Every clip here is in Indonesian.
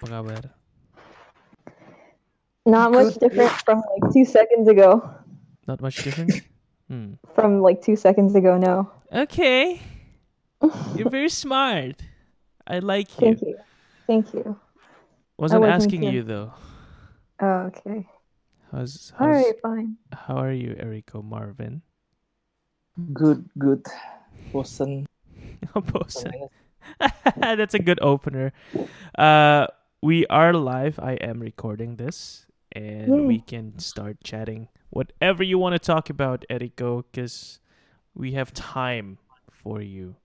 Apa kabar? Not much different from like two seconds ago. Not much different? Hmm. From like two seconds ago, no. Okay. You're very smart. I like you. Thank you. Thank you. Wasn't like me asking you though. Oh, okay. How's, All how's right, fine. how are you, Erico Marvin? Good, good. Bosen. Bosan. That's a good opener. Uh, we are live. I am recording this, and Yay. we can start chatting whatever you want to talk about, Erico, because we have time for you.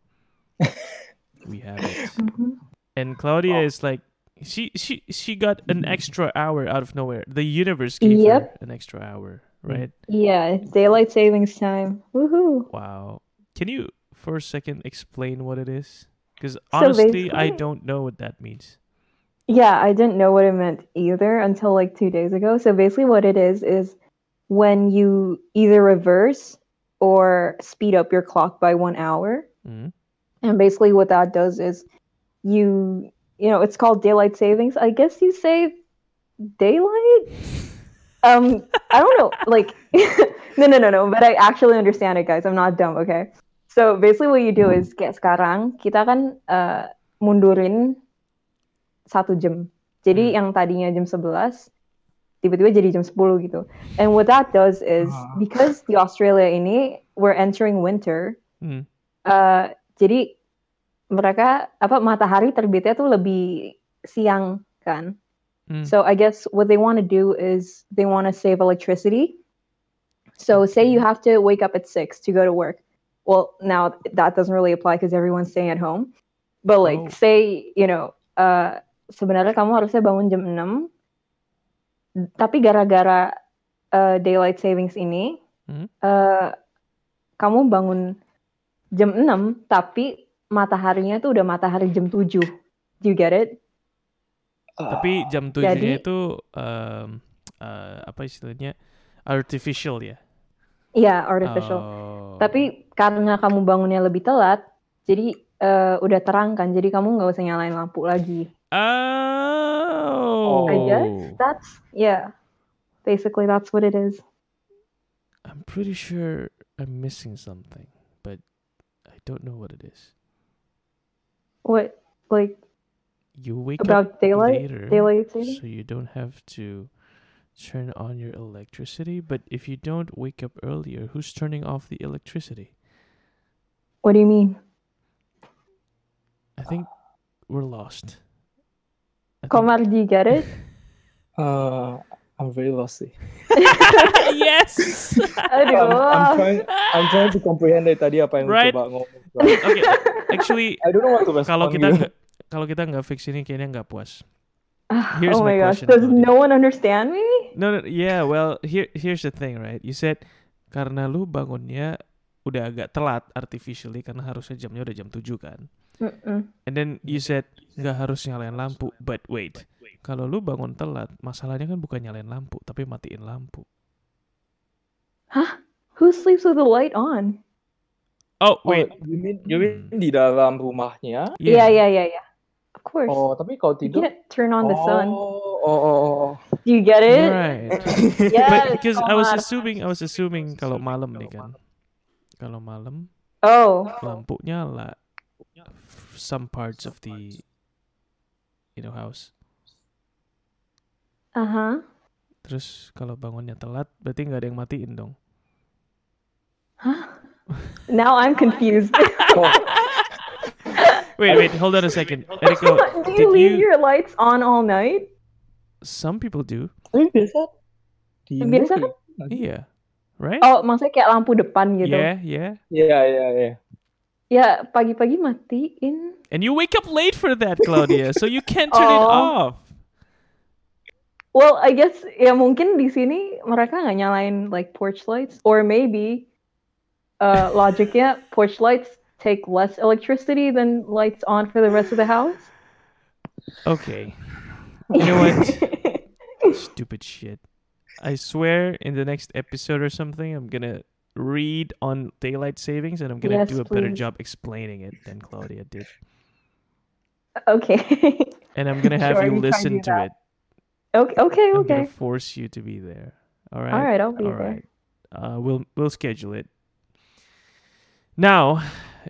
we have it. Mhm. And Claudia Oh. is like, she she she got an extra hour out of nowhere. The universe gave her Yep. an extra hour, right? Yeah, daylight savings time. Woohoo! Wow. Can you for a second explain what it is? Because So honestly, I don't know what that means. Yeah, I didn't know what it meant either until like two days ago. So basically, what it is is when you either reverse or speed up your clock by one hour. Mm. And basically, what that does is you, you know, it's called daylight savings. I guess you save daylight. Um, I don't know, like, no, no, no, no. But I actually understand it, guys. I'm not dumb, okay? So basically, what you do is kayak sekarang kita kan uh, mundurin satu jam. Jadi Hmm. yang tadinya jam 11 tiba-tiba jadi jam 10 gitu. And what that does is Ah. because di Australia ini we're entering winter, Mm. uh, jadi mereka apa matahari terbitnya tuh lebih siang kan. Mm. So I guess what they want to do is they want to save electricity. So say you have to wake up at 6 to go to work. Well, now that doesn't really apply because everyone's staying at home. But like Oh. say, you know, uh, sebenarnya kamu harusnya bangun jam 6. Tapi gara-gara uh, daylight savings ini, Hmm. uh, kamu bangun jam 6 tapi mataharinya tuh udah matahari jam 7. Do you get it? Tapi jam Jadi- tujuhnya itu um, uh, apa istilahnya artificial ya. Iya, artificial. Oh. Tapi karena kamu bangunnya lebih telat, jadi eh, udah terang kan, jadi kamu nggak usah nyalain lampu lagi. Oh. I guess that's yeah. Basically, that's what it is. I'm pretty sure I'm missing something, but I don't know what it is. What like You wake up about daylight? later, Daylight saving? so you don't have to turn on your electricity. But if you don't wake up earlier, who's turning off the electricity? What do you mean? I think we're lost. You get it? Uh, I'm very lost. sih. yes. I'm, I'm Aduh. trying, I'm trying to comprehend dari tadi apa yang Right. coba ngomong. okay. Actually, I don't know what to kalau kita nggak kalau kita nggak fix ini kayaknya nggak puas. Ah, Here's oh my my gosh, question, does no one understand me? No, no, yeah. Well, here here's the thing, right? You said karena lu bangunnya udah agak telat artificially karena harusnya jamnya udah jam 7 kan. Mm-mm. And then you said nggak harus nyalain lampu. But wait, kalau lu bangun telat, masalahnya kan bukan nyalain lampu, tapi matiin lampu. Who sleeps with the light on? Oh, Oh, wait. you mean, you mean di dalam rumahnya? Yeah, yeah, yeah, yeah. Of course. Oh, tapi kalau you tidur. can't turn on the sun. Oh, oh, oh, oh. Do you get it? Right. Yes, But because I was assuming, I was assuming kalau malam nih kan. Kalau malam Oh, lampu nyala some parts of the you know house. uh huh. Terus kalau bangunnya telat, berarti nggak ada yang matiin dong. Now I'm confused. Oh, Wait, wait, hold on a second. Eriko, do you leave you? your lights on all night? Some people do. biasa Biasa kayak- Iya, right? Oh, maksudnya kayak lampu depan gitu. Yeah, yeah. Iya, iya, iya. Ya, pagi-pagi matiin. And you wake up late for that, Claudia, so you can't turn it Oh. off. Well, I guess ya mungkin di sini mereka nggak nyalain like porch lights, or maybe uh, logicnya porch lights take less electricity than lights on for the rest of the house. Okay. You know what? Stupid shit. I swear in the next episode or something, I'm gonna read on daylight savings and I'm gonna Yes, do a better job explaining it than Claudia did. okay. and I'm gonna have Sure, you listen to that. it. Okay, okay, I'm okay. gonna force you to be there. All right. All right, I'll be All there. right. Uh, we'll we'll schedule it. Now,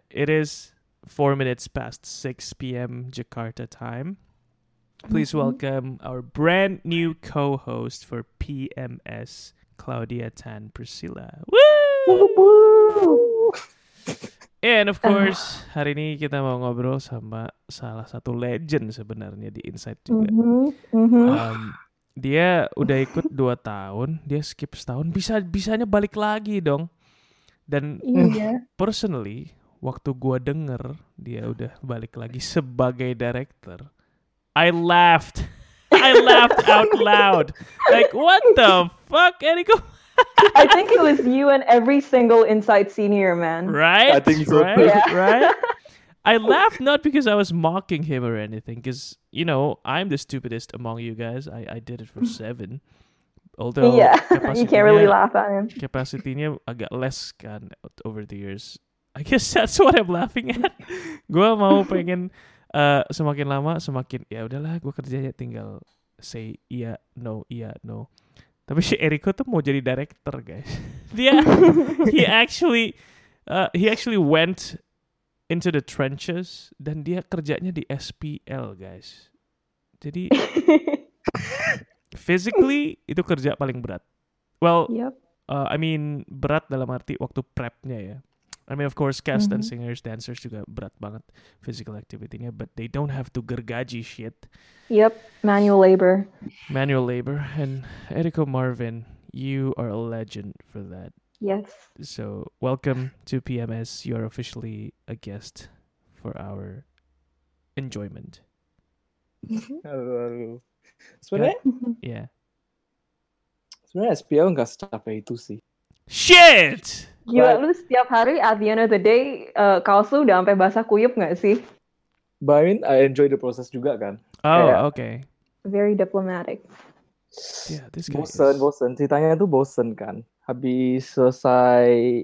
it is four minutes past six p.m. Jakarta time. Please Mhm. welcome our brand new co-host for PMS, Claudia Tan Priscilla. Woo! And of course, hari ini kita mau ngobrol sama salah satu legend sebenarnya di Insight juga. Um, dia udah ikut dua tahun, dia skip setahun, bisa bisanya balik lagi dong. Dan Iya. personally, waktu gua denger dia udah balik lagi sebagai director, I laughed. I laughed out loud. Like what the fuck, Eriko? I think it was you and every single Inside Senior man. Right? I think so Right? Yeah. Right? I laughed not because I was mocking him or anything, because you know I'm the stupidest among you guys. I, I did it for seven, although yeah, you can't really laugh at him. capacity-nya agak less kan over the years. I guess that's what I'm laughing at. gua mau pengen eh, semakin lama semakin ya udahlah gua kerjanya tinggal say iya no iya no. Tapi si Eriko tuh mau jadi director guys. Dia he actually uh, he actually went into the trenches dan dia kerjanya di SPL guys. Jadi physically itu kerja paling berat. Well, yep. uh, I mean berat dalam arti waktu prepnya ya. I mean of course cast and Mhm. singers, dancers juga berat banget physical activity-nya, but they don't have to gergaji shit, Yep. Manual labor. manual labor. And Eriko Marvin, you are a legend for that. Yes. So welcome to PMS. You are officially a guest for our enjoyment. Aduh, aduh. Sebenarnya, Yeah. sebenarnya SPL nggak secapek itu sih. Shit. Gila But- lu setiap hari at the end of the day uh, kaos lu udah sampai basah kuyup nggak sih? But I mean, I enjoy the process juga kan. Oh, Kayak- okay. Very diplomatic. Yeah, this guy bosen, is- bosen. Ceritanya tuh bosen kan. Habis selesai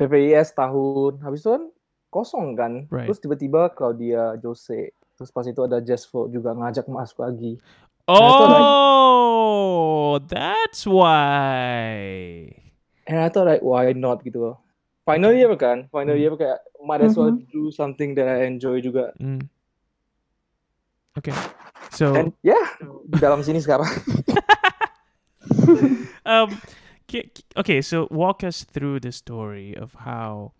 PPIS tahun, habis itu kan kosong kan. Right. Terus tiba-tiba Claudia Jose. Terus pas itu ada Jazz Flo juga ngajak masuk lagi. Oh, that's why. And I thought like, why not gitu loh. Final year kan, final Hmm. year kayak might as well do something that I enjoy juga. Mm. Okay. So, And yeah, dalam sini sekarang. um, ki- ki- okay. So, walk us through the story of how.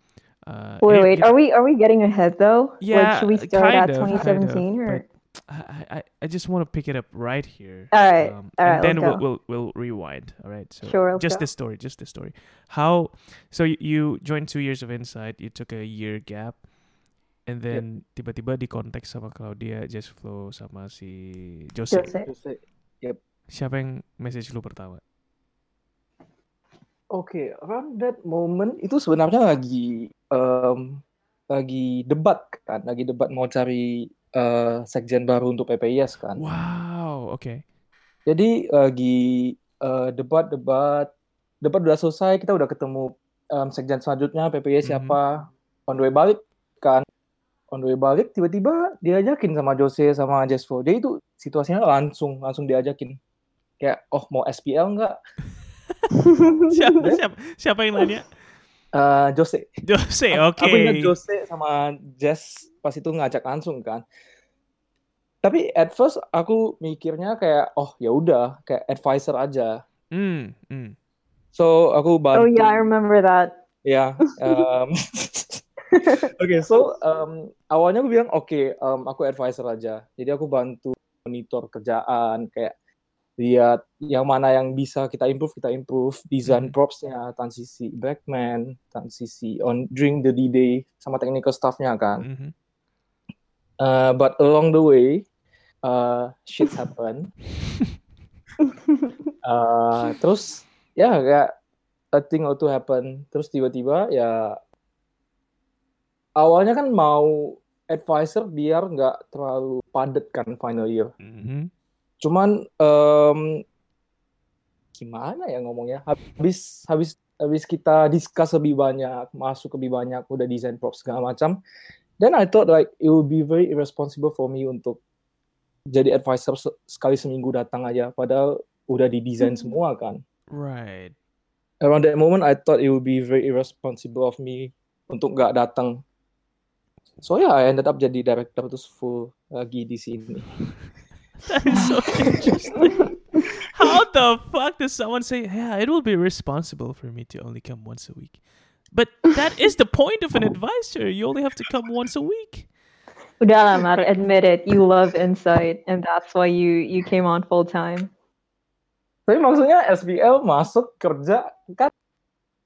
Uh, Wait, wait. Are we are we getting ahead though? Yeah, Like, should we start at of, of, 2017 or? I, I, I just want to pick it up right here. All right, Um, all and right, then we'll, we'll we'll rewind. All right. So Sure, just go. the story, just the story. How? So you, you joined two years of Insight. You took a year gap, and then tiba-tiba di kontak sama Claudia, Just Flow sama si Jose. Jose. Terus saya, Siapa yang message lu pertama? Oke, around that moment itu sebenarnya lagi em, lagi debat kan, lagi debat mau cari eh, sekjen baru untuk PPIS kan. Wow. Okay. Jadi lagi eh, debat-debat, debat udah selesai, kita udah ketemu em, sekjen selanjutnya PPIS Mhm. siapa. On the way balik kan, on the way balik tiba-tiba diajakin sama Jose sama Jespo. Dia itu situasinya langsung langsung diajakin. Kayak, oh mau SPL nggak? siapa, siapa, siapa yang nanya? Eh, Jose. Jose. Oke. Aku ingat Jose sama Jess pas itu ngajak langsung kan. Tapi at first aku mikirnya kayak oh ya udah kayak advisor aja. Hmm. hmm. So aku Oh bantu. yeah, I remember that. Ya. um, Oke, so um, awalnya aku bilang oke, um, aku advisor aja. Jadi aku bantu monitor kerjaan, kayak lihat yang mana yang bisa kita improve, kita improve. Desain Mhm. propsnya, transisi backman, transisi on during the D-Day sama technical staffnya kan. Mhm. Uh, but along the way, uh, shit happen. Uh, terus ya kayak a thing or two happen. Terus tiba-tiba ya awalnya kan mau advisor biar nggak terlalu padat kan final year. Mhm. Cuman em, gimana ya ngomongnya? Habis habis habis kita discuss lebih banyak, masuk lebih banyak, udah desain props segala macam. Then I thought like it would be very irresponsible for me untuk jadi advisor se- sekali seminggu datang aja padahal udah didesain Hmm. semua kan Right. around that moment I thought it would be very irresponsible of me untuk nggak datang so yeah I ended up jadi director terus full lagi di sini That is so interesting. How the fuck does someone say, yeah, it will be responsible for me to only come once a week? But that is the point of an advisor. You only have to come once a week. Udahlah, Mar, admit it. You love Insight, and that's why you you came on full time. Tapi maksudnya SBL masuk kerja kan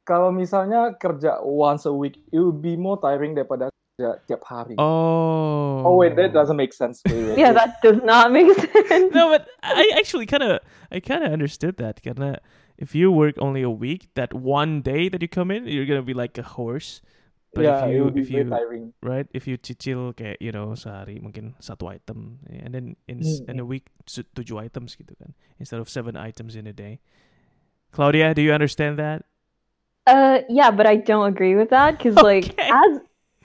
kalau misalnya kerja once a week, it would be more tiring daripada kerja tiap hari. Oh. Oh wait, that doesn't make sense. Wait, wait, Yeah, wait. that does not make sense. No, but I actually kind of, I kind of understood that. Karena if you work only a week, that one day that you come in, you're gonna be like a horse. But yeah, if you, would be if very you, tiring. right, if you cicil kayak you know sehari mungkin satu item, and then in s- in a week su- tujuh items gitu kan, instead of seven items in a day. Claudia, do you understand that? Uh, yeah, but I don't agree with that because, like, as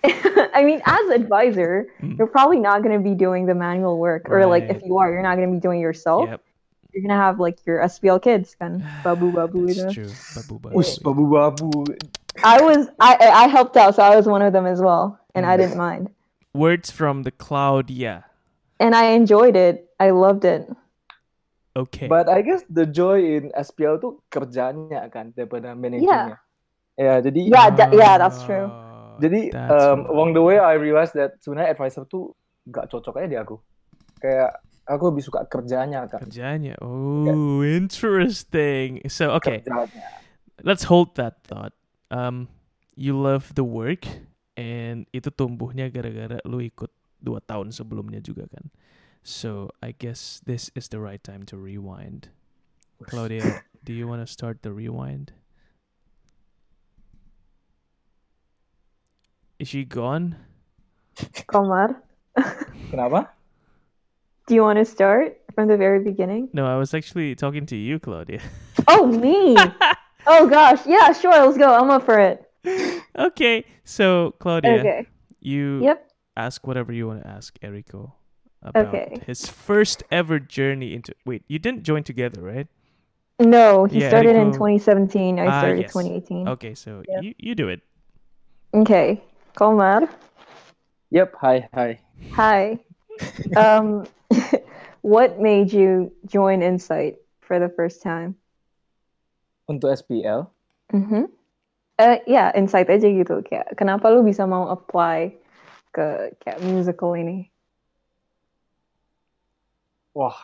I mean, as advisor, Mm. you're probably not going to be doing the manual work, or like if you are, you're not going to be doing it yourself. Yep, You're gonna have like your SPL kids, kan, babu babu that's true. Babu babu. Ush, babu-babu. I was I I I helped out, so I was one of them as well, and I didn't mind, Words from the cloud, yeah. and I enjoyed it. I loved it. Okay. But I guess the joy in SPL tuh kerjanya kan daripada managingnya. Ya, jadi Yeah, that- yeah, that's true. Jadi um, along the way I realized that sebenarnya advisor tuh gak cocok aja di aku. Kayak aku lebih suka kerjanya kan. Kerjanya. Oh, interesting. So okay, Kerjanya. let's hold that thought. Um, you love the work, and itu tumbuhnya gara-gara lu ikut dua tahun sebelumnya juga kan. So I guess this is the right time to rewind. Claudia, do you want to start the rewind? Is she gone? Komar, Kenapa? do you want to start from the very beginning? No, I was actually talking to you, Claudia. Oh, me. oh gosh, yeah, sure. Let's go. I'm up for it. okay, so Claudia, Okay. you Yep. ask whatever you want to ask Erico about Okay. his first ever journey into. Wait, you didn't join together, right? No, he Yeah, started in 2017. I Ah, started yes. 2018. Okay, so Yeah. you you do it. Okay. Komar. Yep, hi, hi. Hi. um, what made you join Insight for the first time? Untuk SPL, Mm-hmm. Uh, yeah, Insight aja gitu. Kayak, kenapa lu bisa mau apply ke kayak musical ini? wah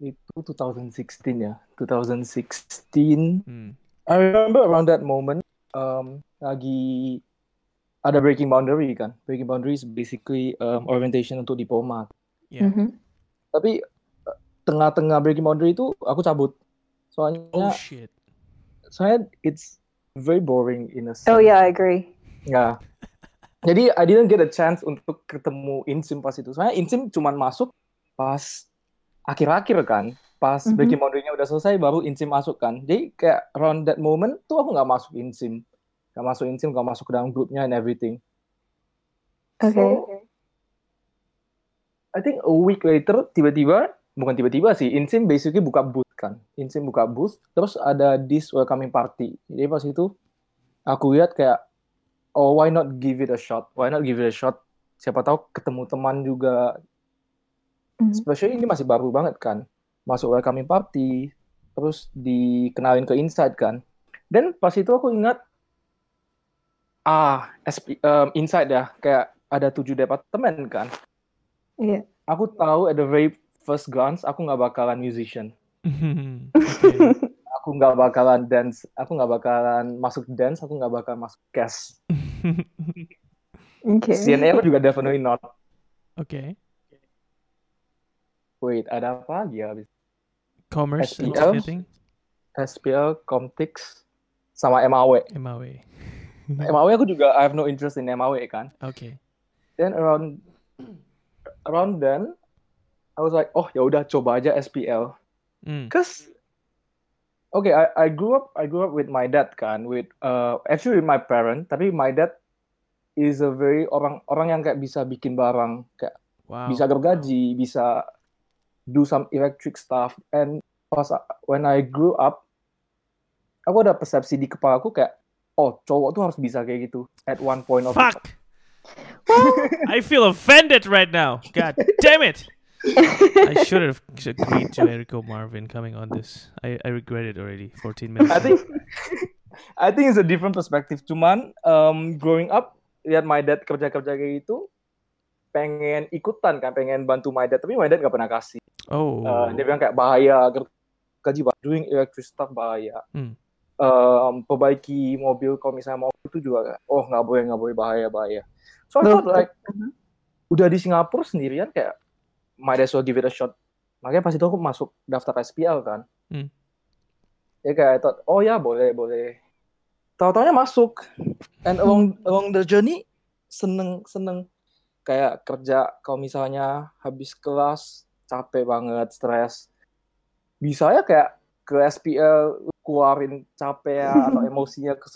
itu 2016 ya, 2016. Hmm. I remember around that moment, um, lagi ada breaking boundary kan. Breaking boundary is basically um, orientation untuk diploma. Yeah. Mhm. Tapi uh, tengah-tengah breaking boundary itu aku cabut. Soalnya, Oh shit. soalnya it's very boring in a sense. Oh yeah, I agree. Ya. Jadi I didn't get a chance untuk ketemu Insim pas itu. Soalnya Insim cuman masuk pas akhir-akhir kan. Pas Mhm. breaking boundary-nya udah selesai baru Insim masuk kan. Jadi kayak around that moment tuh aku nggak masuk Insim. Nggak masuk Insim, nggak masuk ke dalam grupnya and everything. Okay. So, I think a week later tiba-tiba bukan tiba-tiba sih Insim basically buka booth kan. Insim buka booth terus ada this welcoming party. Jadi pas itu aku lihat kayak oh why not give it a shot? Why not give it a shot? Siapa tahu ketemu teman juga. Mhm. Especially ini masih baru banget kan. Masuk welcoming party terus dikenalin ke Inside kan. Dan pas itu aku ingat ah SP, um, Inside ya kayak ada tujuh departemen kan Iya. aku tahu at the very first glance aku nggak bakalan musician okay. aku nggak bakalan dance aku nggak bakalan masuk dance aku nggak bakalan masuk cast Okay. CNA juga definitely not okay. wait ada apa lagi ya habis Commerce and SPL? SPL Comtix sama MAW MAW. MAW aku juga I have no interest in MAW kan okay. then around around then I was like oh ya udah coba aja SPL Mm. Cause okay, I I grew up I grew up with my dad kan, with uh actually with my parent, tapi my dad is a very orang orang yang kayak bisa bikin barang, kayak Wow. bisa gergaji, bisa do some electric stuff and pas when I grew up aku ada persepsi di kepala aku kayak oh cowok tuh harus bisa kayak gitu at one point of Fuck. I feel offended right now. God damn it. I should have agreed to Erico Marvin coming on this. I, I regret it already. 14 minutes. I in. think I think it's a different perspective. Cuman um, growing up lihat my dad kerja kerja kayak gitu, pengen ikutan kan, pengen bantu my dad. Tapi my dad gak pernah kasih. Oh. Uh, dia bilang kayak bahaya, gaji doing electric stuff bahaya. Hmm. Um, perbaiki mobil kalau misalnya mobil itu juga oh nggak boleh nggak boleh bahaya bahaya. So I thought like Mhm. udah di Singapura sendirian kayak might as well give it a shot. Makanya pas itu aku masuk daftar SPL kan. Hmm. Ya kayak I thought, oh ya boleh boleh. Tahu-taunya masuk. And along along the journey seneng seneng kayak kerja kalau misalnya habis kelas capek banget, stres. Bisa ya kayak ke SPL keluarin capek ya, atau emosinya ke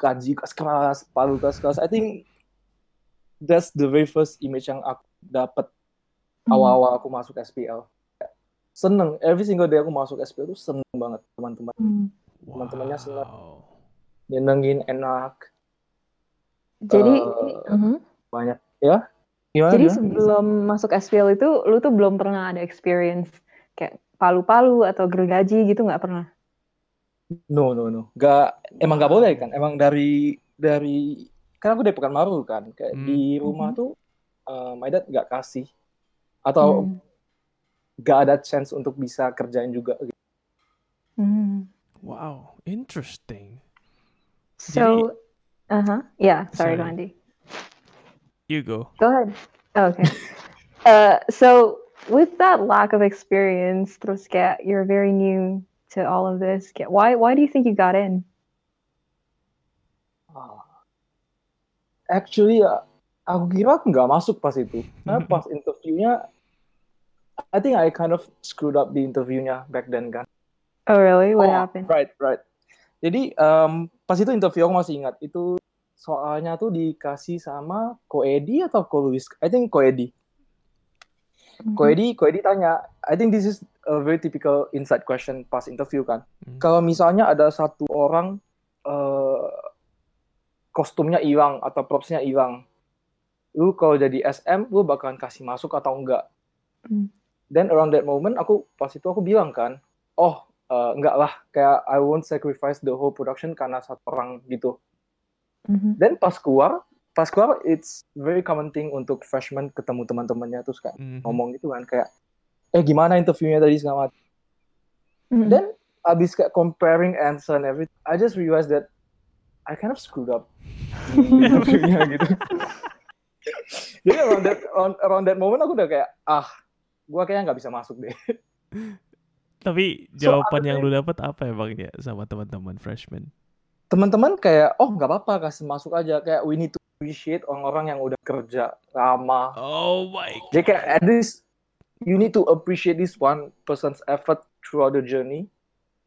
gaji keras-keras, palu keras-keras. I think that's the very first image yang aku dapat Hmm. awal-awal aku masuk SPL. Seneng, every single day aku masuk SPL tuh seneng banget teman-teman. Hmm. teman-temannya senang. Wow. Nyenengin enak, Jadi, Eh, mhm. banyak ya. Gimana? jadi sebelum masuk SPL itu, lu tuh belum pernah ada experience kayak palu-palu atau gergaji gitu nggak pernah? No, no, no. Gak, emang gak boleh kan? Emang dari dari kan aku dari Pekanbaru kan, kayak Hmm. di rumah tuh uh, my dad gak kasih atau Hmm. gak ada chance untuk bisa kerjain juga. gitu. Hmm. Wow. Interesting. So, uh-huh. Yeah, sorry, Sorry. Gandhi. You go. Go ahead. Oh, okay. uh, so with that lack of experience, terus kayak you're very new to all of this. Why why do you think you got in? Ah. Actually, ya, aku kira aku nggak masuk pas itu. Karena pas interviewnya, I think I kind of screwed up di interviewnya back then kan. Oh, really? What Oh, happened? Right, right. Jadi um, pas itu interview aku masih ingat itu soalnya tuh dikasih sama Ko Edi atau Ko Luis. I think Ko Edi. Mhm. Ko Edi, Ko Edi tanya. I think this is a very typical inside question pas interview kan. Hmm. Kalau misalnya ada satu orang eh, kostumnya hilang atau propsnya hilang, lu kalau jadi SM lu bakalan kasih masuk atau enggak? Hmm. Dan around that moment aku pas itu aku bilang kan, oh eh, enggak lah, kayak I won't sacrifice the whole production karena satu orang gitu. Mhm. Dan pas keluar, pas keluar it's very common thing untuk freshman ketemu teman-temannya terus kan Mhm. ngomong gitu kan kayak, eh gimana interviewnya tadi segala macam. Mhm. Then abis kayak comparing answer and everything, I just realized that I kind of screwed up interviewnya gitu. Jadi around that around, around that moment aku udah kayak ah, gua kayaknya nggak bisa masuk deh. Tapi So, jawaban ada yang kayak- lu dapat apa emang ya sama teman-teman freshman? Teman-teman kayak oh nggak apa-apa kasih masuk aja kayak we need to appreciate orang-orang yang udah kerja lama. Oh my Jadi kayak at least you need to appreciate this one person's effort throughout the journey.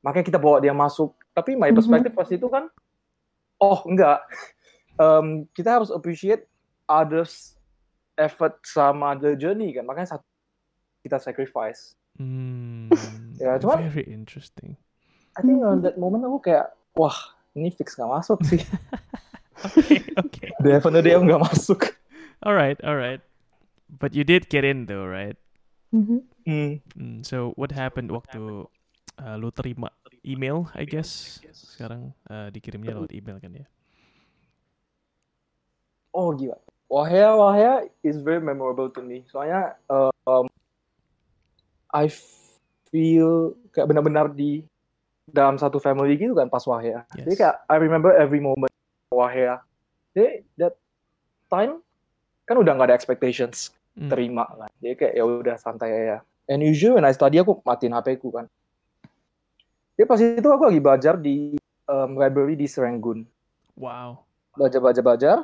Makanya kita bawa dia masuk. Tapi my Mhm. perspective pas itu kan, oh enggak, Em, kita harus appreciate others effort sama the journey kan. Makanya satu kita sacrifice. Hmm, Ya, cuman- very interesting. I think on that moment aku kayak, wah ini fix nggak masuk sih. Okay, okay. Aku nggak masuk. All right, all right. But you did get in though, right? Mhm. Hmm. Hmm, so what happened waktu uh, lu terima email, I guess. Sekarang uh, dikirimnya lewat email kan ya? Oh gila. Wahya Wahya is very memorable to me. Soalnya um, I feel kayak benar-benar di dalam satu family gitu kan pas Wahya. Jadi Yes. kayak I remember every moment Wahya. Jadi that time kan udah nggak ada expectations Hmm. terima kan. Jadi kayak ya udah santai aja. And usually when I study aku matiin HP ku kan. Jadi pas itu aku lagi belajar di um, library di Serenggun. Wow. belajar belajar belajar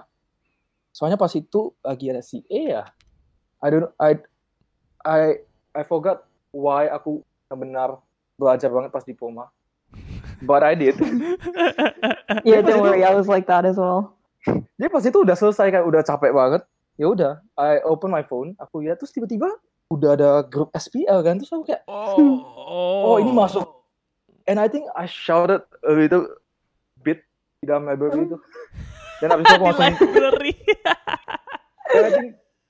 soalnya pas itu lagi ada si E ya I don't I I I forgot why aku benar belajar banget pas diploma but I did Yeah, don't itu- worry. I was like that as well. jadi pas itu udah selesai kan udah capek banget ya udah I open my phone aku lihat terus tiba-tiba udah ada grup SPL kan terus aku kayak Oh, Oh, ini masuk. and I think I shouted a little bit di dalam library itu dan abis itu aku di langsung library. and I think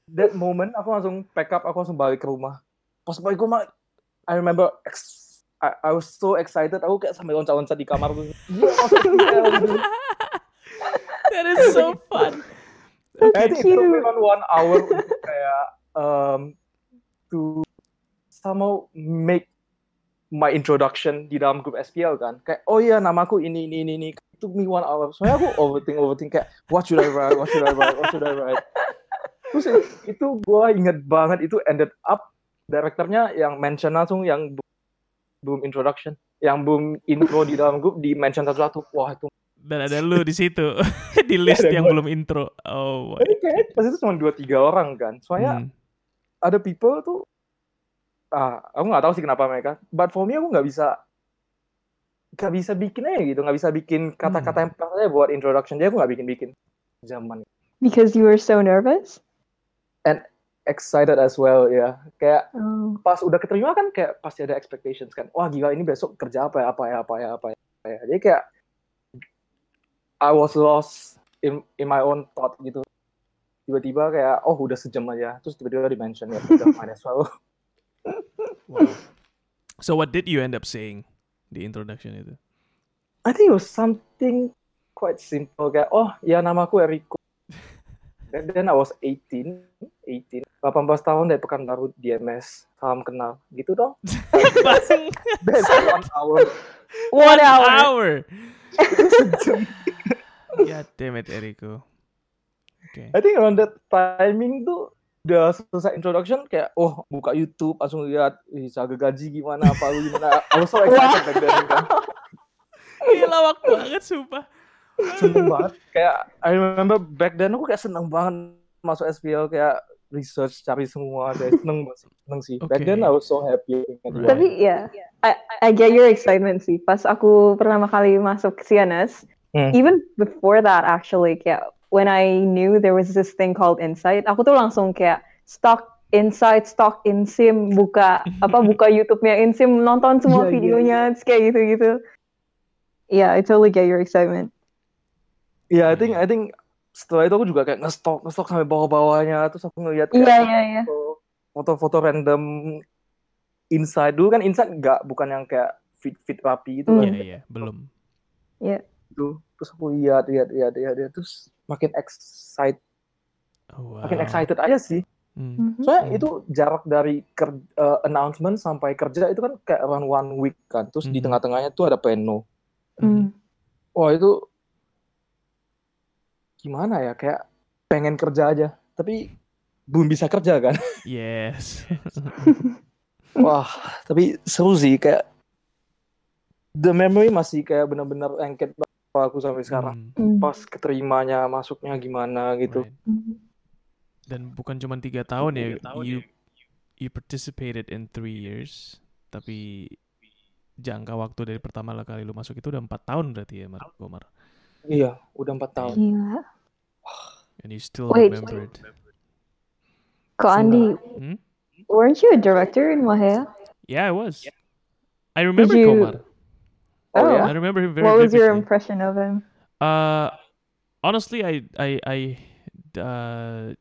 that moment aku langsung pack up aku langsung balik ke rumah pas balik ke rumah I remember ex- I, I was so excited aku kayak sampai loncat-loncat di kamar tuh gitu. that is so fun. I think it took me one hour untuk kayak um, to somehow make my introduction di dalam grup SPL kan. Kayak oh iya namaku ini ini ini ini. It took me one hour. Soalnya aku overthink overthink kayak what should I write, what should I write, what should I write. Terus itu gue inget banget itu ended up direkturnya yang mention langsung yang belum introduction, yang belum intro di dalam grup di mention satu-satu. Wah itu Dan ada lu di situ di list yang gua. belum intro. Oh, my. Kayaknya pas itu cuma dua tiga orang kan. Soalnya Hmm. ada people tuh ah aku nggak tahu sih kenapa mereka but for me aku nggak bisa nggak bisa bikin aja gitu nggak bisa bikin kata-kata yang pas aja buat introduction dia aku nggak bikin bikin zaman Because you were so nervous? Excited as well ya kayak Oh. pas udah keterima kan kayak pasti ada expectations kan wah gila ini besok kerja apa ya apa ya apa ya apa ya, apa ya. jadi kayak I was lost in in my own thought gitu tiba-tiba kayak oh udah sejam aja terus tiba-tiba di mention ya udah might as well Wow. So what did you end up saying di introduction itu? I think it was something quite simple kayak oh ya namaku Eriko then, then I was 18 18 18 tahun dari Pekanbaru DMS salam kenal gitu dong then one hour One hour. hour. God damn it, Eriko. Okay. I think around that timing tuh udah selesai introduction kayak oh buka YouTube langsung lihat ih harga gaji gimana apa lu gimana I was so excited back then kan Gila lawak banget sumpah. Seneng banget kayak I remember back then aku kayak seneng banget masuk SPL kayak research cari semua kayak seneng banget seneng sih back Okay. then I was so happy Right. Tapi ya, I, I get your excitement sih. Pas aku pertama kali masuk CNS, Hmm. even before that actually, kayak when I knew there was this thing called Insight, aku tuh langsung kayak stock Insight, stock Insim, buka apa buka YouTube-nya Insim, nonton semua Iya, iya, videonya, terus kayak gitu-gitu. Yeah, I totally get your excitement. Iya, I think I think setelah itu aku juga kayak ngestok ngestok sampai bawah-bawahnya terus aku ngeliat Iya, kayak iya, iya. foto- foto-foto random inside dulu kan inside nggak bukan yang kayak fit fit rapi itu Hmm. kan Iya, iya, belum. itu terus aku lihat lihat lihat lihat, lihat. terus makin excited Oh, wow. makin excited aja sih Hmm. Mhm. soalnya Hmm. itu jarak dari ker- eh, announcement sampai kerja itu kan kayak around one week kan terus di Mhm. tengah-tengahnya tuh ada pleno Hmm. wah itu gimana ya kayak pengen kerja aja tapi belum bisa kerja kan Yes. Wah, tapi seru sih kayak the memory masih kayak benar-benar lengket banget aku sampai sekarang. Hmm, Hmm. Pas keterimanya masuknya gimana gitu. right. Dan bukan cuma tiga tahun ya, you you participated in three years, tapi jangka waktu dari pertama kali lu masuk itu udah empat tahun berarti ya, Mar Gomar. Iya, udah empat tahun. Gila. And you still Wait. remember it. Kok Andi, Hmm? weren't you a director in Mahea? Yeah, I was. I remember you- Komar. Oh, Oh. ya? I remember him very What was your impression of him? Uh, honestly, I I I uh,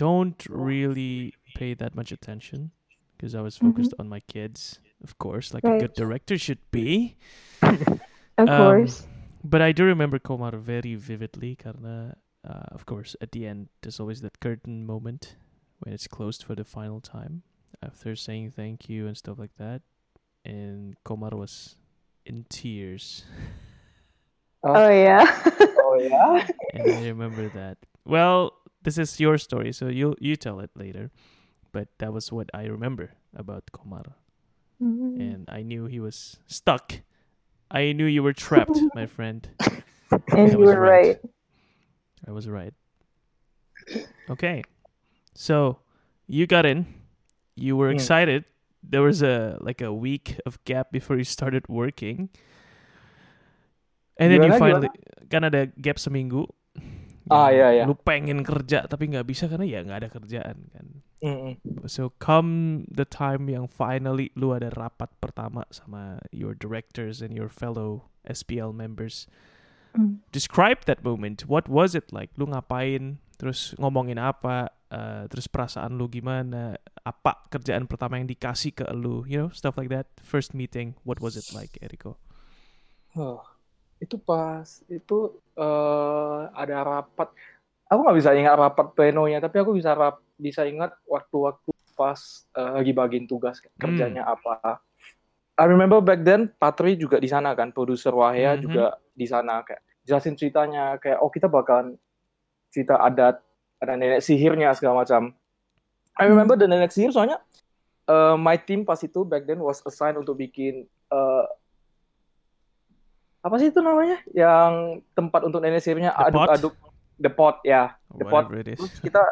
don't really pay that much attention because I was focused on my kids, of course, like a good director should be. Of Um, course. But I do remember Komar very vividly, karena uh, of course at the end there's always that curtain moment when it's closed for the final time after saying thank you and stuff like that, and Komar was in tears. Oh yeah. Oh yeah. and I remember that. Well, this is your story, so you you tell it later. But that was what I remember about Komar, Mhm. and I knew he was stuck. I knew you were trapped, my friend. and I you were right. I was right. Okay, so you got in. You were Hmm. excited. There was a like a week of gap before you started working, and then you Gimana, finally kan ada gap seminggu. Ah, iya, iya. Lu pengen kerja tapi nggak bisa karena ya nggak ada kerjaan kan. Mm-mm. So come the time yang finally lu ada rapat pertama sama your directors and your fellow SPL members. Mm. Describe that moment. What was it like? Lu ngapain? Terus ngomongin apa? Uh, terus perasaan lu gimana? Apa kerjaan pertama yang dikasih ke lu? You know, stuff like that. First meeting, what was it like, Eriko? Huh. Itu pas itu eh ada rapat. Aku nggak bisa ingat rapat plenonya, tapi aku bisa rap, bisa ingat waktu-waktu pas eh, lagi bagiin tugas kerjanya apa. I remember back then Patri juga di sana kan, produser Wahya Mhm. juga di sana kayak jelasin ceritanya kayak oh kita bakalan cerita adat, ada nenek sihirnya segala macam. I remember the nenek sihir soalnya eh, my team pas itu back then was assigned untuk bikin eh, apa sih itu namanya? Yang tempat untuk nenek sihirnya aduk-aduk the pot ya. The pot. Terus kita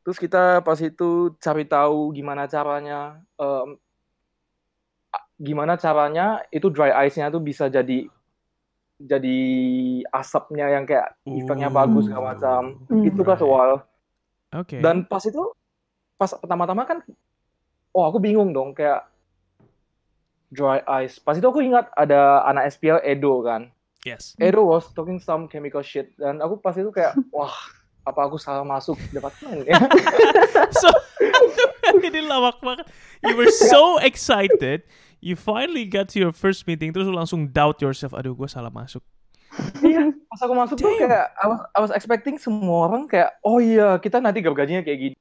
terus kita pas itu cari tahu gimana caranya a- gimana caranya itu dry ice-nya tuh bisa jadi jadi asapnya yang kayak efeknya bagus segala macam. Hmm. Itu kan soal Okay. dan pas itu pas pertama-tama kan oh aku bingung dong kayak dry ice. Pas itu aku ingat ada anak SPL Edo kan. Yes. Edo was talking some chemical shit dan aku pas itu kayak wah apa aku salah masuk departemen ya? so ini lawak banget. You were so excited. You finally got to your first meeting terus lu langsung doubt yourself. Aduh, gue salah masuk. Iya, pas aku masuk tuh Damn. kayak I was, I was expecting semua orang kayak oh iya kita nanti gajinya kayak gini,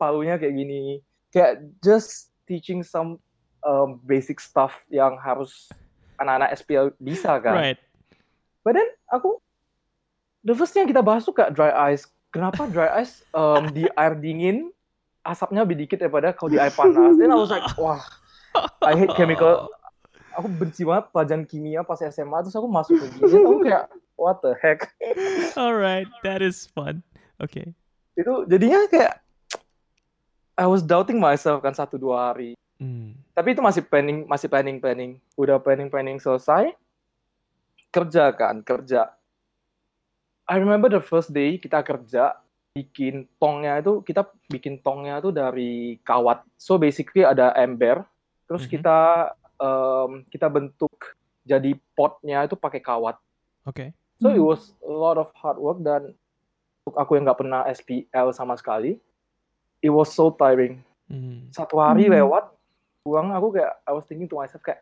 palunya kayak gini, kayak just teaching some um, basic stuff yang harus anak-anak SPL bisa kan. Right. But then aku the first yang kita bahas tuh kayak dry ice. Kenapa dry ice um, di air dingin asapnya lebih dikit daripada kalau di air panas. Then I was like, wah, I hate chemical. Aku benci banget pelajaran kimia pas SMA terus aku masuk ke gini. Aku kayak what the heck. All right, that is fun. Okay. Itu jadinya kayak I was doubting myself kan satu dua hari. Mm. Tapi itu masih planning, masih planning planning. Udah planning planning selesai, kerja kan, kerja. I remember the first day kita kerja, bikin tongnya itu kita bikin tongnya itu dari kawat. So basically ada ember, terus Mhm. kita em, kita bentuk jadi potnya itu pakai kawat. Okay. So it Hmm. was a lot of hard work dan untuk aku yang nggak pernah SPL sama sekali, it was so tiring Mm. satu hari Hmm. lewat pulang aku kayak I was thinking to myself kayak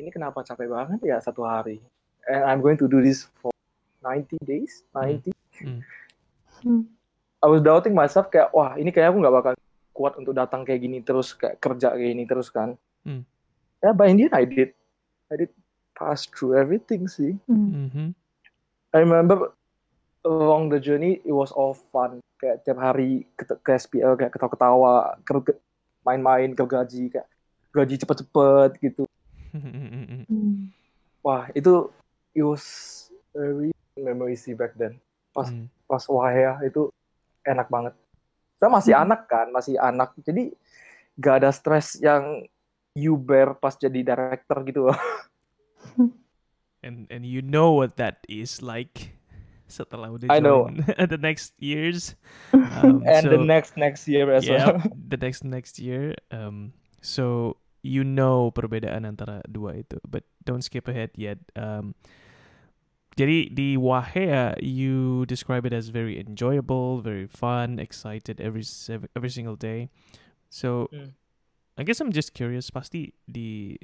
ini kenapa capek banget ya satu hari and I'm going to do this for 90 days 90 Hmm. I was doubting myself kayak wah ini kayaknya aku nggak bakal kuat untuk datang kayak gini terus kayak kerja kayak gini terus kan Hmm. ya but in the end I did I did pass through everything sih Hmm. Mm-hmm. I remember along the journey it was all fun kayak tiap hari ke, ke SPL kayak ketawa-ketawa ke- ke- main-main ke gaji kayak gaji cepet-cepet gitu. Hmm. wah itu it was very memory sih back then. Pas Mm. pas wah ya itu enak banget. Saya masih Hmm. anak kan masih anak. Jadi gak ada stres yang you bear pas jadi director gitu. Loh and and you know what that is like setelah udah I know. the next years. Um, and the so- next next year as yeah, well. the next next year. Um so you know perbedaan antara dua itu but don't skip ahead yet. Um jadi di Wahea you describe it as very enjoyable very fun excited every every single day. So Hmm. I guess I'm just curious pasti di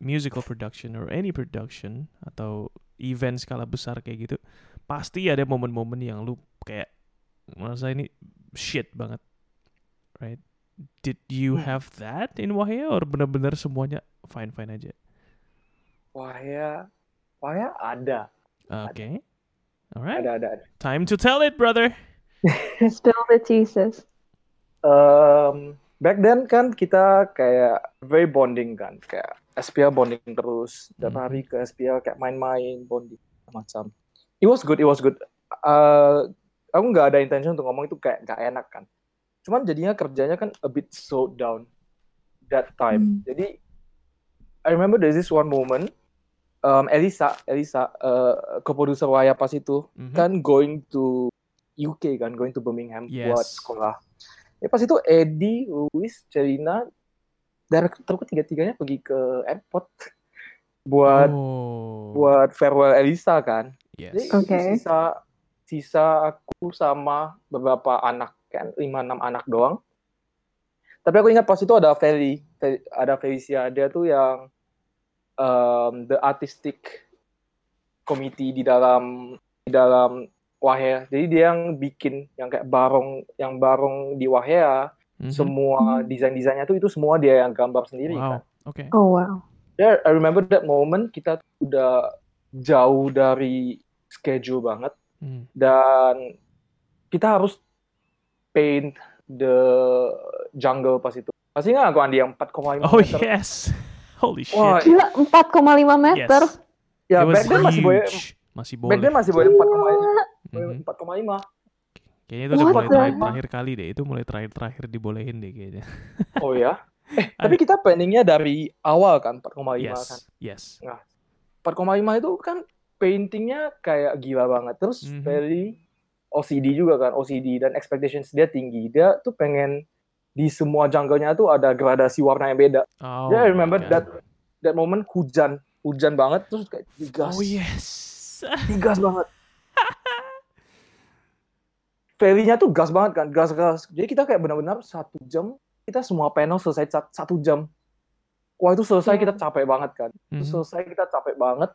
musical production or any production atau event skala besar kayak gitu pasti ada momen-momen yang lu kayak merasa ini shit banget right did you Hmm. have that in Wahya or benar-benar semuanya fine fine aja? Wah ya wah ya ada. Okay alright ada ada, ada. time to tell it brother. Spill the tea, sis. Um, back then kan kita kayak very bonding kan kayak SPL bonding terus. Tiap Mhm. hari ke SPL kayak main-main bonding macam. It was good it was good. Uh, aku nggak ada intention untuk ngomong itu kayak nggak enak kan cuman jadinya kerjanya kan a bit slowed down that time Hmm. jadi I remember there's this one moment um, Elisa Elisa uh, keproduser Waya pas itu Mhm. kan going to UK kan going to Birmingham buat Yes. sekolah Ya pas itu Eddie, Luis, Celina, directorku tiga-tiganya pergi ke airport buat oh. buat farewell Elisa kan. Jadi Yes. Oke. sisa sisa aku sama beberapa anak kan lima enam anak doang. Tapi aku ingat pas itu ada Feli, Fe- ada Felicia dia tuh yang um, the artistic committee di dalam di dalam Wahea. Jadi dia yang bikin yang kayak barong yang barong di Wahea, Mhm. semua desain-desainnya tuh itu semua dia yang gambar sendiri Wow. kan. Oke. Oh wow. There, I remember that moment kita udah jauh dari schedule banget Hmm. dan kita harus paint the jungle pas itu. Masih nggak aku Andi yang 4,5 Oh meter? yes. Holy shit. Wah, Gila 4,5 meter. Yes. Ya, back then masih boleh. Masih back boleh. then masih boleh 4,5 Mhm. 4,5. Kayaknya itu udah mulai the terakhir, terakhir kali deh. Itu mulai terakhir-terakhir dibolehin deh kayaknya. Oh ya. Eh, tapi kita planningnya dari awal kan 4,5 yes. kan. Yes. 4,5 itu kan paintingnya kayak gila banget. Terus Mhm. very OCD juga kan, OCD dan expectations dia tinggi. Dia tuh pengen di semua jungle-nya tuh ada gradasi warna yang beda. Oh, Yeah, I remember God. that that moment hujan, hujan banget terus kayak digas, Oh yes. digas banget. Ferry-nya tuh gas banget kan, gas-gas. Jadi kita kayak benar-benar satu jam, kita semua panel selesai sat- satu jam. Wah itu selesai Yeah. kita capek banget kan. Itu Mhm. selesai kita capek banget.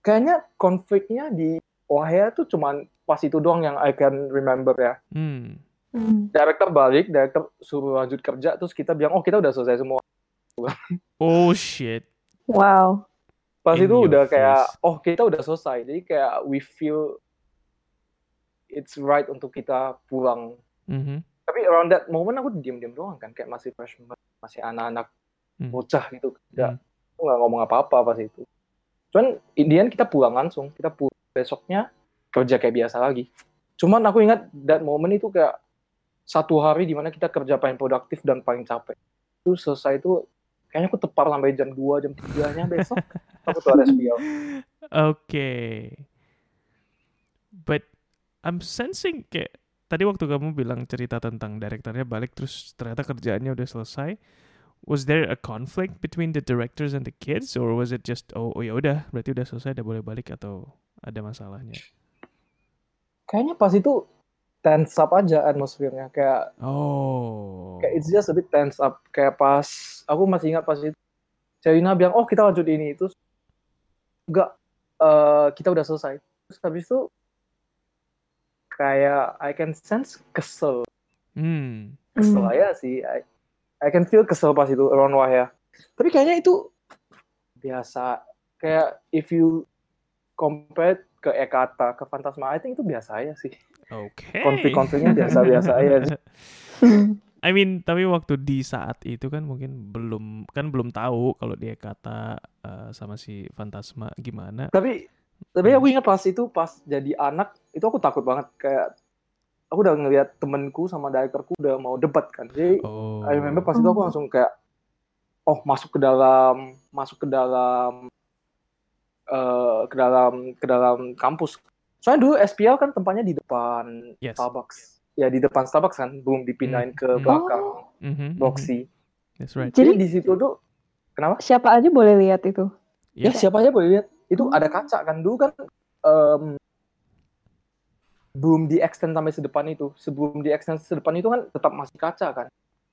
Kayaknya konfliknya di Wahea tuh cuman pas itu doang yang I can remember ya. Hmm. Hmm. Director balik, director suruh lanjut kerja, terus kita bilang, oh kita udah selesai semua. Oh shit. Wow. Pas In itu udah kayak, face. oh kita udah selesai. Jadi kayak we feel it's right untuk kita pulang. Mhm. Tapi around that moment aku diam-diam doang kan, kayak masih freshman, masih anak-anak Hmm. bocah gitu. Nggak, Hmm. aku nggak ngomong apa-apa pas itu. Cuman Indian kita pulang langsung, kita pulang besoknya kerja kayak biasa lagi. Cuman aku ingat that moment itu kayak satu hari di mana kita kerja paling produktif dan paling capek. Itu selesai itu kayaknya aku tepar sampai jam 2, jam 3-nya besok. aku tuh ada SPL. Okay. But I'm sensing kayak tadi waktu kamu bilang cerita tentang direkturnya balik terus ternyata kerjaannya udah selesai. Was there a conflict between the directors and the kids or was it just oh, oh ya udah berarti udah selesai udah boleh balik atau ada masalahnya? Kayaknya pas itu tense up aja atmosfernya kayak Oh. kayak it's just a bit tense up. Kayak pas aku masih ingat pas itu Celina bilang oh kita lanjut ini. Terus enggak eh, kita udah selesai. Terus habis itu kayak I can sense kesel. Hmm. kesel Hmm. aja sih. I, I can feel kesel pas itu around Wahya tapi kayaknya itu biasa. Kayak if you compare ke Ekata ke Fantasma I think itu biasa aja sih Oke. konflik-konfliknya biasa-biasa aja. I mean, tapi waktu di saat itu kan mungkin belum kan belum tahu kalau dia kata eh, sama si Fantasma gimana. tapi tapi aku ingat pas itu pas jadi anak itu aku takut banget kayak aku udah ngeliat temenku sama direkturku udah mau debat kan jadi Oh. I remember pas itu aku langsung kayak oh masuk ke dalam masuk ke dalam eh ke dalam ke dalam kampus soalnya dulu SPL kan tempatnya di depan Yes. Starbucks ya di depan Starbucks kan belum dipindahin ke Hmm. belakang Mhm, mhm. Boxy That's right. jadi Jadi di situ tuh kenapa siapa aja boleh lihat itu? Ya Yeah. siapa aja boleh lihat. Itu ada kaca kan dulu kan em, belum di extend sampai sedepan itu. Sebelum di extend sedepan itu kan tetap masih kaca kan.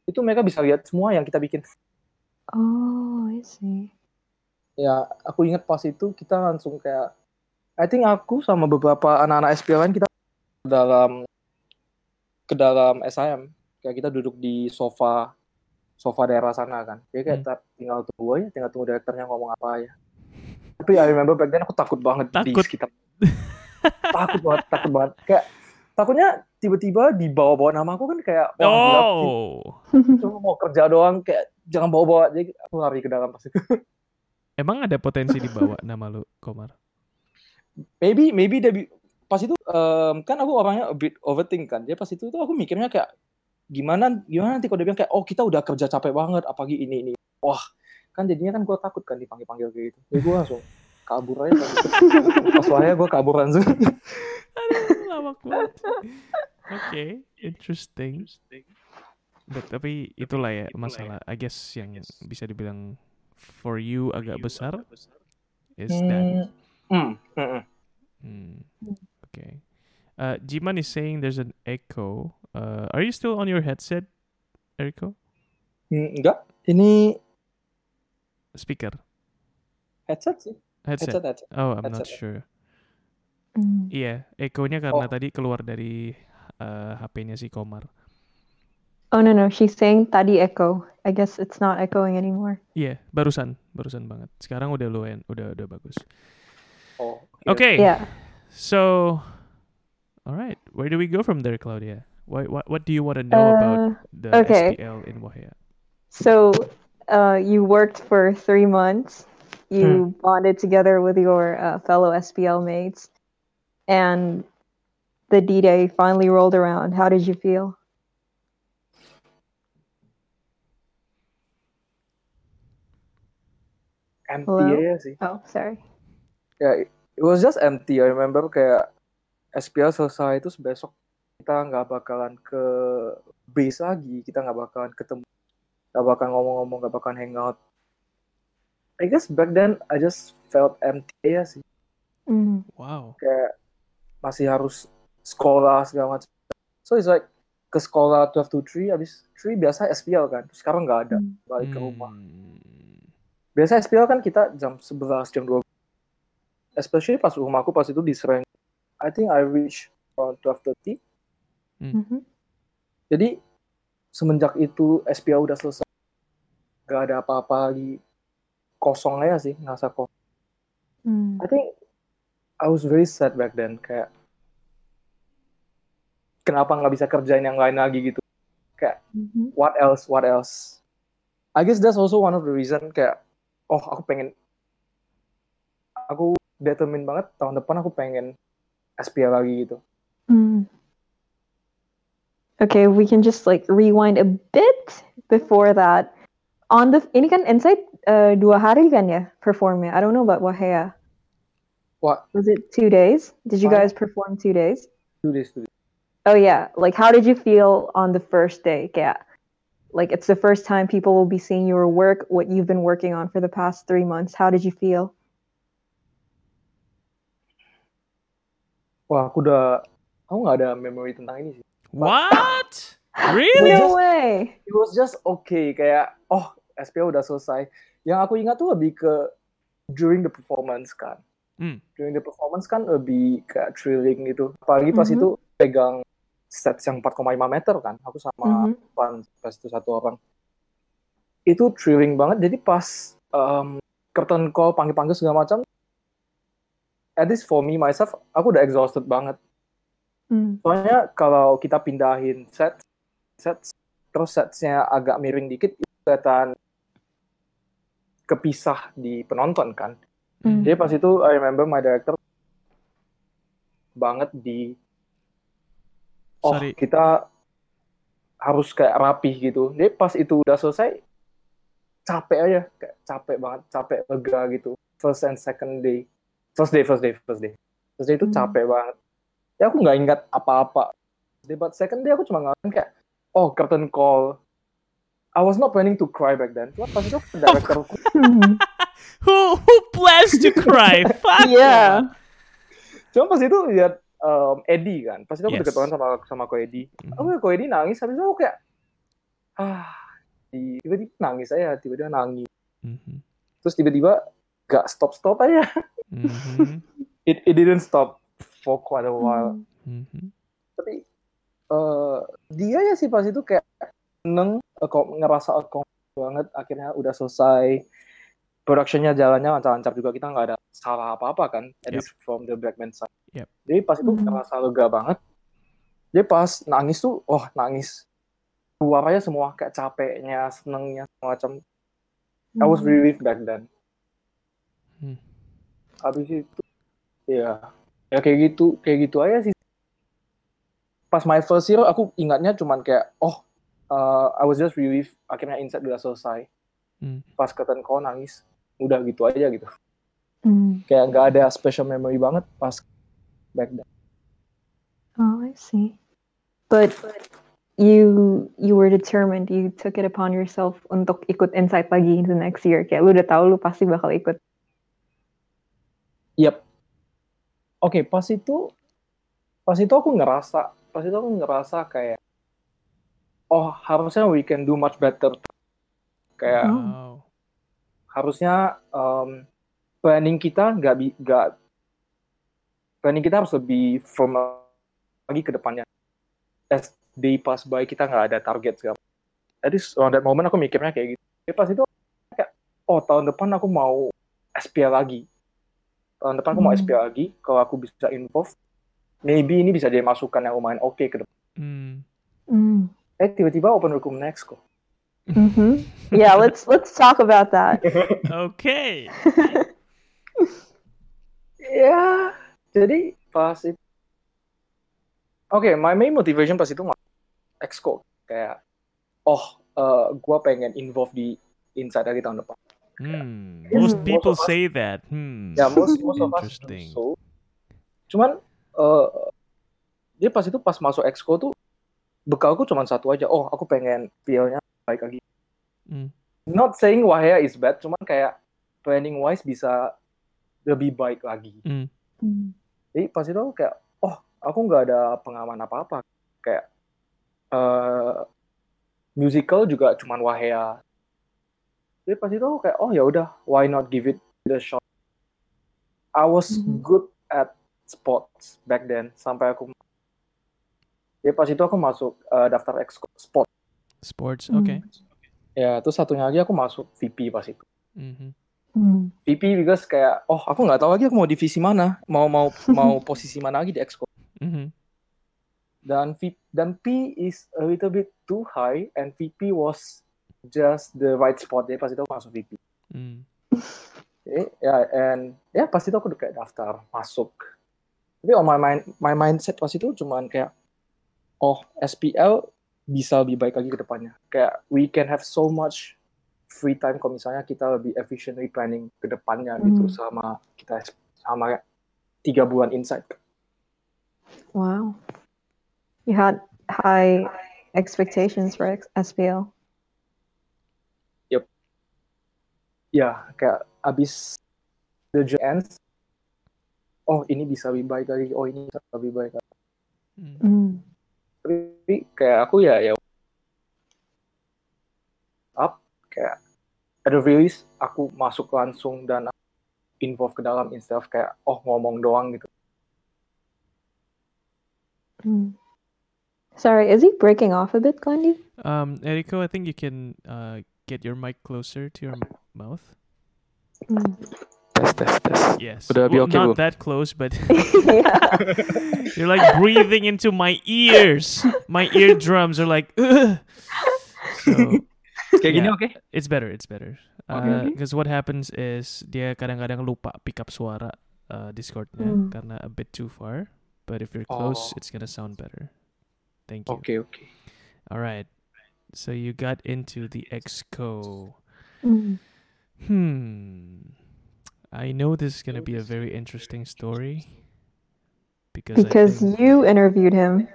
Itu mereka bisa lihat semua yang kita bikin. Oh, I see. Ya aku ingat pas itu kita langsung kayak I think aku sama beberapa anak-anak SPL lain kita ke dalam ke dalam SIM. Kayak kita duduk di sofa sofa daerah sana kan. Jadi kayak Hmm. tinggal tunggu aja, tinggal tunggu direkturnya ngomong apa ya. Tapi I remember back then aku takut banget di Takut. sekitar takut banget, takut banget. Kayak takutnya tiba-tiba dibawa-bawa nama aku kan kayak wah gila, Oh. cuma mau kerja doang kayak jangan bawa-bawa. Jadi aku lari ke dalam pas itu. Emang ada potensi dibawa nama lu, Komar? maybe maybe dia pas itu em, kan aku orangnya a bit overthink kan. Dia pas itu tuh aku mikirnya kayak gimana gimana nanti kalau dia bilang kayak oh kita udah kerja capek banget apalagi ini ini. Wah, kan jadinya kan gue takut kan dipanggil-panggil kayak gitu. Jadi gue langsung kabur aja. Pas, pas wahya gue kabur langsung. Aduh, lawak banget. Oke, interesting. But, tapi itulah ya masalah. I guess yang bisa dibilang for you agak besar is that. Hmm, hmm. Hmm. Okay. Uh, Jiman is saying there's an echo. Uh, are you still on your headset, Eriko? Hmm, enggak, ini Speaker. headset sih. Headset. Headset, headset. Oh, I'm not Headset. sure. Mm. Iya, echonya karena Oh. tadi keluar dari uh, HP-nya si Komar. Oh no no, she's saying tadi echo. I guess it's not echoing anymore. Iya, barusan, barusan banget. Sekarang udah lumayan, udah udah bagus. Oh, Okay. Yeah. So, all right, where do we go from there, Claudia? What what what do you want to know about Uh, the okay. SPL in Wahia? so uh, you worked for three months. You bonded together with your uh, fellow SPL mates, and the D Day finally rolled around. How did you feel? Empty Hello? aja sih. Oh, sorry. Ya, it was just empty. I remember kayak SPL selesai terus besok kita nggak bakalan ke base lagi, kita nggak bakalan ketemu, nggak bakalan ngomong-ngomong, nggak bakalan hangout. I guess back then I just felt empty ya sih, Mm. Wow. kayak masih harus sekolah segala macam. So it's like ke sekolah 12 to 3, habis 3 biasa SPL kan, terus sekarang nggak ada, Mm. balik ke rumah. Hmm. Biasa SPL kan kita jam 11, jam 12. Especially pas rumahku pas itu di Sereng. I think I reach around 12.30. Mhm. Jadi semenjak itu SPL udah selesai. Gak ada apa-apa lagi. Kosong aja sih, ngerasa kosong. Mm. I think I was very sad back then. Kayak kenapa nggak bisa kerjain yang lain lagi gitu. Kayak Mhm. what else, what else. I guess that's also one of the reason kayak, oh aku pengen, aku determined banget tahun depan aku pengen SPL lagi gitu. Mm. Okay, we can just like rewind a bit before that. On the ini kan Insight uh, dua hari kan ya performnya. I don't know about Wahea. What? Was it two days? Did you guys perform two days? Do this, do this. Oh yeah. Like how did you feel on the first day? Kayak like it's the first time people will be seeing your work, what you've been working on for the past three months. How did you feel? Wah, aku udah, aku nggak ada memory tentang ini sih. What? Really? No way. It was just okay, kayak, oh SPL udah selesai. Yang aku ingat tuh lebih ke during the performance kan. Hmm. During the performance kan lebih kayak thrilling gitu. Apalagi pas Mhm. itu pegang set yang 4,5 meter kan. Aku sama Mhm. Pan pas itu satu orang. Itu thrilling banget. Jadi pas um, curtain call panggil-panggil segala macam, at least for me myself, aku udah exhausted banget. Mm. Soalnya kalau kita pindahin set, set terus setnya agak miring dikit, kelihatan kepisah di penonton kan. Mm. Jadi pas itu I remember my director banget di oh Sorry. kita harus kayak rapih gitu. Jadi pas itu udah selesai capek aja, kayak capek banget, capek lega gitu. First and second day, first day, first day, first day. First day itu Hmm. capek banget. Ya aku nggak ingat apa-apa. Day, But second day aku cuma ngalamin kayak oh curtain call. I was not planning to cry back then. Cuma pas itu directorku. Who who plans to cry? Fuck. Yeah. Cuma pas itu lihat um, Eddie kan, pas itu aku Yes. deket banget sama sama Ko Eddie. Mhm. Aku liat Ko Eddie nangis, habis itu aku kayak ah tiba-tiba nangis aja, tiba-tiba nangis. Mhm. Terus tiba-tiba gak stop-stop aja. Mhm. It, it didn't stop for quite a while. Mhm. Tapi eh dia ya sih pas itu kayak seneng, eh, kok ngerasa accomplish banget. Akhirnya udah selesai. Productionnya jalannya lancar-lancar juga. Kita nggak ada salah apa-apa kan. At Yep. least from the Blackman side. Yep. Jadi pas itu Mhm. ngerasa lega banget. Dia pas nangis tuh, oh nangis. Aja semua kayak capeknya, senengnya, semacam. I was Mhm. relieved back then. Hmm. Habis itu, ya, ya kayak gitu, kayak gitu aja sih. Pas my first year, aku ingatnya cuman kayak, oh, uh, I was just relieved. Akhirnya insight udah selesai. Hmm. Pas curtain call nangis, udah gitu aja gitu. Mm. Kayak nggak ada special memory banget pas back then. Oh, I see. but you you were determined. You took it upon yourself untuk ikut Insight lagi the next year. Kayak lu udah tahu lu pasti bakal ikut. Yep. Oke, pas itu pas itu aku ngerasa, pas itu aku ngerasa kayak oh, harusnya we can do much better. Kayak Oh. Wow. harusnya um, planning kita nggak bi- nggak planning kita harus lebih firm lagi ke depannya. As day pass by kita nggak ada target segala. Jadi on that moment aku mikirnya kayak gitu. Jadi pas itu kayak oh tahun depan aku mau SPL lagi. Tahun depan aku mau Hmm. SPL lagi. Kalau aku bisa involve, maybe ini bisa jadi masukan yang lumayan oke ke depan. Mm. Mm. Eh tiba-tiba open hukum next kok. hmm Yeah, let's let's talk about that. Okay. Ya, jadi pas itu. Oke, my main motivation pas itu exco kayak, oh, eh gue pengen involve di Inside lagi tahun depan. Hmm. Yes, Most most people of us- say that. Hmm. Ya, most most of us do so. Cuman, eh dia pas itu pas masuk exco tuh bekalku cuma satu aja. Oh, aku pengen feel-nya baik lagi. Mm. Not saying Wahya is bad, cuman kayak planning wise bisa lebih baik lagi. Mm. Jadi pas itu aku kayak, oh aku nggak ada pengalaman apa-apa. Kayak eh musical juga cuman Wahea. Jadi pas itu aku kayak, oh ya udah, why not give it a shot. I was Mhm. good at sports back then sampai aku. Jadi pas itu aku masuk eh, daftar exco sport. Sports. Mm. Okay. Ya, terus satunya lagi aku masuk VP pas itu. Hmm Mm. VP because kayak, oh aku nggak tahu lagi aku mau divisi mana, mau mau mau posisi mana lagi di exco. hmm dan V dan P is a little bit too high and VP was just the right spot jadi pas itu aku masuk VP Mm. Jadi, ya and ya pas itu aku udah kayak daftar masuk tapi on my mind my mindset pas itu cuman kayak oh SPL bisa lebih baik lagi ke depannya kayak we can have so much free time kalau misalnya kita lebih efficiently planning ke depannya gitu Hmm. sama kita sama tiga bulan insight Wow. You had high expectations for SPL. ya kayak abis the ends oh ini bisa lebih baik lagi oh ini bisa lebih baik lagi Mm. Mm. tapi kayak aku ya ya kayak ada release aku masuk langsung dan involve ke dalam instead of kayak oh ngomong doang gitu Mm. Sorry, is he breaking off a bit, Glendy? Um, Eriko, I think you can uh, get your mic closer to your mouth. Mm. tes tes tes Yes. Udah lebih Well, oke not belum? that close, but you're like breathing into my ears. My eardrums are like. "Ugh." So kayak gini Yeah. oke it's better. It's better. Okay. Because what happens is dia kadang-kadang lupa pick up suara uh, Discordnya Hmm. karena a bit too far. But if you're close, Oh. it's gonna sound better. Thank you. Okay, okay. All right. So you got into the Exco. Mm. Hmm. I know this is gonna be a very interesting story. Because Because think- you interviewed him.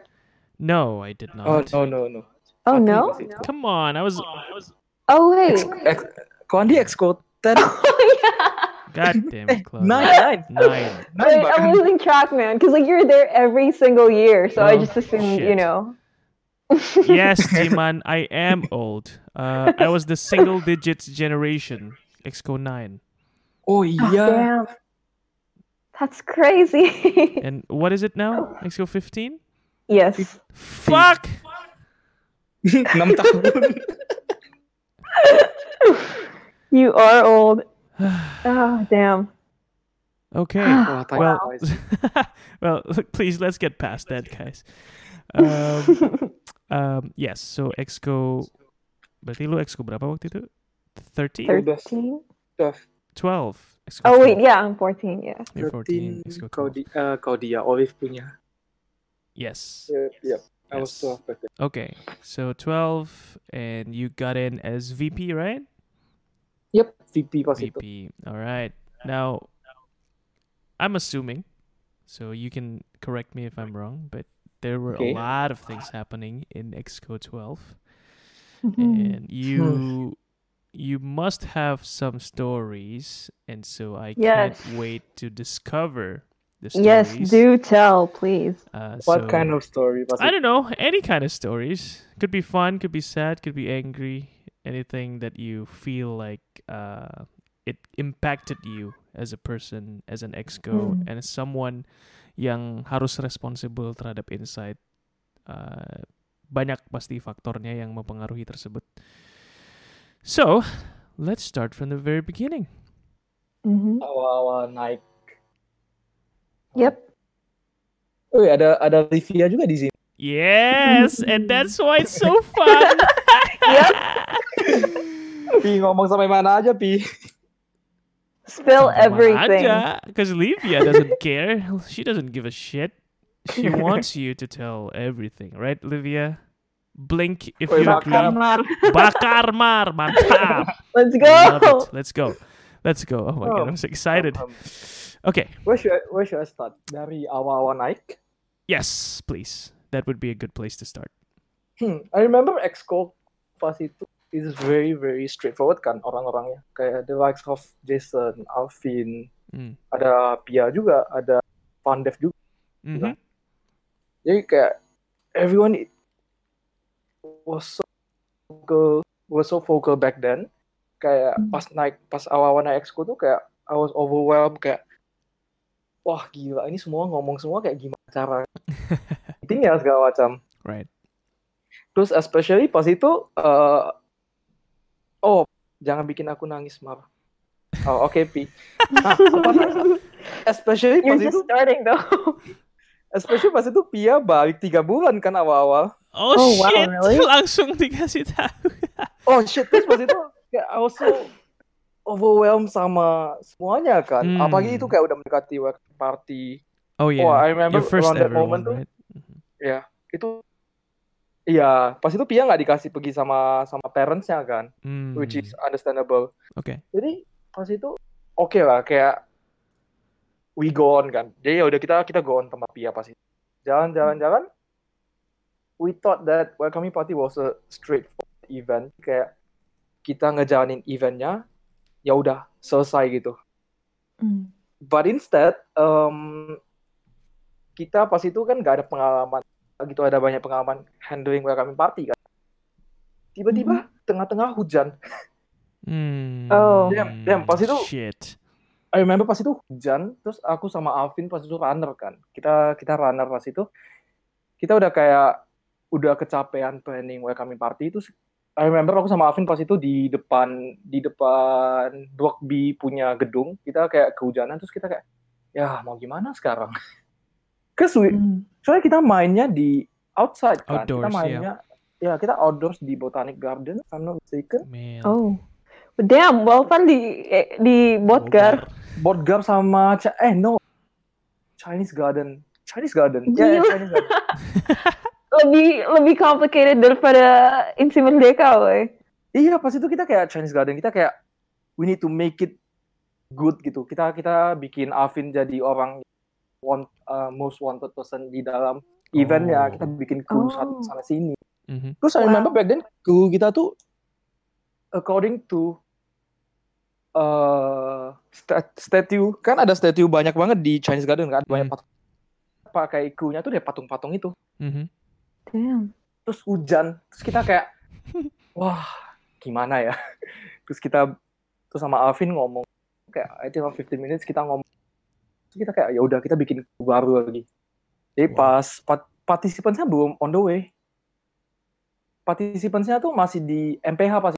no, I did not. oh no no no Oh Aku no. Come on, I was. I was. Oh wait. Ex, ex, kok Andi exco ten oh yeah. God damn it, Claudia. nine nine Nine. nine Wait, bahkan. I'm losing track, man. Because like you're there every single year, so I Well, just assumed, you know. yes, Jiman, I am old. Uh, I was the single digits generation, Exco 9. oh Oh, iya damn. That's crazy. And what is it now? Exco 15? yes. Fuck! enam tahun You are old. Oh, damn. okay. Wah, Well, well, please let's get past that, guys. Um, um, yes, so Exco. Berarti lu Exco berapa waktu itu? 13? 13? Udah 12. Exco Oh, wait, yeah, I'm 14, yeah. You're 14. 13 Exco kau 12. di eh, kau dia Olive punya Yes. Yep, yep. I was Yes. 12 back then. Okay, so 12, and you got in as VP, right? Yep, VP pas itu. VP. All right. Now, I'm assuming, so you can correct me if I'm wrong, but there were Okay. a lot of things happening in Exco 12 Mhm. and you you must have some stories and so I Yes. can't wait to discover the Yes, stories. do tell, please. Uh, What so- kind of story? I don't know, any kind of stories. Could be fun, could be sad, could be angry. Anything that you feel like uh, it impacted you as a person, as an exco, Hmm. and as someone yang harus responsible terhadap insight. Uh, banyak pasti faktornya yang mempengaruhi tersebut. So, let's start from the very beginning. Mhm. awal-awal naik. Yep. Oh iya, ada ada Livia juga di sini. Yes, and that's why it's so fun. Yep. Pi ngomong sampai mana aja, Pi? Spill everything. Because Livia doesn't care. She doesn't give a shit. She wants you to tell everything, right, Livia? Blink if Woi, you bakar. agree. Kamar. Bakar mar, mantap. Let's go. Let's go. Let's go. Oh my god, I'm so excited. Um, Okay, Where should I, where should I start? Dari awal-awal naik. yes, please. That would be a good place to start. Hmm, I remember Exco pas itu is very very straightforward kan orang-orangnya. Kayak the likes of Jason, Alvin, Mm. ada Pia juga, ada Pandev juga. Mhm. Jadi kayak everyone was so vocal, was so vocal back then. Kayak Hmm. pas naik pas awal-awal naik exco tuh kayak I was overwhelmed kayak wah gila ini semua ngomong semua kayak gimana cara meetingnya segala macam. Right. Terus especially pas itu eh, oh jangan bikin aku nangis Mar. Oh oke Pi. Nah, pas- especially pas You're itu just starting though. especially pas itu Pia balik tiga bulan kan awal-awal. Oh, Oh, wow, shit, really? langsung dikasih tahu. Oh shit, terus pas itu kayak I was so overwhelmed sama semuanya kan. Hmm. Apalagi itu kayak udah mendekati welcome party. Oh yeah, Oh, I remember your first around that moment one, right? Ya, itu Iya, pas itu Pia nggak dikasih pergi sama sama parents-nya kan, Mm. which is understandable. okay. Jadi pas itu oke lah kayak we go on kan. Jadi ya udah kita kita go on sama Pia pas itu. Jalan-jalan-jalan we thought that welcoming party was a straightforward event kayak kita ngejalanin eventnya ya udah selesai gitu. Mm. But instead um, kita pas itu kan gak ada pengalaman gitu ada banyak pengalaman handling welcoming party kan. Tiba-tiba tengah-tengah hujan. Mm. Oh. Damn, damn, pas itu- Shit. I remember pas itu hujan, terus aku sama Alvin pas itu runner kan. Kita kita runner pas itu. Kita udah kayak udah kecapean planning welcoming party itu. I remember aku sama Alvin pas itu di depan di depan Blok B punya gedung. Kita kayak kehujanan terus kita kayak ya mau gimana sekarang? Cause we, Mm. soalnya kita mainnya di outside kan. Outdoors, kita mainnya ya kita outdoors di Botanic Garden, if I'm not mistaken. Man. Oh. Damn, well kan di eh, di Botgar. Botgar sama eh no Chinese Garden Chinese Garden ya Gila. Chinese Garden Lebih lebih complicated daripada Insi Merdeka, weh. iya pas itu kita kayak Chinese Garden kita kayak we need to make it good gitu kita kita bikin Alvin jadi orang want uh, most wanted person di dalam eventnya Oh. kita bikin crew Oh. satu sana sini Mhm. terus I Wow. remember back then crew kita tuh according to uh, sta- statue kan ada statue banyak banget di Chinese Garden kan banyak Hmm. patung pakai crewnya tuh dia patung-patung itu Mhm. Damn. terus hujan terus kita kayak wah gimana ya terus kita terus sama Alvin ngomong kayak I think 15 minutes kita ngomong terus kita kayak ya udah kita bikin baru lagi jadi Wow. pas pat- partisipannya belum on the way partisipannya tuh masih di MPH pas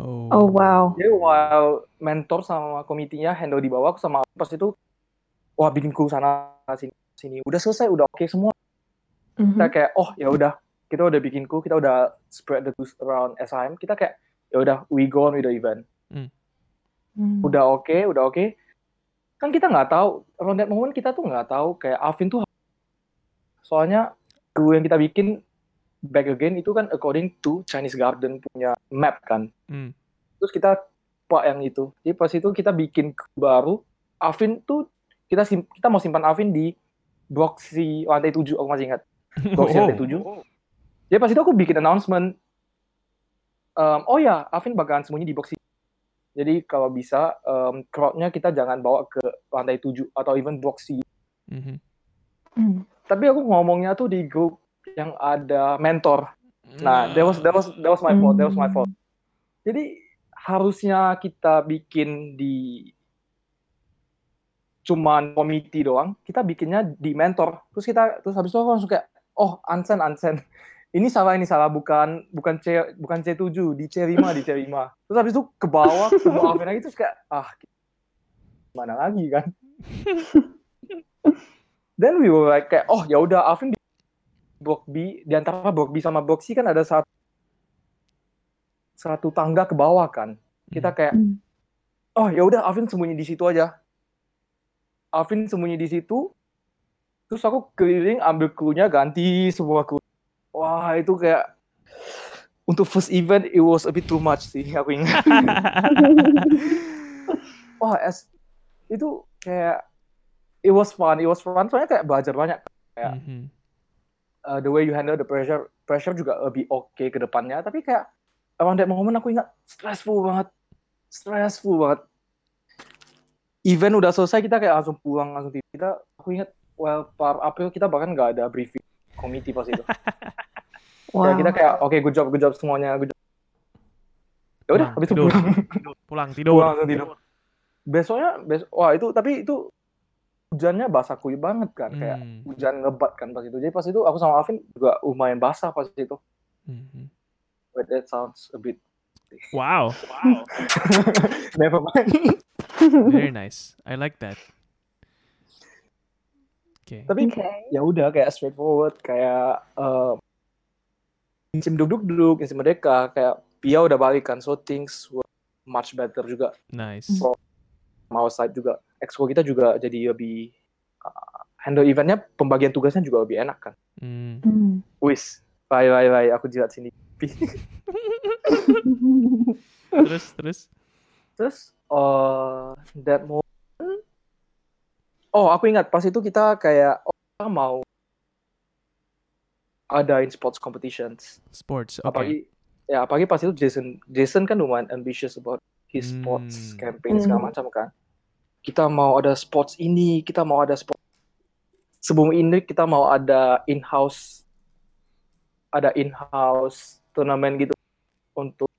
Oh. Oh wow. jadi while mentor sama komitinya handle di bawah aku sama Alvin pas itu wah bikin crew sana sini sini udah selesai udah oke semua Mhm. kita kayak oh ya udah kita udah bikin crew kita udah spread the news around SIM kita kayak ya udah we go on with the event. Mm. udah oke udah oke. Kan kita nggak tahu around that moment kita tuh nggak tahu kayak Alvin tuh soalnya crew yang kita bikin back again itu kan according to Chinese Garden punya map kan. Mm. terus kita pak yang itu. Jadi pas itu kita bikin baru Alvin tuh kita sim- kita mau simpan Alvin di blok si lantai 7 aku masih ingat boxing Oh. lantai tujuh. Jadi pas itu aku bikin announcement. em, oh ya, Alvin bakalan sembunyi di boxing. Jadi kalau bisa em, crowd-nya kita jangan bawa ke lantai tujuh atau even boxing. Mhm. Hmm. Tapi aku ngomongnya tuh di grup yang ada mentor. Nah, that was that was that was my fault. That was my fault. Jadi harusnya kita bikin di cuman komite doang, kita bikinnya di mentor. Terus kita terus habis itu aku langsung kayak, oh Ansen Ansen, ini salah ini salah bukan bukan C bukan C7 di C5 di C5. Terus habis itu ke bawah ketemu Alvin lagi terus kayak ah mana lagi kan. Then we were like kayak oh ya udah Alvin di blok B di antara blok B sama blok C kan ada satu satu tangga ke bawah kan. Kita kayak Hmm. oh ya udah Alvin sembunyi di situ aja. Alvin sembunyi di situ. Terus aku keliling ambil krunya ganti semua kru. Wah itu kayak untuk first event it was a bit too much sih aku ingat. Wah es itu kayak it was fun, it was fun soalnya kayak belajar banyak. kayak Mhm. uh, the way you handle the pressure pressure juga lebih oke ke depannya tapi kayak around that moment aku ingat stressful banget stressful banget event udah selesai kita kayak langsung pulang langsung tidur kita aku ingat well par April kita bahkan nggak ada briefing committee pas itu Wow. Kayak kita kayak oke good job good job semuanya good job ya udah Pulang, habis itu tidur. pulang Pulang tidur. pulang langsung tidur besoknya bes wah itu tapi itu hujannya basah kuyup banget kan kayak Hmm. hujan lebat kan pas itu jadi pas itu aku sama Alvin juga lumayan basah pas itu Mhm. but that sounds a bit Wow, never mind very nice. I like that. Okay. tapi Okay. ya udah kayak straightforward kayak uh, insim duduk duduk insim merdeka kayak Pia udah balik kan so things were much better juga Nice. From our side juga exco kita juga jadi lebih uh, handle eventnya pembagian tugasnya juga lebih enak kan Mm. Hmm. wis bye bye bye aku jilat sini Terus terus. terus uh, that moment oh aku ingat pas itu kita kayak oh, kita mau adain sports competitions Sports. apalagi Okay. ya apalagi pas itu Jason Jason kan lumayan ambitious about his sports Hmm. campaign segala Hmm. macam kan kita mau ada sports ini kita mau ada sport sebelum ini kita mau ada in-house ada in-house turnamen gitu untuk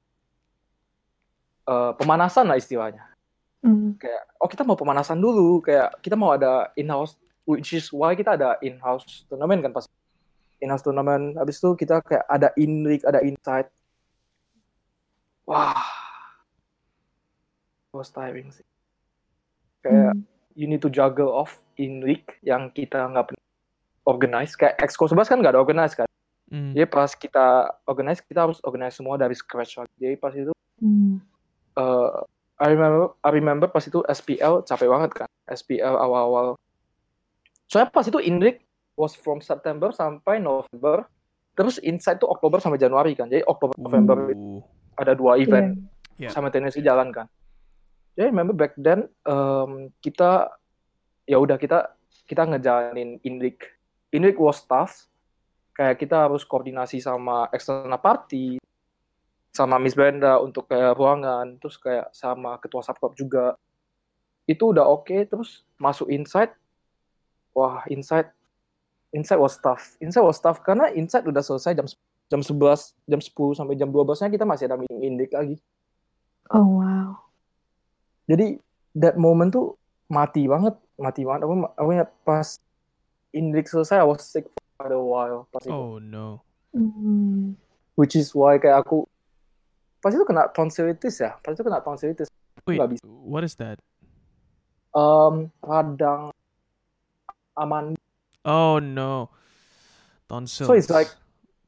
uh, pemanasan lah istilahnya Hmm. kayak oh kita mau pemanasan dulu kayak kita mau ada in-house which is why kita ada in-house turnamen kan pas in-house turnamen habis itu kita kayak ada in-league ada inside wah it was tiring sih kayak Hmm. you need to juggle off in-league yang kita nggak pernah organize kayak Exco 11 kan nggak ada organize kan Mm. jadi pas kita organize kita harus organize semua dari scratch lagi jadi pas itu Hmm. uh, I remember I remember pas itu SPL capek banget kan SPL awal-awal. Soalnya pas itu Indrik was from September sampai November. Terus Inside tuh Oktober sampai Januari kan. Jadi Oktober November Ooh. ada dua event Yeah. simultaneously jalan kan. Jadi remember back then um, kita ya udah kita kita ngejalanin Indrik Indrik was tough. Kayak kita harus koordinasi sama external party sama Miss Brenda untuk kayak ruangan terus kayak sama ketua subclub juga itu udah oke terus masuk inside wah inside inside was tough inside was tough karena inside udah selesai jam jam 11 jam 10 sampai jam 12 nya kita masih ada meeting indik lagi Oh wow. jadi that moment tuh mati banget mati banget aku aku ingat pas indik selesai I was sick for a while pas itu Oh no. Hmm. which is why kayak aku pas itu kena tonsillitis ya pas itu kena tonsillitis Wait, nggak bisa. what is that? um, radang aman Oh no. Tonsils. so it's like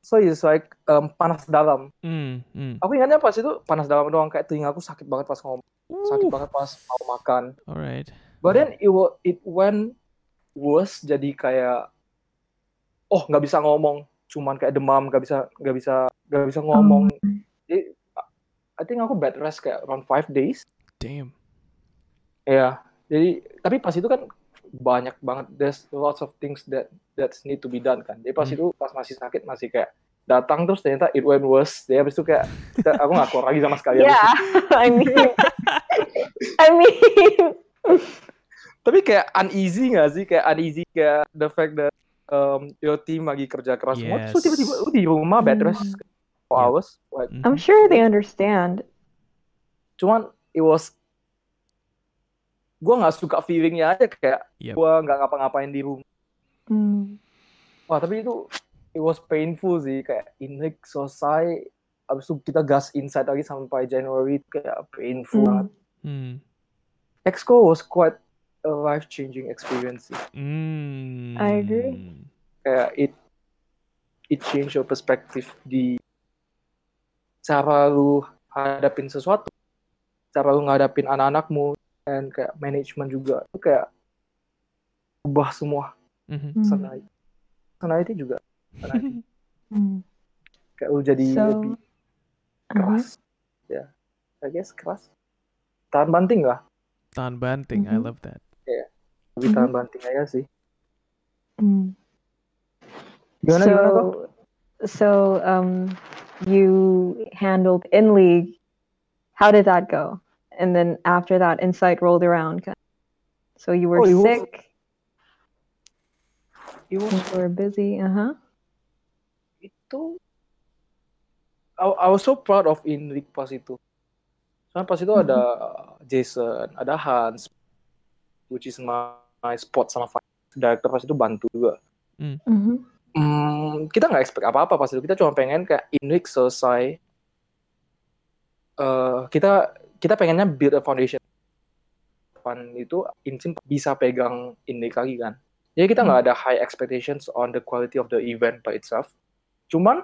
so it's like um, panas dalam Mm, mm. aku ingatnya pas itu panas dalam doang kayak telinga aku sakit banget pas ngomong sakit banget pas mau makan Alright. but then it it went worse jadi kayak oh nggak bisa ngomong cuman kayak demam nggak bisa nggak bisa nggak bisa ngomong Jadi, I think aku bed rest kayak around five days Damn. ya jadi tapi pas itu kan banyak banget there's lots of things that that need to be done kan jadi pas Hmm. itu pas masih sakit masih kayak datang terus ternyata it went worse jadi habis itu kayak kita, aku nggak keluar lagi sama sekali habis Yeah. I mean, I mean, tapi kayak uneasy nggak sih kayak uneasy kayak the fact that um, your team lagi kerja keras semua terus Yes. tiba-tiba lu di rumah bed Hmm. For Yep. hours like, Mhm. I'm sure they understand. cuman it was gue nggak suka feelingnya aja kayak Yep. gue nggak ngapa-ngapain di rumah Mm. wah tapi itu it was painful sih kayak Inrik selesai abis itu kita gas inside lagi sampai January kayak painful Mm. banget Hmm. Exco was quite a life changing experience sih. Hmm. I agree. kayak it it change your perspective di cara lu hadapin sesuatu cara lu ngadapin anak-anakmu dan kayak manajemen juga itu kayak ubah semua Mhm. Mm. personality personality juga personality. Mm. kayak lu jadi So, lebih keras ya I guess keras tahan banting lah Tahan banting, I Mhm. love that. lebih Mhm. tahan banting aja sih Mm. gimana gimana kok so, so um, you handled in league. How did that go? And then after that, Insight rolled around. So you were Oh, sick. it was You were busy. Uh huh. itu I, I was so proud of Inrik pas itu. Soalnya pas itu ada Jason, ada Hans, which is my, my spot sama director pas itu bantu juga. Mm-hmm. Hmm, kita nggak expect apa-apa pas itu. Kita cuma pengen kayak Inrik selesai. eh, kita kita pengennya build a foundation. Fun itu Insim bisa pegang Inrik lagi kan. Jadi kita nggak ada high expectations on the quality of the event by itself. Cuman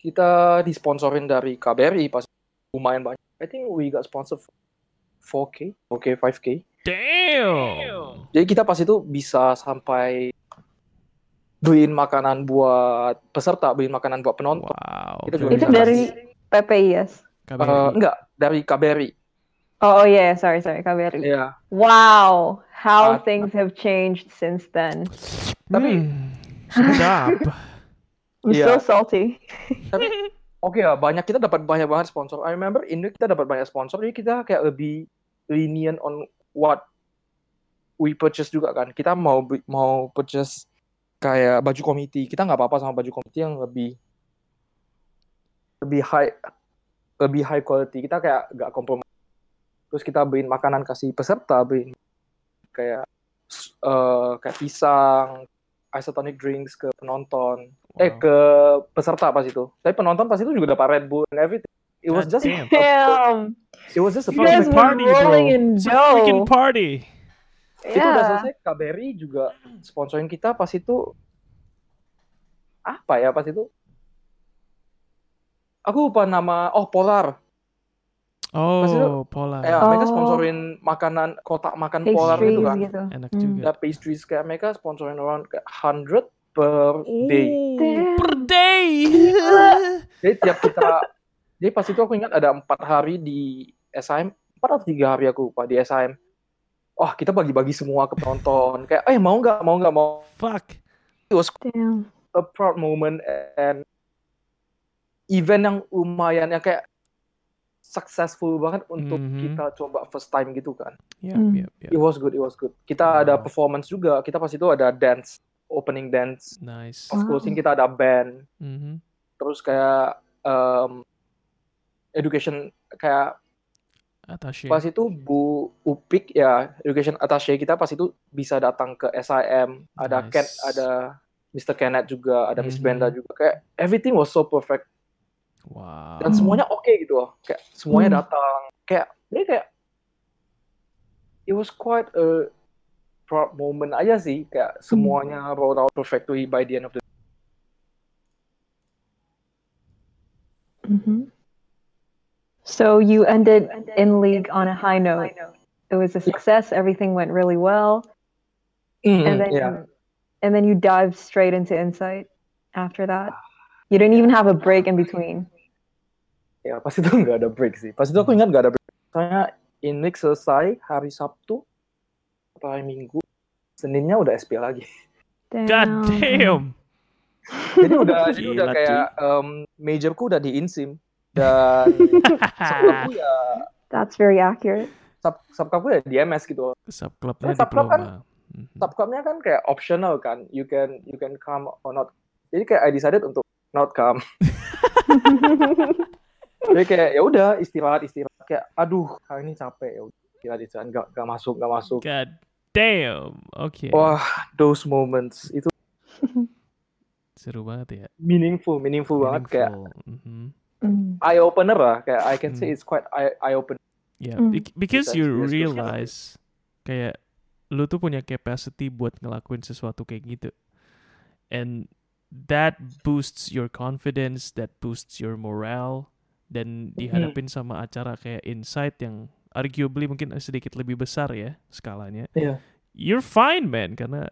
kita disponsorin dari KBRI pas lumayan banyak. I think we got sponsored 4K, 4K, 5K. Damn. Jadi kita pas itu bisa sampai beliin makanan buat peserta, beliin makanan buat penonton. Wow. Kita juga Itu bisa dari PPIS. KBRI. Eh, enggak, dari KBRI. Oh, oh yeah, sorry, sorry, KBRI. Iya. Wow, how Uh, things have changed since then. Tapi- Hmm. Sedap. I'm Yeah. so salty. Oke ya, banyak kita dapat banyak banget sponsor. I remember ini kita dapat banyak sponsor, jadi kita kayak lebih lenient on what we purchase juga kan. Kita mau mau purchase kayak baju komite, kita nggak apa-apa sama baju komite yang lebih lebih high lebih high quality. Kita kayak nggak kompromi. Terus kita beliin makanan kasih peserta, beliin kayak eh, kayak pisang, isotonic drinks ke penonton eh Wow. ke peserta pas itu. Tapi penonton pas itu juga dapat Red Bull and everything. It was God just damn. Damn, it was just a you guys were party, bro. rolling in It's a freaking dough. Party. itu udah Yeah. selesai KBRI juga sponsorin kita pas itu apa ya pas itu aku lupa nama oh Polar Oh, Pola. ya mereka Oh. sponsorin makanan kotak makan Polar Pastries itu kan gitu. Enak Hmm. juga. ya pastries kayak mereka sponsorin around kayak 100 per day Damn. per day. jadi tiap kita jadi pas itu aku ingat ada empat hari di SIM empat atau tiga hari aku lupa di SIM wah kita bagi-bagi semua ke penonton kayak eh mau nggak mau nggak mau Fuck. it was Damn. a proud moment and event yang lumayan yang kayak successful banget untuk Mhm. kita coba first time gitu kan. Yep, Hmm. yep, yep. It was good, it was good. Kita ada Wow. performance juga. Kita pas itu ada dance, opening dance. Nice. Pas Wow. closing kita ada band. Mhm. Terus kayak um, education kayak Attaché. pas itu Bu Upik ya education attaché kita pas itu bisa datang ke SIM. Ada Nice. Ken, ada Mr. Kenneth juga, ada Miss Mhm. Brenda juga. Kayak everything was so perfect. Wow. dan Hmm. semuanya oke gitu loh kayak semuanya Hmm. datang kayak dia kayak it was quite a proud moment aja sih kayak semuanya rolled out perfectly by the end of the hmm So you ended in league on a high note. It was a success. Everything went really well, and then yeah. and then you dived straight into insight after that. You didn't even have a break in between. ya pas itu nggak ada break sih pas itu aku ingat nggak ada break soalnya ini selesai hari Sabtu Sabtu hari Minggu, Seninnya udah SPL lagi. God damn. Jadi udah jadi Gila, udah kayak um, majorku udah di insim dan subclubku ya That's very accurate. sub subclubku ya di MS gitu. Subclubnya Kan subclub kan- diploma. Mhm. Subclubnya kan kayak optional kan. You can you can come or not. Jadi kayak I decided untuk not come. Jadi kayak ya udah istirahat istirahat kayak aduh hari ini capek ya istirahat istirahat nggak nggak masuk nggak masuk. God damn. Oke. Wah those moments itu Seru banget ya. meaningful meaningful, banget kayak Meaningful. Mhm. Mm. eye opener lah kayak I can say Hmm. it's quite eye eye opener. Yeah, Mm. bec- because Bisa you realize kayak lu tuh punya capacity buat ngelakuin sesuatu kayak gitu. And that boosts your confidence, that boosts your morale dan dihadapin sama acara kayak Insight yang arguably mungkin sedikit lebih besar ya skalanya. Iya. You're fine, man, karena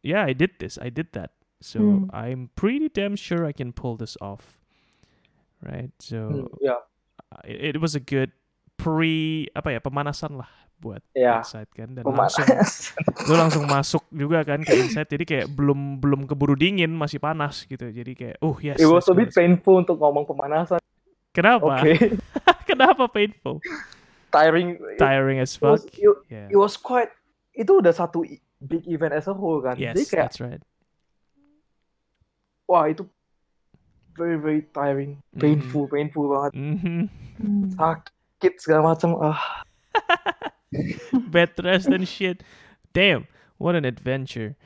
yeah, I did this, I did that. So Mm. I'm pretty damn sure I can pull this off. Right? So Hmm, ya uh, it, it was a good pre apa ya pemanasan lah buat ya Insight kan dan langsung pemanas. lu langsung masuk juga kan ke Insight jadi kayak belum belum keburu dingin masih panas gitu jadi kayak oh yes It was a bit let's go." painful untuk ngomong pemanasan. kenapa Oke, kenapa painful tiring. tiring as It was, fuck it, yeah it was quite. Itu udah satu big event as a whole kan. yes Jadi kayak that's right wah itu very very tiring, Mhm. painful, painful banget, Mhm. Mm. sakit segala macam. Ah, bed rest and shit. Damn, what an adventure.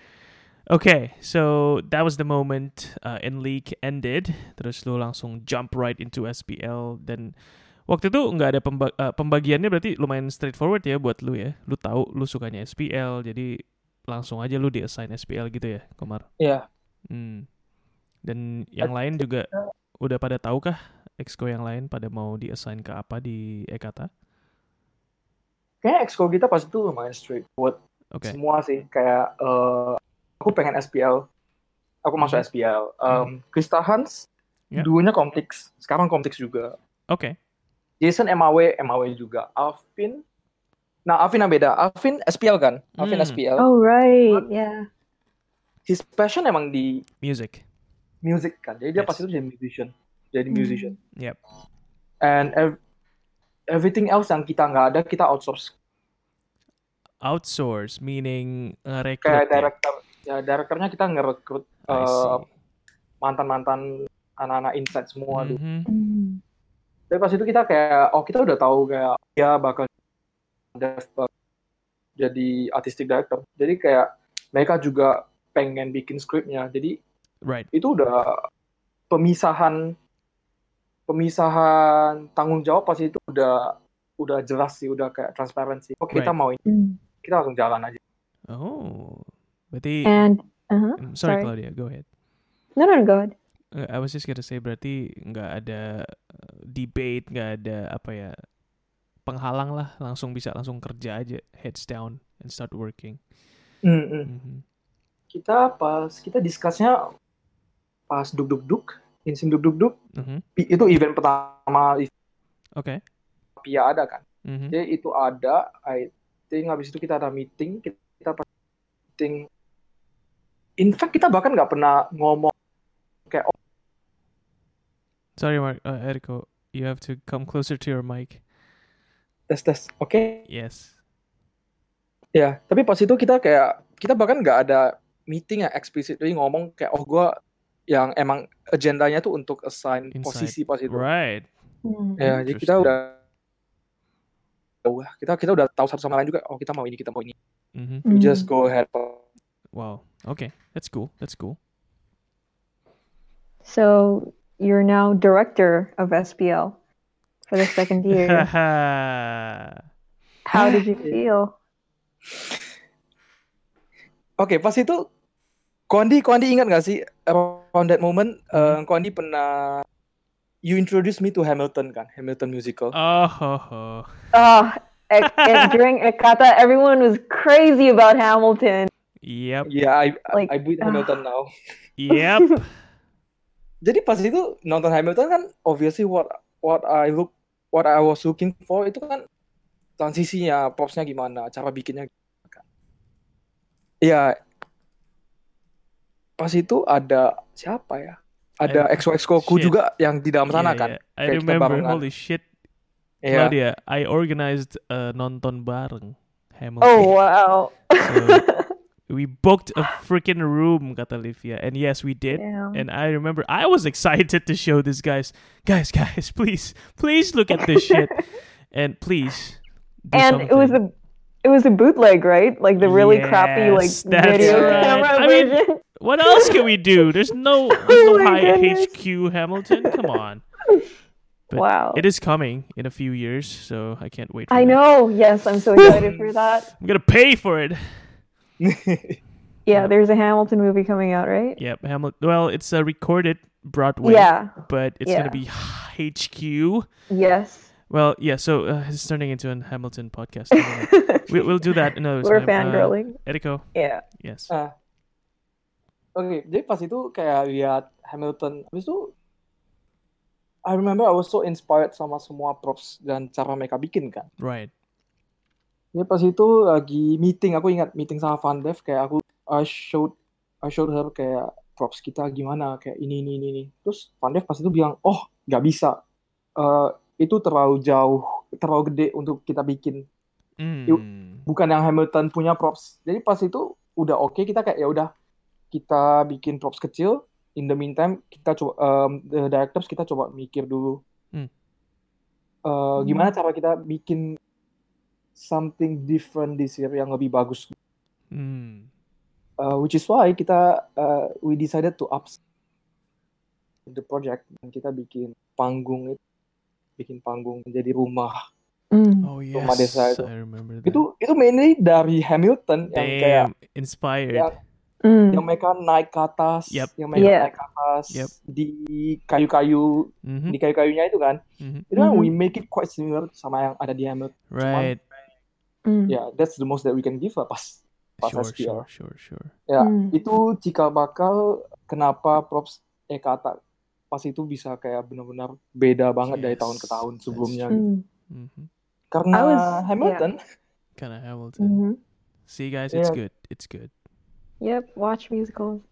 Okay, so that was the moment uh, in league ended. Terus lu langsung jump right into SPL dan waktu itu nggak ada pemba- uh, pembagiannya berarti lumayan straightforward ya buat lu ya. Lu tahu lu sukanya SPL jadi langsung aja lu di assign SPL gitu ya, Komar. Iya. Hmm. Dan yang lain juga udah pada tahu kah exco yang lain pada mau di assign ke apa di Ekata? Kayaknya exco kita pas itu lumayan straightforward Oke. semua sih. Kayak eh, aku pengen SPL, aku masuk Mhm. SPL. Um, Krista Hans Ya. dulunya Comtix, sekarang Comtix juga. Oke. Jason MAW, MAW juga. Alvin, nah Alvin yang beda. Alvin SPL kan? Alvin Hmm. SPL. Oh right, yeah. His passion emang di Music. Music kan. Jadi dia Yes. pas itu jadi musician. Jadi Hmm. musician. Yep. And ev- everything else yang kita nggak ada, kita outsource. Outsource meaning ngerekrut Kayak ya? director, ya directornya kita ngerekrut I eh, mantan-mantan anak-anak insight semua tuh. Mhm. Mm. Tapi pas itu kita kayak, oh kita udah tahu kayak dia bakal jadi artistic director. Jadi kayak mereka juga pengen bikin skripnya. Jadi Right. itu udah pemisahan pemisahan tanggung jawab pasti itu udah udah jelas sih, udah kayak transparansi. Oke kita Right. mau ini, Mm. kita langsung jalan aja. Oh. Berarti And uh-huh. Mm, sorry, sorry. Claudia, go ahead. no, no, no, go ahead. Uh, I was just gonna say berarti nggak ada uh, debate, nggak ada apa ya penghalang lah, langsung bisa langsung kerja aja, heads down and start working. Mm-mm. Mhm. Kita pas kita discussnya pas duk duk duk, insim duk duk duk, Mhm. i- itu event pertama Oke. Pia ada kan. Mhm. Jadi itu ada, I think habis itu kita ada meeting, kita, meeting. In fact kita bahkan nggak pernah ngomong kayak oh Sorry, Mark, uh, Eriko, you have to come closer to your mic. tes tes, oke Yes. Ya, tapi pas itu kita kayak kita bahkan nggak ada meeting yang eksplisit jadi ngomong kayak oh gua yang emang agendanya tuh untuk assign Insight. posisi pas itu. Right. Mm. Ya, jadi kita udah tahu lah. kita kita udah tahu satu sama lain juga. Oh kita mau ini kita mau ini. Mhm. We just Mm. go ahead. Wow. Okay, that's cool. That's cool. So you're now director of SPL for the second year. How did you feel? Oke, pas itu Kondi Kondi ingat gak sih around that moment eh, Kondi pernah you introduce me to Hamilton kan, Hamilton musical. oh, ho, ho. Oh, e- e- during Ekata, everyone was crazy about Hamilton. Yep. Yeah, I Like, I beat ah. Hamilton now. Yep. Jadi pas itu nonton Hamilton kan obviously what what I look what I was looking for itu kan transisinya, popsnya gimana, cara bikinnya. Iya. Pas itu ada siapa ya? Ada I- XO Excoku shit. juga yang di dalam sana Yeah, kan. yeah. I Kayak remember. barengan. Holy shit, Iya. Claudia. I organized uh, nonton bareng Hamilton. Oh wow. So, we booked a freaking room, kata Livia. And yes, we did. Damn. And I remember I was excited to show this guys, guys, guys, please, please look at this shit, and please. Do and it was something. a it was a bootleg, right? Like the really crappy like Yes, that's video right. camera I mean, version. What else can we do? There's no, there's no Oh high goodness. HQ Hamilton. Come on. But wow. It is coming in a few years, so I can't wait. For I that. know. Yes, I'm so excited for that. I'm gonna pay for it. Yeah, there's a Hamilton movie coming out, right? Yep, Hamilton. Well, it's a recorded Broadway. Yeah. but it's Yeah. gonna be HQ. Yes. Well, yeah. So uh, it's turning into a Hamilton podcast. We, we'll do that another We're time. Uh, fangirling. Eriko, yeah. yes. Ah. Oke, jadi pas itu kayak lihat Hamilton, habis itu I remember I was so inspired sama semua props dan cara mereka bikin kan. Right. Jadi pas itu lagi meeting, aku ingat meeting sama Van Dev kayak aku I showed I showed her kayak props kita gimana kayak ini ini ini. ini. Terus Van Dev pas itu bilang, "Oh, nggak bisa. Eh, itu terlalu jauh, terlalu gede untuk kita bikin. Mm. Bukan yang Hamilton punya props." Jadi pas itu udah oke kita kayak ya udah kita bikin props kecil. In the meantime kita coba um, the directors kita coba mikir dulu. Hmm. Eh, gimana cara kita bikin something different this year yang lebih bagus Mm. Uh, which is why kita uh, we decided to up the project dan kita bikin panggung itu bikin panggung menjadi rumah Mm. Oh yes, Rumah desa itu. I remember that. itu itu mainly dari Hamilton yang kayak Damn, inspired. yang, Mm. yang mereka naik ke atas Yep. yang mereka Yeah. naik ke atas Yep. di kayu-kayu Mhm, di kayu-kayunya itu kan mhm. itu kan Mhm. we make it quite similar sama yang ada di Hamilton Right. Mm. ya that's the most that we can give lah pas pas Sure, SPL. sure, sure, sure. Ya, Hmm. itu cikal bakal kenapa props eh kata pas itu bisa kayak benar-benar beda banget dari tahun ke Yes, tahun that's sebelumnya. Mm. hmm Karena I was- Hamilton, Kind of Hamilton. Mhm. See, guys, it's Yeah. good. It's good. Yep, watch musicals.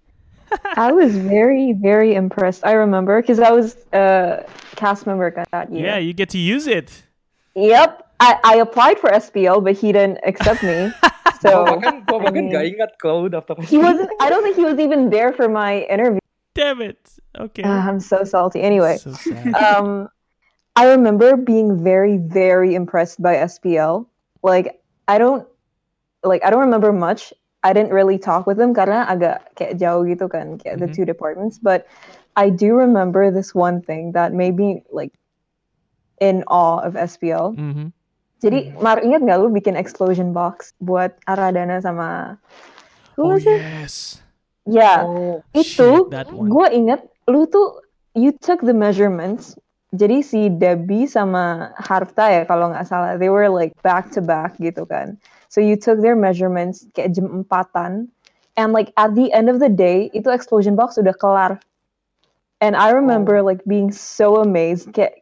I was very, very impressed. I remember because I was a cast member that Yeah, you get to use it. Yep, I, I applied for SPL, but he didn't accept me. so bahkan gua bahkan I mean- ingat kalau daftar. he wasn't. I don't think he was even there for my interview. Damn it. Okay. Ah, I'm so salty. Anyway, So sad. um, I remember being very, very impressed by SPL. Like I don't, like I don't remember much. I didn't really talk with them karena agak kayak jauh gitu kan, kayak the Mhm. two departments. But I do remember this one thing that made me like in awe of SPL. hmm Jadi, Mar ingat nggak lu bikin explosion box buat Aradana sama who Oh was it? yes. Yeah, Oh, itu gue inget lu tuh you took the measurements jadi si Debbie sama Harta ya kalau nggak salah they were like back to back gitu kan so you took their measurements kayak jam empatan and like at the end of the day itu explosion box udah kelar and I remember like being so amazed kayak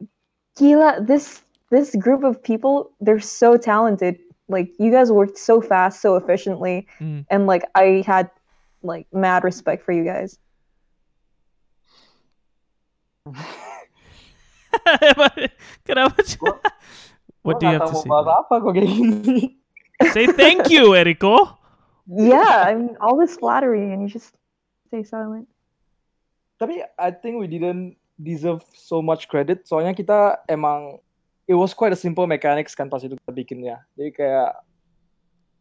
gila this this group of people they're so talented like you guys worked so fast so efficiently Mm. and like I had like mad respect for you guys Kenapa? Gua- what do you have to tahu say? apa kok kayak gini. Say thank you, Eriko. yeah, I mean, all this flattery, and you just stay silent. Tapi I think we didn't deserve so much credit. Soalnya kita emang it was quite a simple mechanics kan pas itu kita bikinnya. Jadi kayak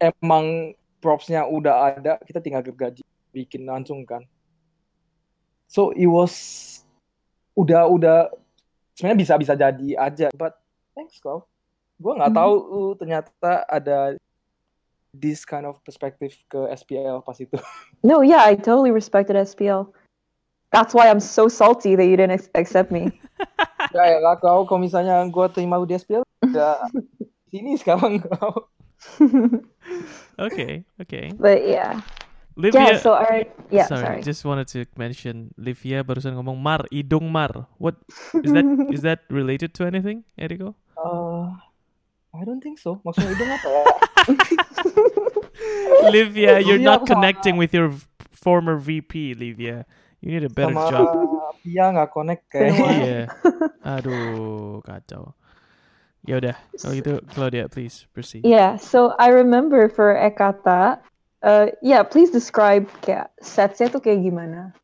emang propsnya udah ada, kita tinggal gergaji bikin langsung kan. So it was udah udah sebenarnya bisa bisa jadi aja. But thanks kau. Gue nggak Mhm. tahu lu ternyata ada this kind of perspective ke SPL pas itu. No, yeah, I totally respected SPL. That's why I'm so salty that you didn't accept me. ya ya lah kau kalau misalnya gue terima di SPL udah sini sekarang kau. Okay, okay. but yeah, Livia. yeah. So alright, yeah. sorry, Sorry. just wanted to mention Livia barusan ngomong mar, hidung mar. What is that? is that related to anything, Eriko? Uh, I don't think so. Maksudnya hidung apa ya? Livia, you're not connecting with your former VP, Livia. You need a better sama job. Pia nggak connect Been a kayaknya. while. Iya. Aduh, kacau. Ya udah, kalau gitu Claudia, please proceed. Yeah, so I remember for Ekata, uh, yeah, please describe kayak setsnya tuh kayak gimana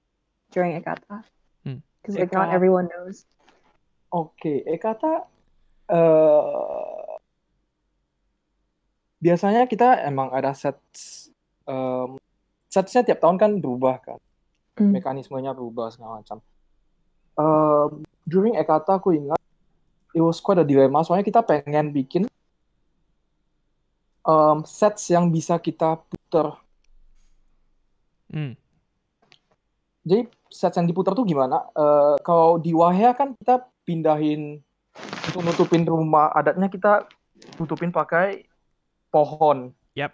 during Ekata. Hmm. Because like not everyone knows. Oke, Ekata eh biasanya kita emang ada sets em, setsnya tiap tahun kan berubah kan, Hmm. mekanismenya berubah segala macam. Em, during Ekata aku ingat it was quite a dilemma soalnya kita pengen bikin em, sets yang bisa kita puter. Hmm. Jadi sets yang diputar tuh gimana? Eh, kalau di Wahya kan kita pindahin untuk nutupin rumah adatnya kita tutupin pakai pohon. Yap.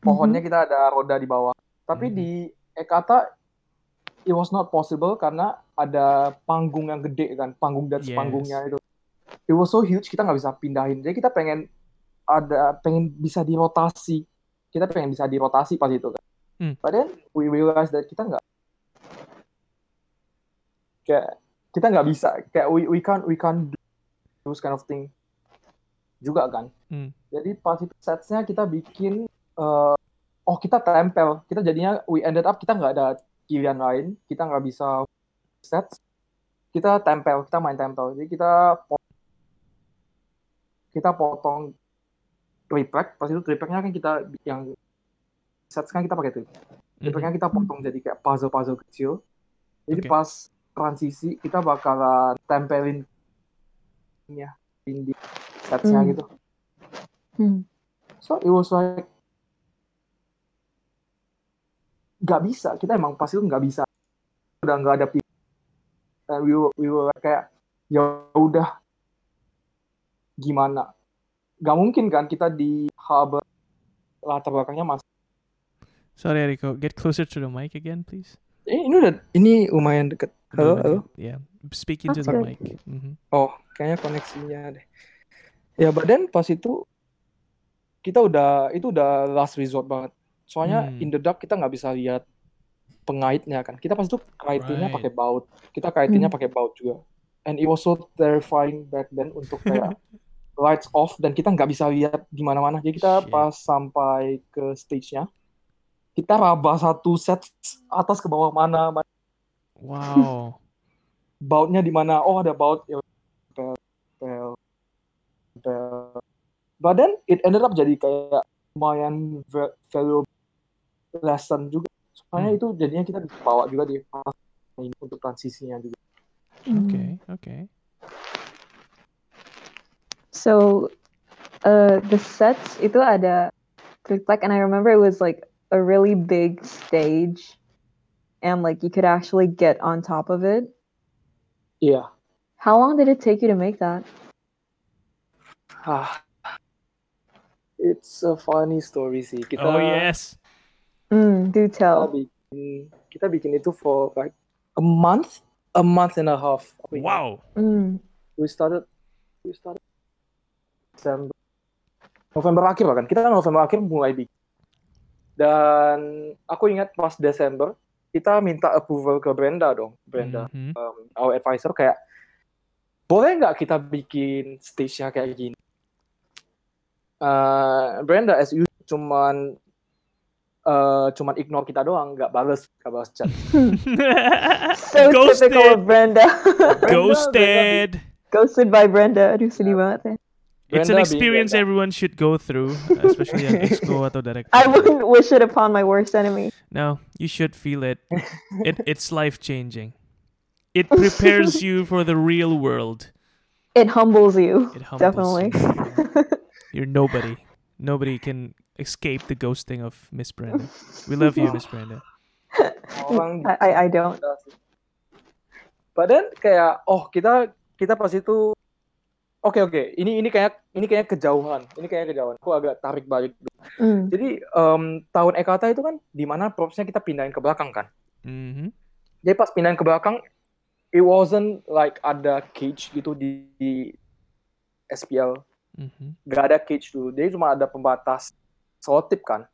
Pohonnya kita ada roda di bawah. Tapi Mhm. di Ekata it was not possible karena ada panggung yang gede kan, panggung dan Yes. panggungnya itu. It was so huge kita nggak bisa pindahin. Jadi kita pengen ada pengen bisa dirotasi. Kita pengen bisa dirotasi pas itu kan. Hmm. But then we realize that kita nggak kayak kita nggak bisa kayak we we can't we can't do those kind of thing juga kan. Hmm. Jadi pas itu setsnya kita bikin eh, oh kita tempel. Kita jadinya we ended up kita nggak ada pilihan lain. Kita nggak bisa sets. Kita tempel kita main tempel. Jadi kita po- kita potong triplek. Pas itu tripleknya kan kita yang sets kan kita pakai triplek. Mhm. tripleknya kita potong jadi kayak puzzle puzzle kecil. Jadi Oke. pas transisi kita bakalan tempelin ya di setsnya Hmm. gitu Hmm. So it was like nggak bisa. Kita emang pas itu nggak bisa. Udah nggak ada pilihan. And we were, we were kayak ya udah gimana? Gak mungkin kan kita di harbor latar belakangnya mas. Sorry, Rico. Get closer to the mic again, please. Eh, ini udah ini lumayan deket. Halo, halo. Yeah. Speak into That's the mic. Mhm. Oh, kayaknya koneksinya deh. Ya, badan pas itu kita udah itu udah last resort banget. Soalnya Hmm. in the dark kita nggak bisa lihat pengaitnya kan. Kita pas itu kaitinnya Right. pakai baut. Kita kaitinnya Hmm. pakai baut juga. And it was so terrifying back then untuk kayak lights off dan kita nggak bisa lihat di mana-mana. Jadi kita Shit. pas sampai ke stage-nya kita raba satu set atas ke bawah mana, mana Wow. bautnya di mana oh ada baut ya pel pel pel but then it ended up jadi kayak lumayan va- valuable lesson juga soalnya Hmm. itu jadinya kita bisa bawa juga di fase ini untuk transisinya juga Okay. Okay. So, uh, the sets itu ada triplek, and I remember it was like a really big stage, and like you could actually get on top of it. iya How long did it take you to make that? ah it's a funny story sih kita Oh yes. Mm, do kita tell. bikin kita bikin itu for like a month a month and a half. Wow. Mm. we started we started December November akhir bahkan kita November akhir mulai bikin dan aku ingat pas Desember kita minta approval ke Brenda dong Brenda Mhm. um, our advisor kayak boleh nggak kita bikin stage-nya kayak gini Eh, Brenda as you cuman eh, cuman ignore kita doang nggak bales nggak bales chat So typical of Brenda. Ghosted. Ghosted by Brenda. Aduh, sedih banget ya. It's an Brenda being experience everyone should go through, especially yang exco atau director. I wouldn't wish it upon my worst enemy. No, you should feel it. it it's life changing. It prepares you for the real world. It humbles you. It humbles Definitely. you. You're nobody. Nobody can escape the ghosting of Miss Brenda. We love you, Miss Brenda. orang I, I, don't. Badan kayak oh kita kita pas itu oke oke ini ini kayak ini kayak kejauhan ini kayak kejauhan aku agak tarik balik dulu. Mm. jadi em, tahun Ekata itu kan di mana propsnya kita pindahin ke belakang kan hmm jadi pas pindahin ke belakang it wasn't like ada cage gitu di, di SPL hmm nggak ada cage dulu. Jadi cuma ada pembatas selotip kan?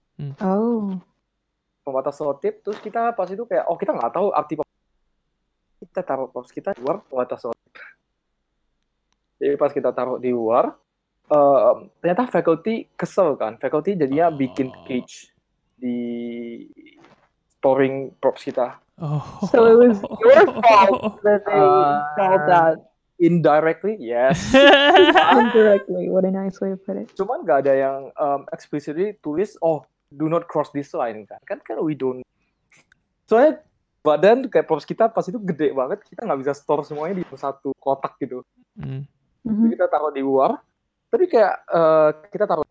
Oh. pembatas selotip terus kita pas itu kayak oh kita nggak tahu arti kita taruh props kita di luar pembatas selotip. Jadi pas kita taruh di luar em, ternyata faculty kesel kan? Faculty jadinya bikin Oh. cage di storing props kita. Oh. So it was your fault that they Uh, called that indirectly yes indirectly. What a nice way to put it. cuman nggak ada yang um, explicitly tulis oh do not cross this line kan kan kan we don't soalnya badan kayak props kita pas itu gede banget kita nggak bisa store semuanya di satu kotak gitu. Mhm. Jadi kita taruh di luar tapi kayak eh, kita taruh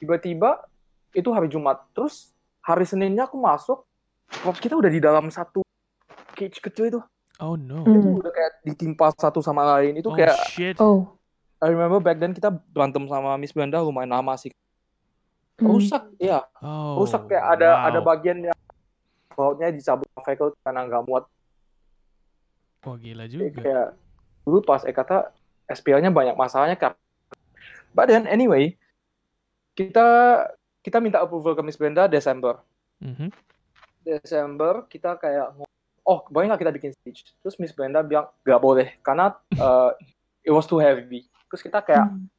tiba-tiba itu hari Jumat terus hari Seninnya aku masuk props kita udah di dalam satu cage kecil itu Oh no. Mm. itu udah kayak ditimpa satu sama lain itu Oh kayak shit. Oh. I remember back then kita berantem sama Miss Brenda lumayan lama sih Mm. rusak ya Oh. rusak kayak ada wow. ada bagian yang bautnya dicabut faculty karena nggak muat Wah gila Jadi juga. kayak dulu pas eh kata SPL-nya banyak masalahnya kan but then anyway kita kita minta approval ke Miss Brenda Desember Mhm. Desember kita kayak oh boleh nggak kita bikin stage terus Miss Brenda bilang nggak boleh karena uh, it was too heavy terus kita kayak Mm.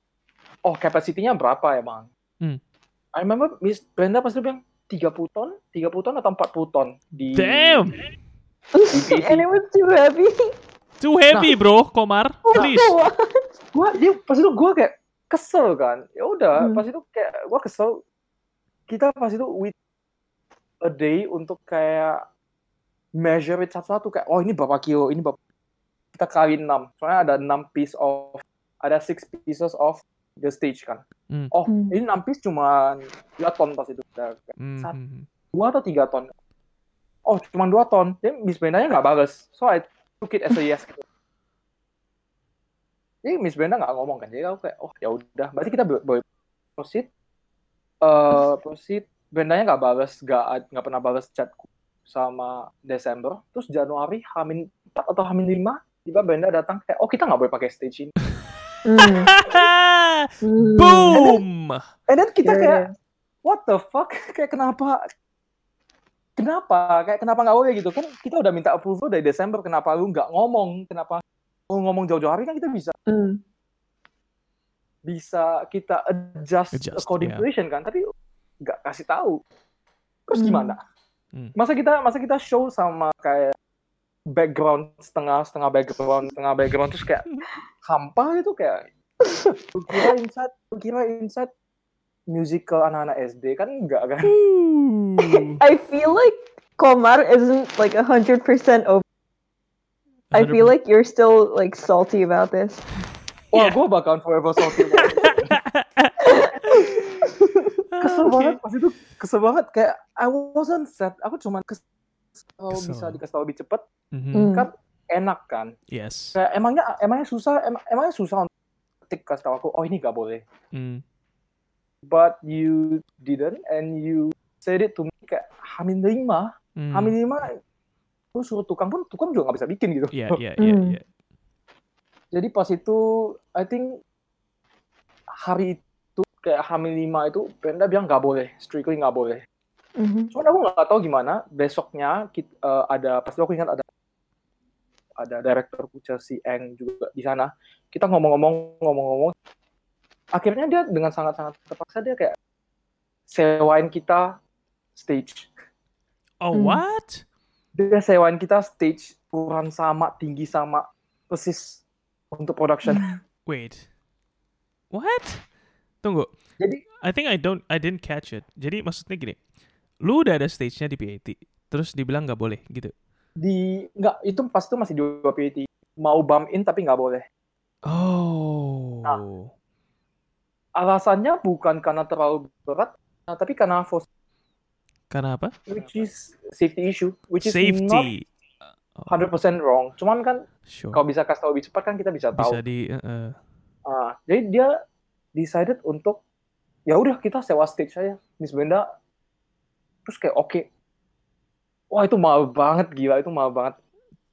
oh capacity-nya berapa emang Hmm. I remember Miss Brenda pasti bilang 30 ton 30 ton atau 40 ton di Damn. and it was too heavy. Too heavy, bro. Komar. Please. What? gua dia pas itu gua kayak kesel kan ya udah Hmm. pas itu kayak gua kesel kita pas itu with a day untuk kayak measure it satu-satu kayak oh ini berapa kilo ini berapa kita kali 6 soalnya ada 6 piece of ada six pieces of the stage kan. Hmm. oh Hmm. ini 6 piece cuma 2 ton pas itu. Udah kayak, Mhm. dua atau tiga ton. Oh cuma dua ton. Jadi Miss Brenda nggak balas so I took it as a yes gitu. jadi Miss Brenda nggak ngomong kan. Jadi aku kayak oh ya udah. Berarti kita bo- boleh proceed eh proceed. Brendanya nggak balas nggak nggak pernah balas chatku sama Desember terus Januari Hamin 4 atau Hamin 5 tiba Brenda datang kayak oh kita nggak boleh pakai stage ini Mm. Mm. Boom. and then kita Yeah, kayak what the fuck kayak kenapa kenapa kayak kenapa nggak boleh gitu kan kita udah minta approval dari Desember kenapa lu nggak ngomong kenapa lu ngomong jauh-jauh hari kan kita bisa Mm. bisa kita adjust, Adjust, according yeah. to kan tapi nggak kasih tahu terus Hmm. gimana Hmm. masa kita masa kita show sama kayak background setengah setengah background setengah background terus kayak hampa gitu kayak lu kira inside lu kira inside musical anak-anak SD kan enggak kan Ooh. I feel like Komar isn't like a hundred percent over. I feel like you're still like salty about this. Wah, Yeah. gue bakalan forever salty banget. Kesel Okay. banget pas itu, kesel banget kayak I wasn't sad. Aku cuman kesel kalau Kesel. bisa dikasih tahu lebih cepet, Mhm. Mm. kan enak kan. Yes. Kayak emangnya emangnya susah, em- emangnya susah untuk ketik kasih tahu aku, oh ini gak boleh. Mm. But you didn't and you said it to me kayak Hamin lima, Mm. Hamin lima, lu suruh tukang pun tukang juga gak bisa bikin gitu. Yeah, yeah, yeah, Mm. yeah. Jadi pas itu, I think hari itu kayak Hamin lima itu, Brenda bilang nggak boleh, strictly nggak boleh. Mhm. Cuman aku nggak tahu gimana. Besoknya kita, eh, ada pasti aku ingat ada ada direktur Chelsea Eng juga di sana. Kita ngomong-ngomong ngomong-ngomong. Akhirnya dia dengan sangat-sangat terpaksa dia kayak sewain kita stage. Oh, Mm. what? Dia sewain kita stage ukuran sama, tinggi sama, persis untuk production. Wait. What? Tunggu. Jadi I think I don't I didn't catch it. Jadi maksudnya gini. Lu udah ada stage-nya di PAT, terus dibilang nggak boleh gitu. di nggak itu pas itu masih di PAT mau bump in tapi nggak boleh. Oh. Nah. Alasannya bukan karena terlalu berat, nah, tapi karena for Karena apa? which is safety issue, which is not Safety. 100% wrong. Cuman kan Sure. kalau bisa kasih tahu lebih cepat kan kita bisa tahu. Bisa di uh, uh. Ah, jadi dia decided untuk ya udah kita sewa stage aja, Miss Brenda. Terus kayak oke. Wah itu mahal banget gila itu mahal banget.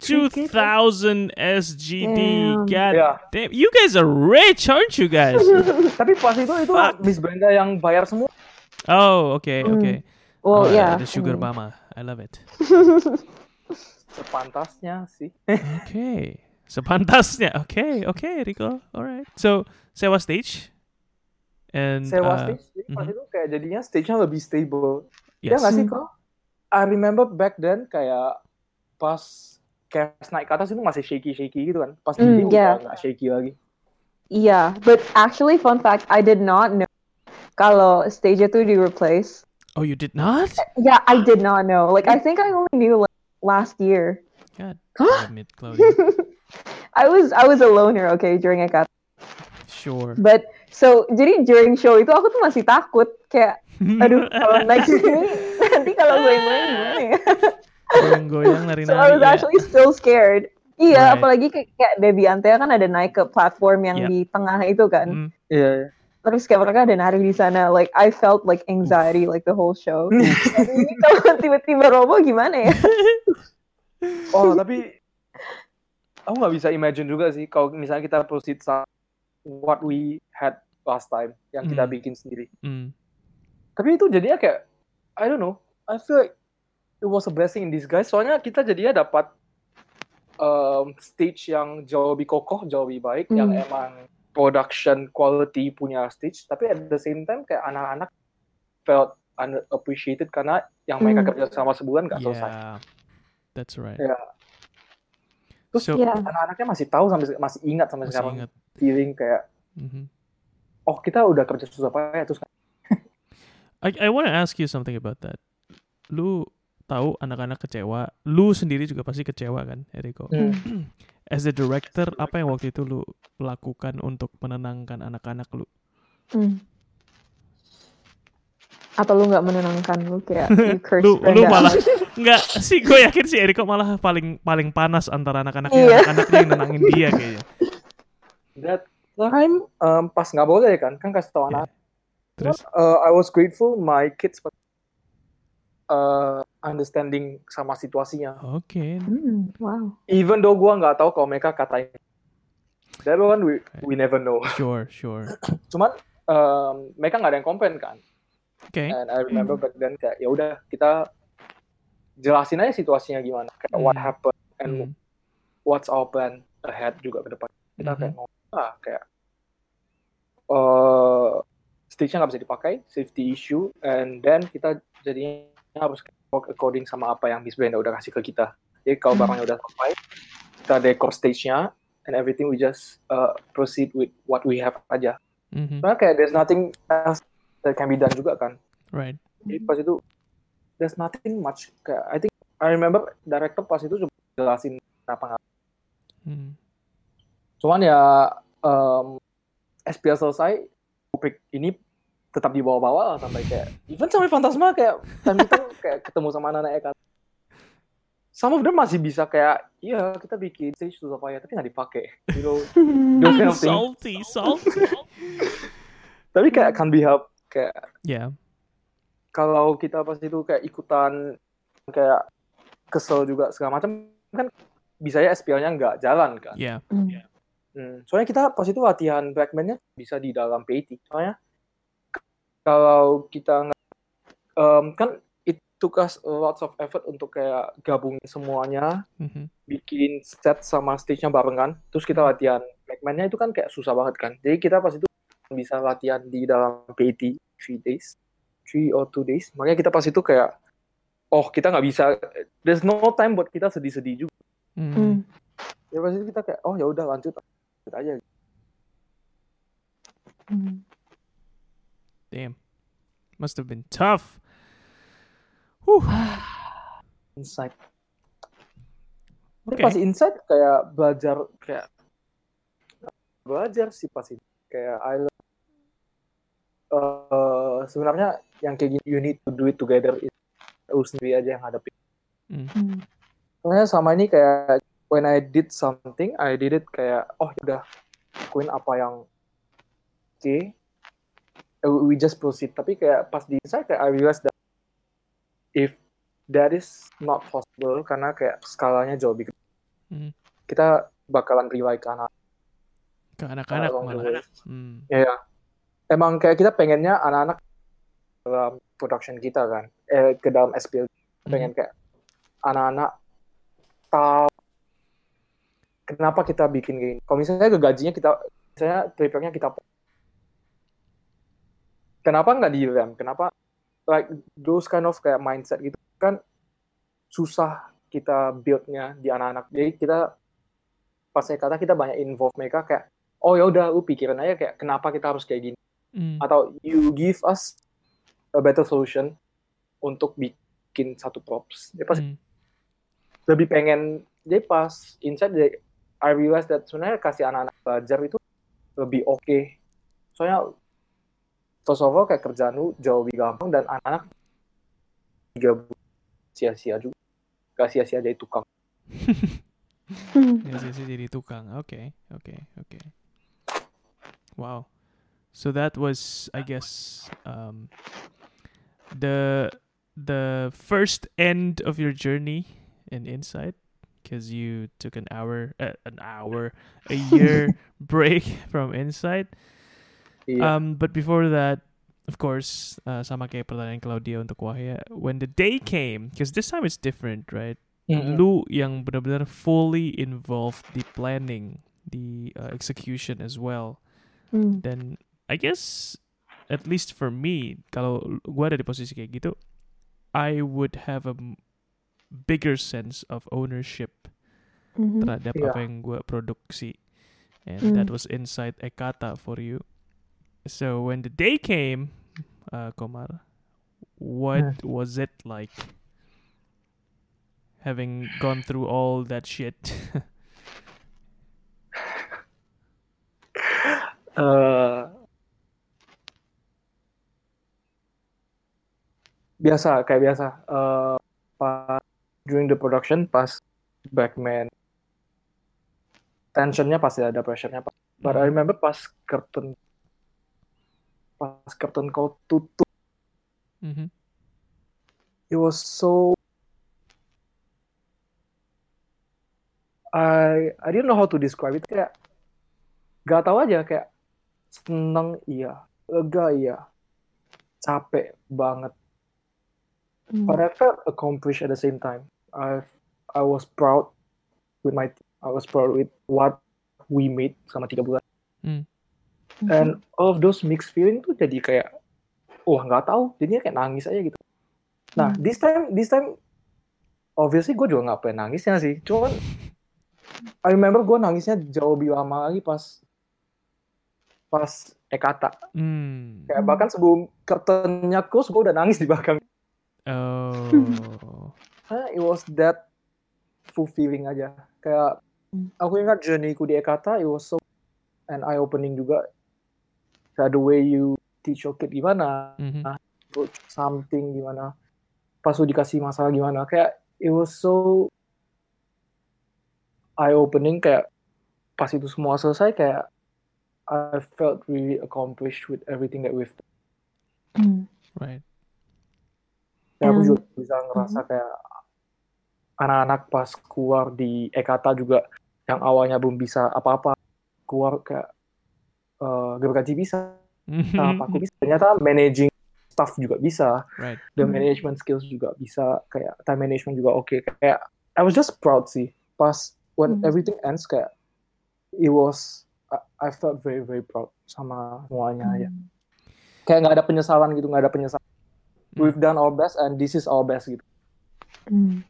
2000 SGD. Damn. God Ya. damn. You guys are rich, aren't you guys? Tapi pas itu itu Fuck. Miss Brenda yang bayar semua. Oh, okay, Mm. okay. Well, oh, yeah. The sugar mm. mama. I love it. Sepantasnya sih. Okay. Sepantasnya. Okay, okay, Rico. Alright. So, sewa stage. And Sewa uh, stage, jadi pas mhm. itu kayak jadinya stage-nya lebih stable. Ya nggak sih kok? I remember back then kayak pas kayak naik ke atas itu masih shaky-shaky gitu kan. Pas di yeah. nggak shaky lagi. Yeah, but actually, fun fact, I did not know kalau stage itu di replace. Oh, you did not? Yeah, I did not know. Like, I think I only knew like last year. God damn it, Claudia. I was I was a loner, okay, during Ekata. Sure. But so jadi during show itu aku tuh masih takut kayak aduh kalau naik sini nanti kalau gue main gimana ya? Goyang-goyang so I was ya. actually still scared. Iya, Right. apalagi kayak, kayak Debbie Antea kan ada naik ke platform yang Yep. di tengah itu kan. Mm. Iya. iya. Terus kayak mereka ada nari di sana. Like I felt like anxiety like the whole show. Ini kalau tiba-tiba robo gimana ya? Oh tapi aku nggak bisa imagine juga sih kalau misalnya kita proceed sama what we had last time yang kita Hmm. bikin sendiri. Mm. Tapi itu jadinya kayak I don't know. I feel like it was a blessing in disguise. Soalnya kita jadinya dapat um, stage yang jauh lebih kokoh, jauh lebih baik, yang Hmm. emang production quality punya stage. Tapi at the same time kayak anak-anak felt underappreciated karena yang mereka Hmm. kerja sama sebulan nggak selesai. Yeah. That's right. Ya. Terus So, anak-anaknya masih tahu sampai masih ingat sampai masih sekarang ingat. feeling kayak Mhm. Oh kita udah kerja susah payah terus I I want to ask you something about that. Lu tahu anak-anak kecewa, lu sendiri juga pasti kecewa kan, Eriko? Hmm. As a director, apa yang waktu itu lu lakukan untuk menenangkan anak-anak lu? Hmm. Atau lu nggak menenangkan lu kayak you curse Lu lu malah enggak sih gue yakin sih Eriko malah paling paling panas antara anak-anaknya, anak-anaknya yang nenangin dia kayaknya. that time um, pas nggak boleh kan kan kasih tau Yeah. anak Terus uh, I was grateful my kids uh, understanding sama situasinya oke. Hmm, wow. even though gua nggak tahu kalau mereka katain that one we we never know Sure, sure. cuman um, mereka nggak ada yang komplain kan Oke. and I remember back then kayak ya udah kita jelasin aja situasinya gimana kayak what Hmm. happened and Hmm. what's our plan ahead juga ke depan kita Mhm. kayak ngomong ah kayak uh, stage-nya nggak bisa dipakai safety issue and then kita jadinya harus work according sama apa yang Miss Brenda udah kasih ke kita jadi kalau Hmm. barangnya udah sampai kita dekor stage-nya and everything we just uh, proceed with what we have aja Mhm. karena kayak there's nothing else that can be done juga kan Right. jadi pas itu there's nothing much kayak I think I remember director pas itu cuma jelasin kenapa nggak Hmm. cuman ya um, SPL selesai topik ini tetap dibawa-bawa lah sampai kayak even sampai Fantasma kayak time itu kayak ketemu sama anak-anak Eka some of them masih bisa kayak iya kita bikin stage susah payah tapi nggak dipakai you know those kind of things Salty, salty. tapi kayak can be help kayak yeah. kalau kita pas itu kayak ikutan kayak kesel juga segala macam kan bisa ya SPL-nya nggak jalan kan Yeah. Hmm. Hmm, soalnya kita pas itu latihan Blackman-nya bisa di dalam PT. Soalnya kalau kita nggak em, kan it took us lots of effort untuk kayak gabungin semuanya, Mhm. bikin set sama stage-nya bareng kan. Terus kita latihan Blackman-nya itu kan kayak susah banget kan. Jadi kita pas itu bisa latihan di dalam PT three days, three or two days. Makanya kita pas itu kayak oh kita nggak bisa, there's no time buat kita sedih-sedih juga. Mhm. Hmm. Ya pas itu kita kayak oh ya udah lanjut, lanjut aja. Hmm. Damn. Must have been tough. Whew. insight. Tapi Oke. pas insight kayak belajar kayak belajar sih pas itu kayak I learn, eh, sebenarnya yang kayak gini you need to do it together itu lu sendiri aja yang hadapin. Mm. Hmm. Soalnya sama ini kayak when I did something I did it kayak oh udah lakuin apa yang oke Eh, we just proceed tapi kayak pas di insight kayak I realize that if that is not possible karena kayak skalanya jauh lebih. Mhm. kita bakalan rely ke anak Ke anak-anak malah. Hmm. ya ya. emang kayak kita pengennya anak-anak dalam production kita kan, eh ke dalam SPL pengen kayak anak-anak tahu kenapa kita bikin gini. Kalau misalnya ke gajinya kita, misalnya trippernya kita, kenapa nggak di rem? Kenapa like those kind of kayak mindset gitu kan susah kita buildnya di anak-anak. Jadi kita pas saya kata kita banyak involve mereka kayak oh ya udah lu pikirin aja kayak kenapa kita harus kayak gini Mm. atau you give us a better solution untuk bikin satu props. Dia pasti Mm. lebih pengen jadi pas inside dia, I realize that sebenarnya kasih anak-anak belajar itu lebih oke. Soalnya first of all kayak kerjaan lu jauh lebih gampang dan anak-anak tiga bulan sia-sia juga. Gak sia-sia jadi tukang. Sih, sih, jadi tukang. Oke, oke, oke. Wow. So that was, I guess, um, the the first end of your journey in Insight, because you took an hour, uh, an hour, a year break from Insight. Iya. Um, but before that, of course, uh, sama kayak pertanyaan Claudia untuk Wahya, when the day came, because this time it's different, right? Mm-mm. lu yang benar-benar fully involved the planning, the uh, execution as well. Mm. Dan I guess at least for me, kalau gua ada di posisi kayak gitu, I would have a bigger sense of ownership Mhm. terhadap Iya. apa yang gua produksi. And that Mm. was inside Ekata for you. So when the day came, uh, Komar, what was it like? Having gone through all that shit. Eh, biasa kayak biasa pas during the production pas backman tensionnya pasti ada pressure-nya but I remember pas curtain pas curtain call tutup. Mhm. it was so I I didn't know how to describe it. Kayak gak tahu aja kayak seneng iya. Lega iya. Capek banget. Mm. but I felt accomplished at the same time I I was proud with my. I was proud with what we made selama tiga bulan Mhm. and all of those mixed feeling tuh jadi kayak wah nggak tahu jadinya kayak nangis aja gitu nah Hmm. this time this time obviously gue juga nggak pengen nangisnya sih cuman I remember gue nangisnya jauh lebih lama lagi pas pas Ekata Mm. kayak bahkan sebelum curtainnya close gue udah nangis di belakang Oh. Karena it was that fulfilling aja kayak Hmm. aku ingat journeyku di Ekata it was so and eye opening juga kayak the way you teach your kid gimana Mhm. approach something gimana pas lu dikasih masalah gimana kayak it was so eye opening kayak pas itu semua selesai kayak I felt really accomplished with everything that we've done. Mm. Right. Kayak aku Um, juga bisa ngerasa kayak anak-anak pas keluar di Ekata juga yang awalnya belum bisa apa-apa keluar kayak uh, gergaji bisa Mm-hmm. apa aku bisa ternyata managing staff juga bisa Right. the management skills juga bisa kayak time management juga oke kayak I was just proud sih pas when Hmm. everything ends kayak it was I, I felt very very proud sama semuanya Mm. kayak nggak ada penyesalan gitu nggak ada penyesalan Mm. we've done our best and this is our best gitu Mm.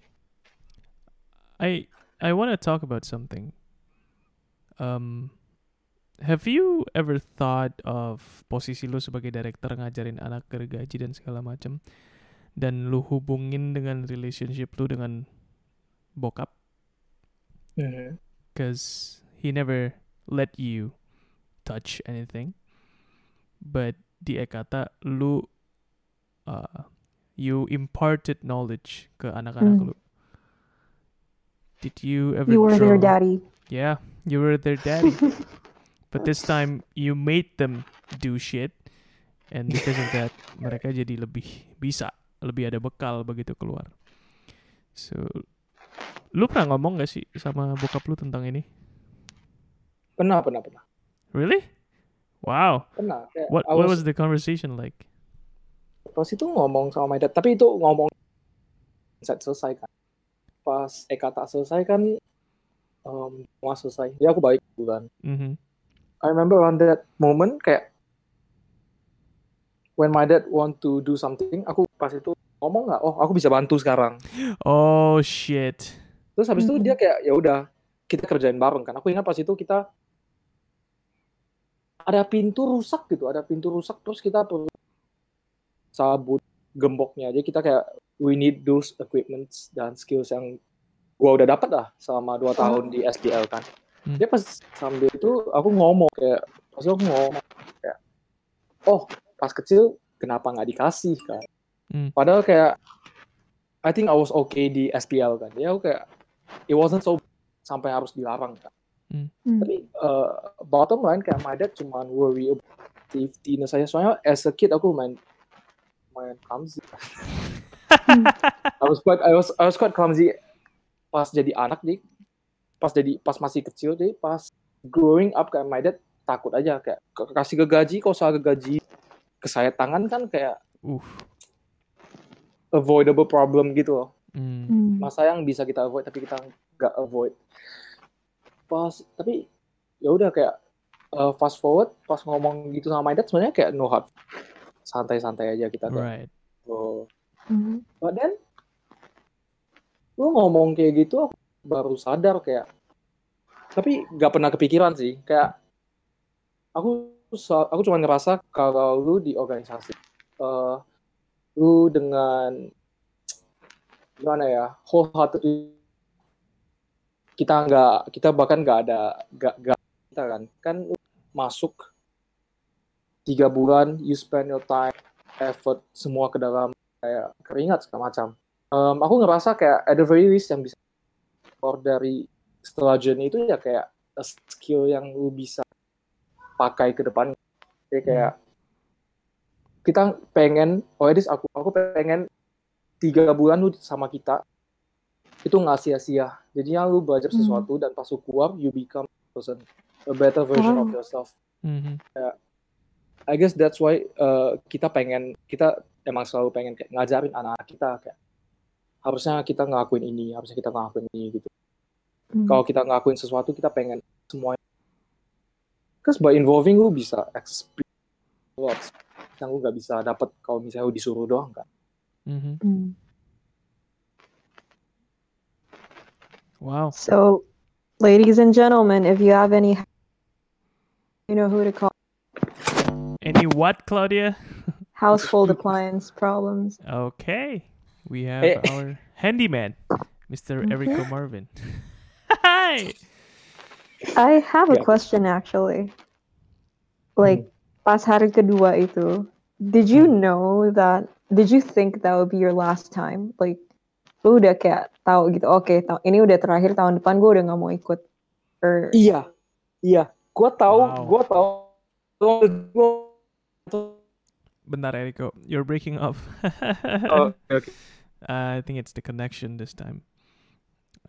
I I want to talk about something. Um, have you ever thought of posisi lu sebagai director ngajarin anak gergaji dan segala macam, dan lu hubungin dengan relationship lu dengan bokap, cause he never let you touch anything, but di Ekata lu uh, you imparted knowledge ke anak-anak Hmm. lu. Did you ever You were their draw- daddy. Yeah, you were their daddy. but this time you made them do shit and because of that mereka jadi lebih bisa, lebih ada bekal begitu keluar. So lu pernah ngomong gak sih sama bokap lu tentang ini? pernah pernah pernah Really? Wow. pernah Kayak What I what was the conversation like? pas itu ngomong sama my dad tapi itu ngomong saat selesai kan pas Eka tak selesai kan um, mau selesai ya aku balik dulu kan Mhm. I remember on that moment kayak when my dad want to do something aku pas itu ngomong nggak oh aku bisa bantu sekarang Oh shit. terus habis itu Mhm. dia kayak ya udah kita kerjain bareng kan aku ingat pas itu kita ada pintu rusak gitu ada pintu rusak terus kita perlu sabut gemboknya jadi kita kayak we need those equipments dan skills yang gua udah dapat lah selama dua tahun di SDL kan. Hmm. dia pas sambil itu aku ngomong kayak pas aku ngomong kayak oh pas kecil kenapa nggak dikasih? kan. Hmm. padahal kayak I think I was okay di SPL kan. Ya aku kayak it wasn't so sampai harus dilarang kan. Hmm. tapi uh, bottom line kayak my dad cuman worry about safety saya soalnya as a kid aku main main clumsy I was quite I was I was quite clumsy pas jadi anak nih pas jadi pas masih kecil deh pas growing up kayak my dad takut aja kayak kasih ke gaji kalau salah ke gaji ke saya tangan kan kayak Uff. avoidable problem gitu loh Mm. Hmm. masa yang bisa kita avoid tapi kita nggak avoid pas tapi ya udah kayak uh, fast forward pas ngomong gitu sama my dad sebenarnya kayak no hard santai-santai aja kita kayak Right. oh Mhm. but then lu ngomong kayak gitu aku baru sadar kayak tapi nggak pernah kepikiran sih. Kayak aku aku cuma ngerasa kalau lu di organisasi eh lu dengan gimana ya wholehearted kita nggak kita bahkan nggak ada nggak kita kan. Kan masuk tiga bulan you spend your time effort semua ke dalam kayak keringat segala macam Em, aku ngerasa kayak at the very least yang bisa keluar dari setelah journey itu ya kayak a skill yang lu bisa pakai ke depan jadi kayak kita pengen oh this aku aku pengen tiga bulan lu sama kita itu nggak sia-sia jadinya lu belajar Hmm. sesuatu dan pas lu keluar you become a person a better version of Oh. yourself Mhm. I guess that's why uh, kita pengen kita emang selalu pengen kayak ngajarin anak-anak kita kayak harusnya kita ngelakuin ini, harusnya kita ngelakuin ini gitu. Hmm. Kalau kita ngelakuin sesuatu kita pengen semuanya. Because by involving lu bisa experience lots yang lu nggak bisa dapat kalau misalnya lu disuruh doang kan. Mhm. Hmm. Wow. So, ladies and gentlemen, if you have any, you know who to call. Any what, Claudia? Household appliance problems. Okay. We have Eh. our handyman, Mr. Erico Marvin. Hi. I have a Yeah. question actually. Like, pas hari kedua itu, did you know that? Did you think that would be your last time? Like, lu udah kayak tahu gitu. Oke, ta- ini udah terakhir tahun depan gue udah nggak mau ikut. Or, Iya, iya. Gua tahu, Wow. gua tahu. Gua, Bentar, Erico. You're breaking up. oh, oke. Uh, I think it's the connection this time.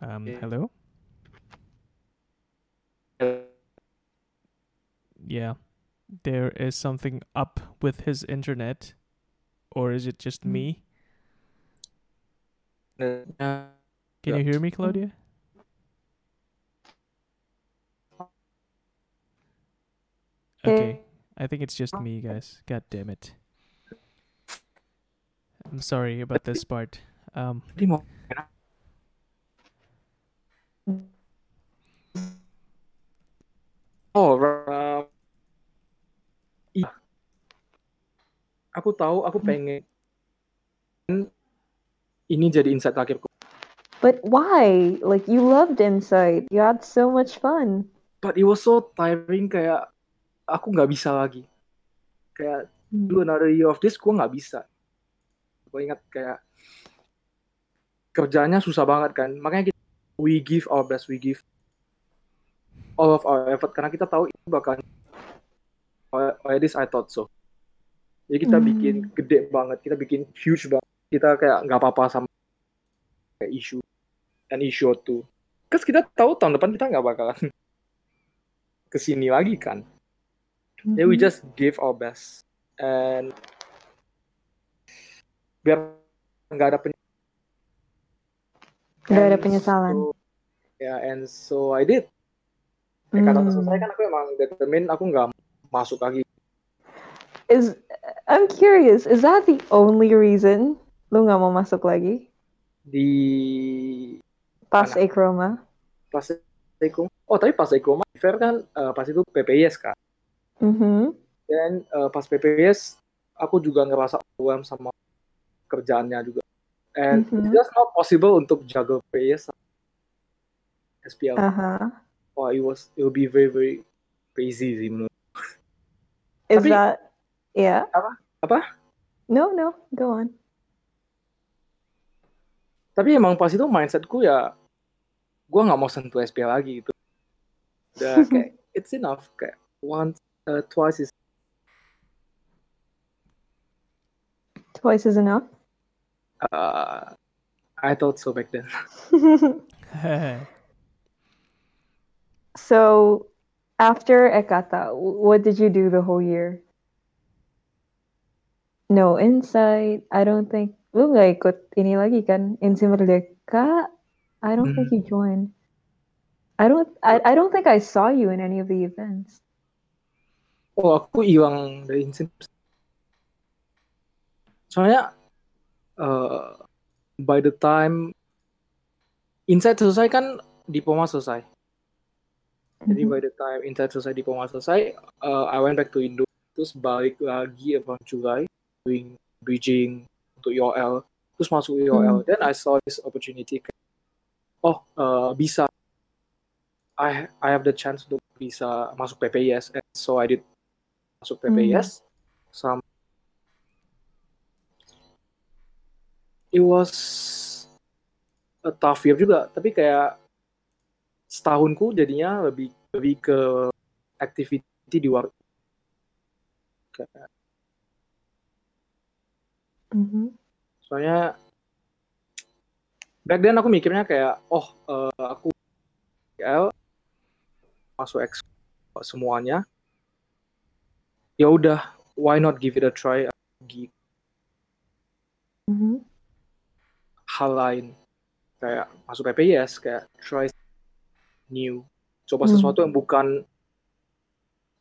Um, Okay. hello? Yeah. There is something up with his internet. Or is it just me? Nah, Can you hear me, Claudia? Okay. I think it's just me, guys. God damn it. I'm sorry about this part. Um, Oh, uh, iya. Aku tahu, aku pengen ini jadi insight terakhirku. but why? Like, you loved Insight. You had so much fun. But it was so tiring kayak aku nggak bisa lagi. Kayak Hmm. do another year of this, gue nggak bisa. Gue ingat kayak kerjanya susah banget kan. Makanya kita we give our best, we give all of our effort karena kita tahu itu bakal oh, at least I thought so. Jadi kita Hmm. bikin gede banget, kita bikin huge banget. Kita kayak nggak apa-apa sama kayak issue an issue or two. Terus kita tahu tahun depan kita nggak bakalan ke sini lagi kan. Ya we Mhm. just give our best and biar nggak ada penyesalan. Nggak ada penyesalan. so- ya and so I did kayak kata Hmm. selesai kan aku emang determine aku nggak masuk lagi Is I'm curious, is that the only reason lu nggak mau masuk lagi di pas Mana? Ekroma? pas Eko oh tapi pas Eko mah fair kan eh, pas itu PPIS kan Mhm. dan eh, pas PPIS aku juga ngerasa overwhelmed sama kerjaannya juga and Mhm. it's just not possible untuk jaga PPIS sama SPL Uh-huh. wah it was it will be very very crazy sih menurut Is Tapi- that yeah? Apa? Apa? No, no, go on. tapi emang pas itu mindsetku ya gue nggak mau sentuh SPL lagi gitu udah kayak it's enough kayak once uh, twice is Twice is enough. uh, I thought so back then so, after Ekata, what did you do the whole year? No insight. I don't think lu nggak ikut ini lagi kan? Insi Merdeka. I don't think you joined. I don't. I, I don't think I saw you in any of the events. oh aku hilang dari insim soalnya uh, by the time insight selesai kan diploma selesai. Jadi Mhm. by the time Insight selesai diploma selesai, uh, I went back to Indo, terus balik lagi around July, doing bridging untuk UOL, terus masuk UOL. Then I saw this opportunity, oh uh, bisa, I I have the chance untuk bisa masuk PPIS, and so I did masuk PPIS. Some it was a tough year juga, tapi kayak setahunku jadinya lebih lebih ke activity di luar Kayak- Mhm. soalnya back then aku mikirnya kayak oh eh, aku PL masuk X semuanya ya udah why not give it a try di Mhm. Hal lain kayak masuk PPIS kayak try new coba Hmm. sesuatu yang bukan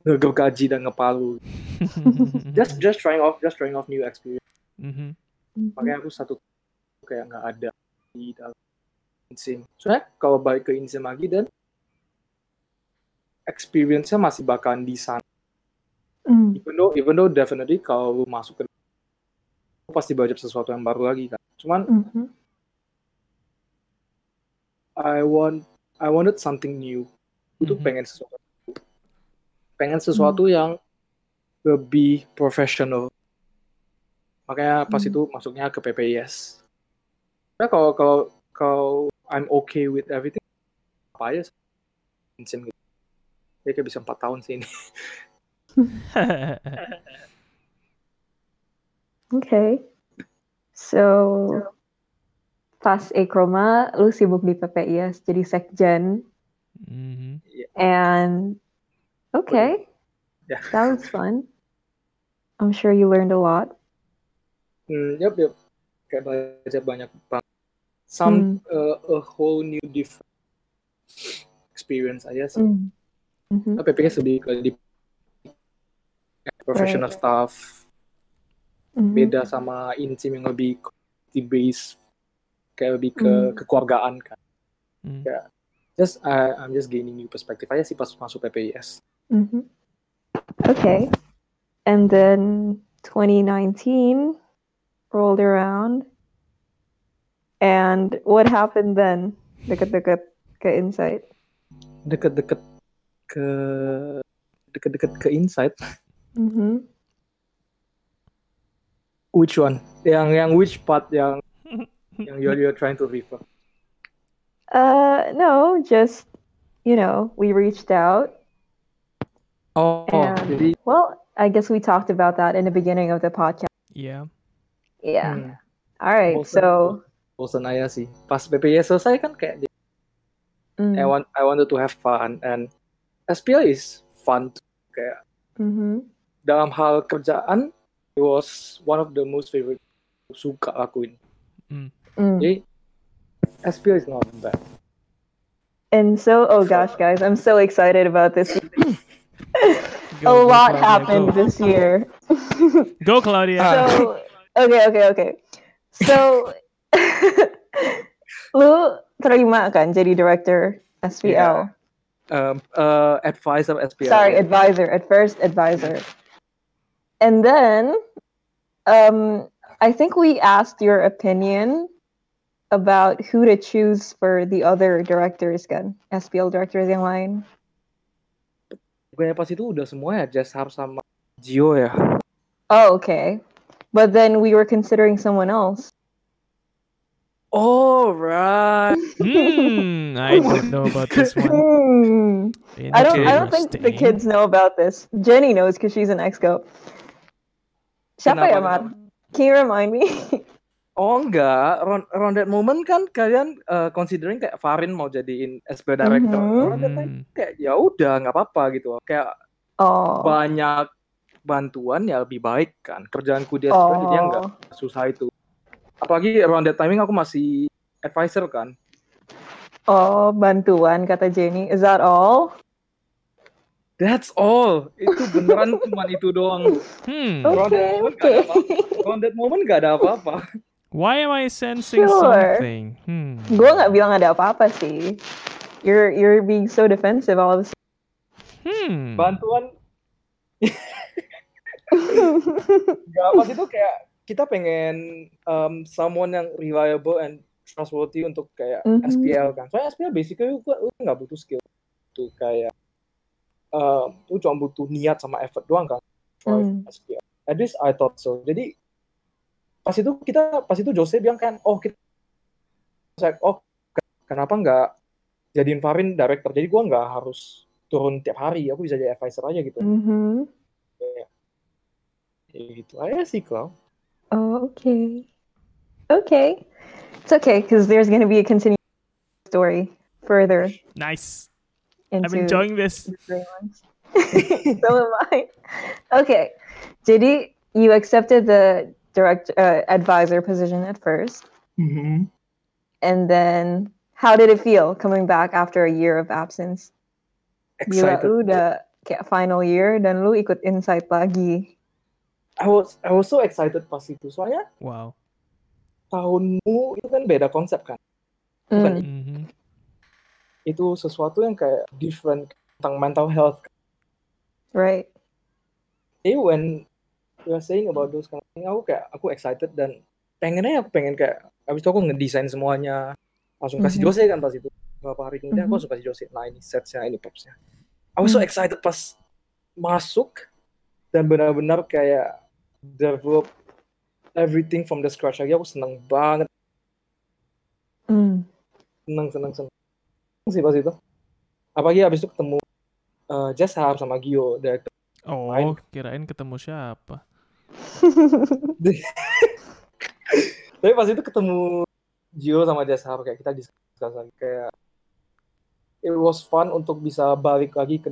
ngegergaji dan ngepalu just just trying off just trying off new experience Mhm. Mhm. makanya aku satu kayak nggak ada di dalam insim soalnya kalau balik ke insim lagi dan experience-nya masih bakalan di sana Mm. even though even though definitely kalau lu masuk ke lu pasti belajar sesuatu yang baru lagi kan cuman Mhm. I want I wanted something new. Aku tuh Mhm. pengen sesuatu. Pengen sesuatu yang lebih profesional makanya pas Hmm. itu masuknya ke PPIS nah kalau kalau kalau I'm okay with everything apa aja insim gitu. Ya kayak bisa empat tahun sih ini. Okay. So, pas Ekroma, lu sibuk di PPIS jadi sekjen. Mhm. And okay, Yeah. that was fun. I'm sure you learned a lot. hmm, yep, yep. kayak belajar banyak banget some uh, a whole new different experience aja sih Mm. Mhm. PPIS lebih ke di professional Right. staff Mhm. beda sama insim yang lebih team base kayak lebih ke Hmm. kekeluargaan kan Hmm. Ya. just I, I'm just gaining new perspective aja sih pas masuk PPIS Mhm. Okay. And then 2019 rolled around. And what happened then? Deket-deket ke Insight. deket-deket ke deket-deket ke insight Mhm. which one yang yang which part yang you're, you're trying to refer Uh, no, just, you know, we reached out. oh, And, jadi well, I guess we talked about that in the beginning of the podcast. Yeah. Yeah. hmm, All right. bosen, So, bosen aja sih pas PPIS selesai kan kayak mm, I want I wanted to have fun and SPL is fun too. kayak mhm. dalam hal kerjaan it was one of the most favorite suka lakuin. Hmm. Mm. Jadi SPL is not bad. And so, oh gosh, guys, I'm so excited about this. Go, a go, lot Claudia, happened Go, this year. Go, Claudia. So, okay, okay, okay. So, lu terima kan jadi director SPL? Yeah. Um, uh, advisor SPL. Sorry, advisor. At first, advisor. And then, um, I think we asked your opinion about who to choose for the other directors kan, SPL directors yang lain. Pokoknya pas itu udah semua ya, Jess Har sama Gio ya. Oh, okay. But then we were considering someone else. Oh, right. Hmm, I don't know about this one. Hmm. I don't. I don't think the kids know about this. Jenny knows because she's an exco. Siapa ya, Mar? Can you remind me? Oh enggak, around, around that moment kan kalian uh, considering kayak Farin mau jadiin SPL director. Around that time, Hmm. kayak ya udah nggak apa-apa gitu. Kayak oh. banyak bantuan ya lebih baik kan. Kerjaanku di SPL jadi nggak Oh. susah itu. Apalagi around that timing aku masih advisor kan. Oh, bantuan kata Jenny. Is that all? That's all. Itu beneran cuma itu doang. Hmm. Okay, okay. ada apa-apa. Around that moment nggak ada apa-apa. Why am I sensing Sure. something? Hmm. Gue nggak bilang ada apa-apa sih. You're you're being so defensive all of a sudden. Hmm. Bantuan Gak pas itu kayak kita pengen um, someone yang reliable and trustworthy untuk kayak Mhm. SPL kan. Soalnya SPL basically lu, lu nggak butuh skill. Tuh kayak um, lu cuma butuh niat sama effort doang kan. For Hmm. SPL. At least I thought so. Jadi pas itu kita pas itu Jose bilang kan, oh kita saya oh ke- kenapa nggak jadiin Farin director? Jadi gua nggak harus turun tiap hari. Aku bisa jadi advisor aja gitu. Mhm. Ya gitu aja sih Clau. Oh, okay. Okay. It's okay because there's going to be a continuing story further Nice. into I'm enjoying this. so am I. Okay. Jadi, you accepted the direct uh, advisor position at first, and then how did it feel coming back after a year of absence? Gila, Excited. lu udah kayak final year dan lu ikut insight lagi. I was I was so excited pas itu. Soalnya Wow. tahunmu itu kan beda konsep kan. Mm. hmm Itu sesuatu yang kayak different tentang mental health. Right. Jadi when you are saying about those kind aku kayak aku excited dan pengennya aku pengen kayak habis itu aku ngedesain semuanya langsung kasih Mhm. Jose kan pas itu beberapa hari kemudian aku Mhm. langsung kasih Jose nah ini setsnya ini popsnya I was so Mhm. excited pas masuk dan benar-benar kayak develop everything from the scratch lagi aku seneng banget Mm. seneng seneng seneng sih pas itu apalagi habis itu ketemu uh, Jess Har sama Gio director Oh, Main. kirain ketemu siapa? tapi pas itu ketemu Gio sama Jess Har kayak kita diskus lagi kayak it was fun untuk bisa balik lagi ke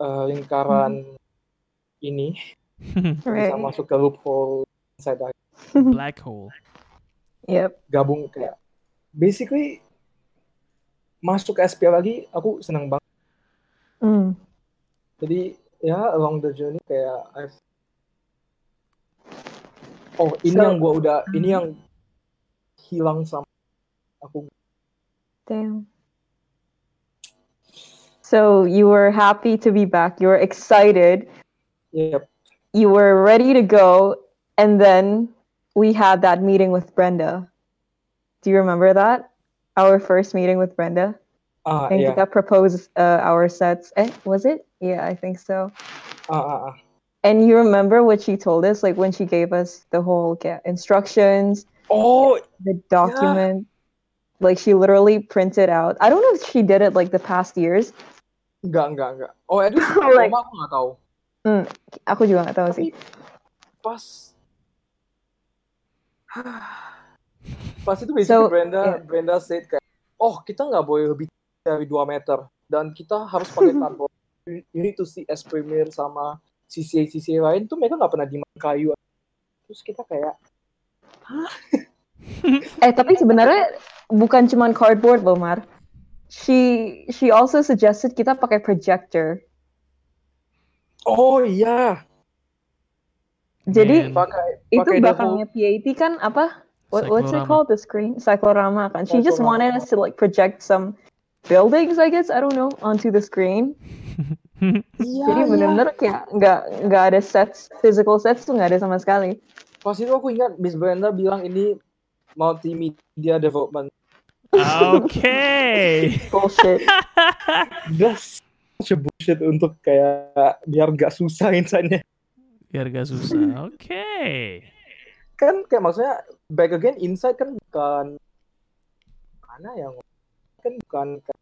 uh, lingkaran ini bisa masuk ke loophole inside lagi Black hole. Yep. gabung kayak basically masuk ke SPL lagi aku senang banget Mm. jadi ya along the journey kayak I've oh ini So- yang gua udah ini yang hilang sama aku Damn. So you were happy to be back. You were excited. Yep. You were ready to go. And then we had that meeting with Brenda. Do you remember that? Our first meeting with Brenda? ah And iya kita proposed uh, our sets. Eh, was it? Yeah, I think so. ah, ah, ah. And you remember what she told us? Like when she gave us the whole yeah, instructions, oh the document. Like she literally printed out. I don't know if she did it like the past years. enggak enggak enggak oh itu Like- aku nggak tahu Hmm, Aku juga nggak tahu sih. pas pas itu basically So, Brenda yeah. Brenda said kayak oh kita nggak boleh lebih dari 2 meter dan kita harus pakai karbon you you need to see S Premier sama CCA lain tuh mereka nggak pernah di kayu terus kita kayak Eh tapi sebenarnya bukan cuman cardboard loh Mar. She she also suggested kita pakai projector. oh iya Jadi Man. pakai itu pakai belakangnya PAT kan apa? What, what's it called? The screen? Cyclorama kan. She just wanted us to like project some buildings, I guess. I don't know, onto the screen. iya Jadi iya. bener-bener kayak nggak nggak ada sets, physical sets tuh nggak ada sama sekali. pas itu aku ingat Miss Brenda bilang ini multimedia development Okay. Bullshit. that's such a bullshit untuk kayak biar gak susah insightnya Biar gak susah. Oke. kan kayak maksudnya back again insight kan bukan mana yang kan bukan kayak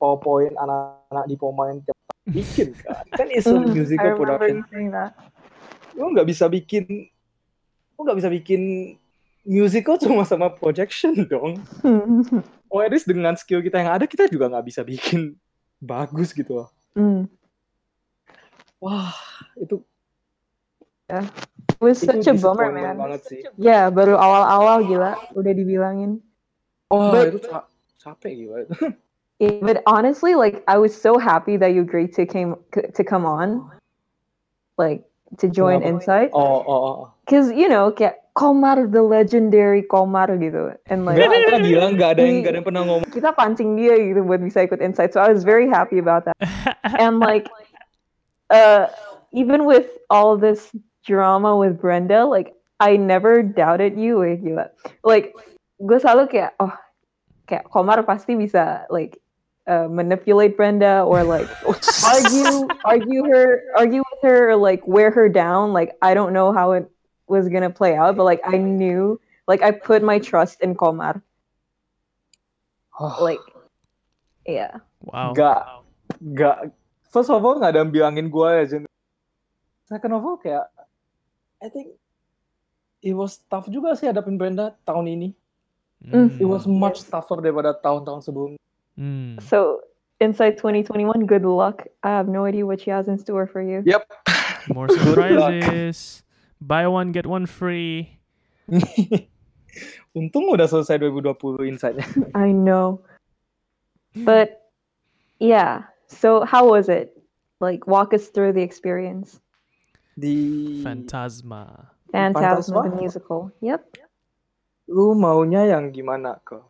powerpoint anak-anak di pemain bikin kan kan it's a Mm, I musical production lu nggak bisa bikin lu nggak bisa bikin musical cuma sama projection dong. Oh at least dengan skill kita yang ada kita juga nggak bisa bikin bagus gitu loh. Mm. wah itu It was such a bummer, man. banget sih. Ya, baru awal-awal gila udah dibilangin. oh But- itu ca- capek gila itu But honestly, like I was so happy that you agreed to came to come on, like to join Kenapa? Insight, oh oh oh because you know, kayak Komar the legendary Komar gitu, and like nggak ada bilang nggak ada yang nggak ada yang pernah ngomong kita pancing dia gitu buat bisa ikut Insight, so I was very happy about that. and like, uh, even with all this drama with Brenda, like I never doubted you, eh, gila. Like gue selalu kayak, oh, kayak Komar pasti bisa like uh, manipulate Brenda or like argue, argue her, argue with her, or like wear her down. Like I don't know how it was gonna play out, but like I knew, like I put my trust in Komar. Like, yeah. Wow. nggak nggak first of all nggak ada yang bilangin gue ya Jen. second of all kayak I think it was tough juga sih hadapin Brenda tahun ini Mm. it was much tougher daripada tahun-tahun sebelumnya Mm. So, Insight 2021, good luck. I have no idea what she has in store for you. yep More surprises. Buy one get one free. untung udah selesai 2020 insight-nya I know. But, yeah. So, how was it? Like, walk us through the experience. The Phantasma. Phantasma, the Phantasma? musical. Yep. lu maunya yang gimana ke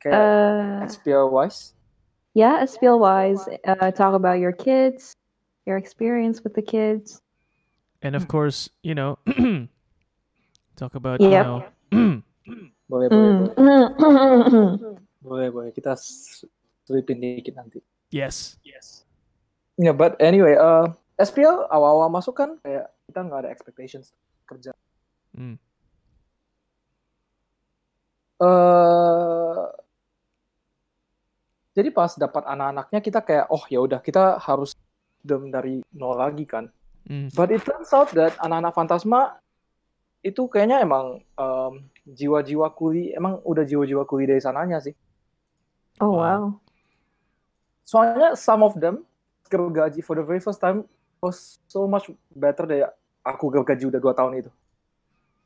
kayak Uh, SPL wise yeah, Espiel wise, uh, talk about your kids, your experience with the kids. And of course, you know, talk about, you Yep. know, boleh boleh Mm. boleh boleh boleh kita s- selipin dikit nanti yes. yes Yeah, but anyway uh, SPL awal-awal masuk kan kayak kita nggak ada expectations kerja Mm. eh jadi pas dapat anak-anaknya kita kayak oh ya udah kita harus dem dari nol lagi kan. Mm. But it turns out that anak-anak Fantasma itu kayaknya emang em, jiwa-jiwa kuli emang udah jiwa-jiwa kuli dari sananya sih. Oh, Wow. wow. Soalnya some of them gergaji for the very first time was so much better dari aku gergaji udah dua tahun itu.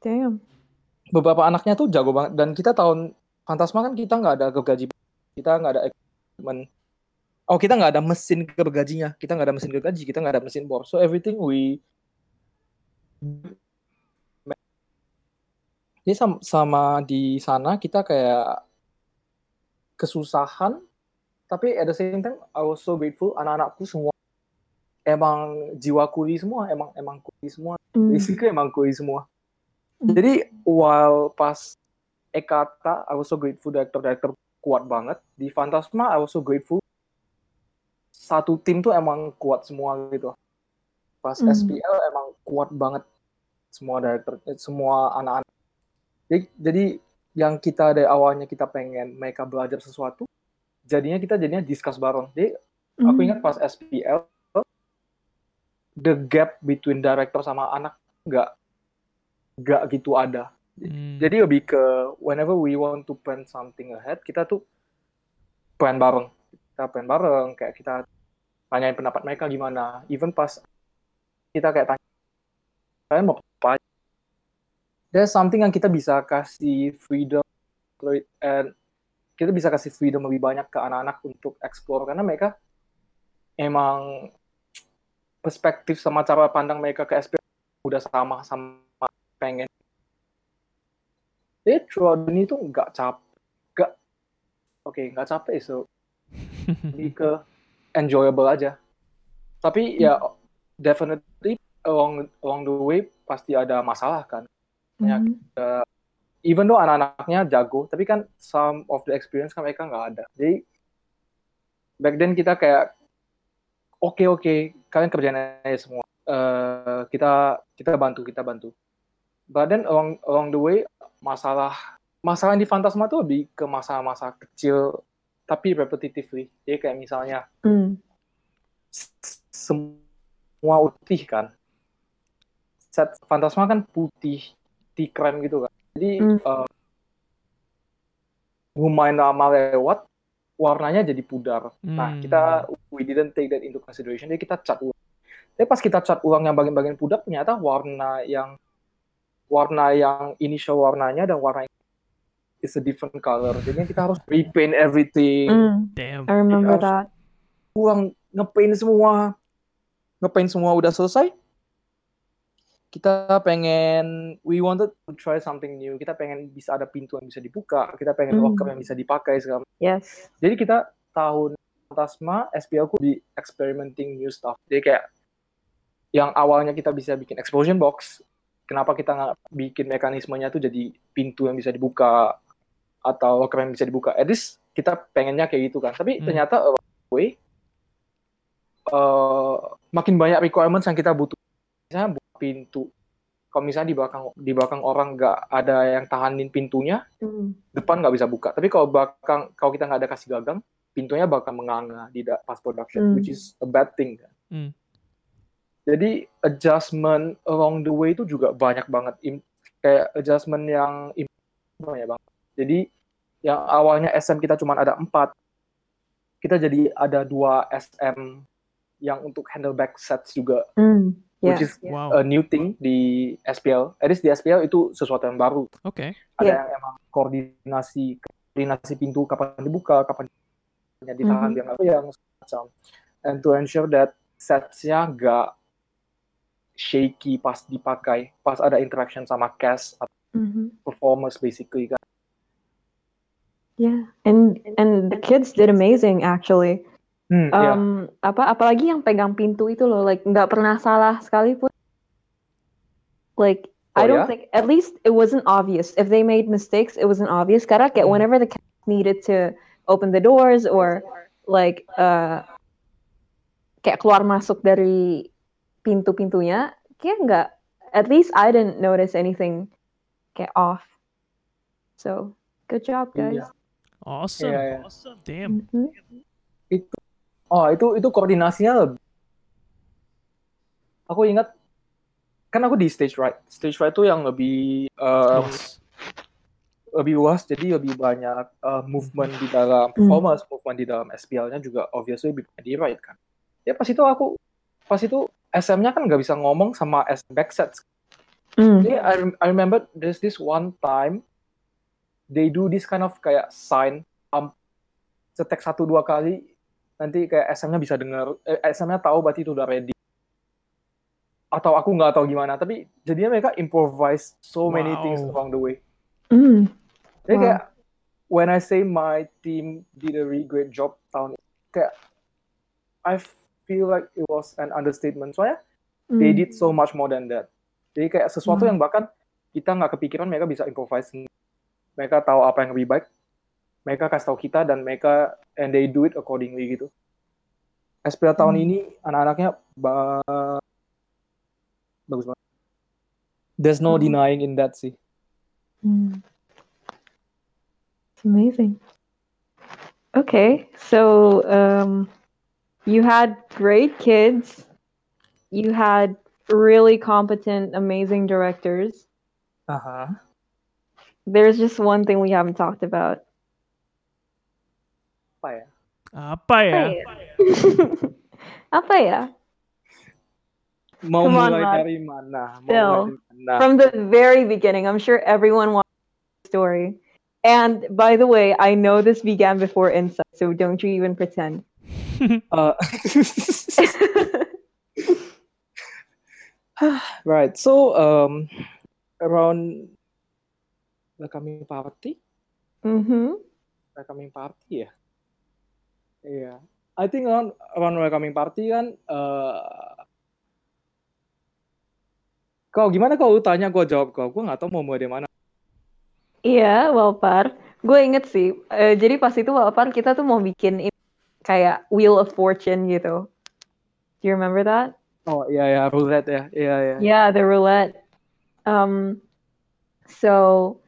Damn. beberapa anaknya tuh jago banget dan kita tahun Fantasma kan kita nggak ada gergaji kita nggak ada equipment oh kita nggak ada mesin gergajinya. Kita nggak ada mesin gergaji kita nggak ada mesin bor. So everything we jadi sama, sama di sana kita kayak kesusahan tapi at the same time I was so grateful anak-anakku semua. Emang jiwa kuli semua emang emang kuli semua. Mm. basically emang kuli semua. Jadi while pas Ekata, I was so grateful director-director kuat banget. Di Fantasma, I was so grateful satu tim tuh emang kuat semua gitu. Pas Hmm. SPL emang kuat banget semua director, eh, semua anak-anak. Jadi, jadi yang kita dari awalnya kita pengen mereka belajar sesuatu, jadinya kita jadinya discuss bareng. Jadi aku Mm. ingat pas SPL, the gap between director sama anak nggak nggak gitu ada. Mm. Jadi lebih ke whenever we want to plan something ahead, kita tuh plan bareng. Kita plan bareng, kayak kita tanyain pendapat mereka gimana. Even pas kita kayak tanya, kalian mau apa? there's something yang kita bisa kasih freedom and kita bisa kasih freedom lebih banyak ke anak-anak untuk explore karena mereka emang perspektif sama cara pandang mereka ke SPL udah sama sama pengen jadi throughout ini tuh nggak capek nggak oke okay, nggak capek so. Lebih ke enjoyable aja. Tapi ya definitely along along the way pasti ada masalah kan. Banyak Mhm. uh, even though anak-anaknya jago tapi kan some of the experience kan mereka nggak ada. Jadi back then kita kayak oke oke kalian kerjain aja semua. Eh, kita kita bantu kita bantu. But then along along the way masalah masalah di Fantasma tuh lebih ke masa-masa kecil tapi repetitively jadi kayak misalnya Mm. s- semua putih kan set Fantasma kan putih putih krem gitu kan jadi Hmm. eh, lumayan lama lewat warnanya jadi pudar nah Hmm. kita we didn't take that into consideration jadi kita cat ulang tapi pas kita cat ulang yang bagian-bagian pudar ternyata warna yang warna yang initial warnanya dan warna yang is a different color jadi kita harus repaint everything Mm. Damn. I remember that. pulang ngepaint semua ngepaint semua udah selesai kita pengen we wanted to try something new kita pengen bisa ada pintu yang bisa dibuka kita pengen Hmm. locker yang bisa dipakai segala Yes. jadi kita tahun Fantasma SPL ku di experimenting new stuff jadi kayak yang awalnya kita bisa bikin explosion box kenapa kita nggak bikin mekanismenya tuh jadi pintu yang bisa dibuka atau locker yang bisa dibuka at least kita pengennya kayak gitu kan tapi Hmm. ternyata way eh, makin banyak requirements yang kita butuh misalnya buka pintu kalau misalnya di belakang di belakang orang nggak ada yang tahanin pintunya Mm. depan nggak bisa buka. Tapi kalau belakang, kalau kita nggak ada kasih gagang, pintunya bakal menganga di pas production, Hmm. which is a bad thing. kan. Hmm. Jadi adjustment along the way itu juga banyak banget, Im- kayak adjustment yang banyak banget. Jadi yang awalnya SM kita cuma ada empat, kita jadi ada dua SM yang untuk handle back sets juga, Mm. Yeah. which is Wow. a new thing di SPL. At least di SPL itu sesuatu yang baru. Oke. ada Iya. yang emang koordinasi koordinasi pintu kapan dibuka kapan ditahan Mhm. biar nggak yang macam and to ensure that setsnya nggak shaky pas dipakai pas ada interaction sama cast atau Mhm. performers basically kan Yeah. And and the kids did amazing actually. hmm. Um, apa apalagi yang pegang pintu itu loh, like nggak pernah salah sekalipun. Like I Oh, don't ya? think at least it wasn't obvious. If they made mistakes, it wasn't obvious. Karena kayak Hmm. whenever the cast needed to open the doors or like uh kayak keluar masuk dari pintu-pintunya, kayak nggak. At least I didn't notice anything kayak off. So good job guys. Iya. Awesome. Iya, iya. Awesome. Damn. Mhm. oh itu itu koordinasinya lebih aku ingat kan aku di stage right stage right itu yang lebih um, Yes. lebih luas jadi lebih banyak uh, movement di dalam Hmm. performance movement di dalam SPL-nya juga obviously lebih banyak di right kan ya pas itu aku pas itu SM-nya kan nggak bisa ngomong sama SM backsets Mm. jadi I, I remember there's this one time they do this kind of kayak sign um, setek satu dua kali nanti kayak SM-nya bisa dengar eh, SM-nya tahu berarti itu udah ready atau aku nggak tahu gimana tapi jadinya mereka improvise so many Wow. things along the way Mm. Jadi Wow. kayak when I say my team did a really great job tahun ini, kayak I feel like it was an understatement. Soalnya they Mm. did so much more than that. Jadi kayak sesuatu Wow. yang bahkan kita nggak kepikiran mereka bisa improvise. Mereka tahu apa yang lebih baik. Mereka kasih tahu kita dan mereka and they do it accordingly gitu. SPL tahun Hmm. ini anak-anaknya ba- bagus banget. There's no Hmm. denying in that sih. Mm. It's amazing. Okay, so um, you had great kids. You had really competent, amazing directors. Uh huh. There's just one thing we haven't talked about. Apa ya? Apa ya? Apa Come on, mulai Rod. dari mana? Mau Phil. mulai dari mana? From the very beginning. I'm sure everyone wants the story. And by the way, I know this began before Insight, so don't you even pretend. uh, right. So um, around welcoming party, mm-hmm. welcoming party ya. Iya. I think around around welcoming party kan. Uh, kau gimana kau tanya gue jawab kau. Gue nggak tahu mau mulai dari mana. Iya, Walpar. Gue inget sih. eh, jadi pas itu Walpar kita tuh mau bikin kayak Wheel of Fortune gitu. Do you remember that? Oh iya ya roulette ya. Iya iya. Yeah, the roulette. Um, so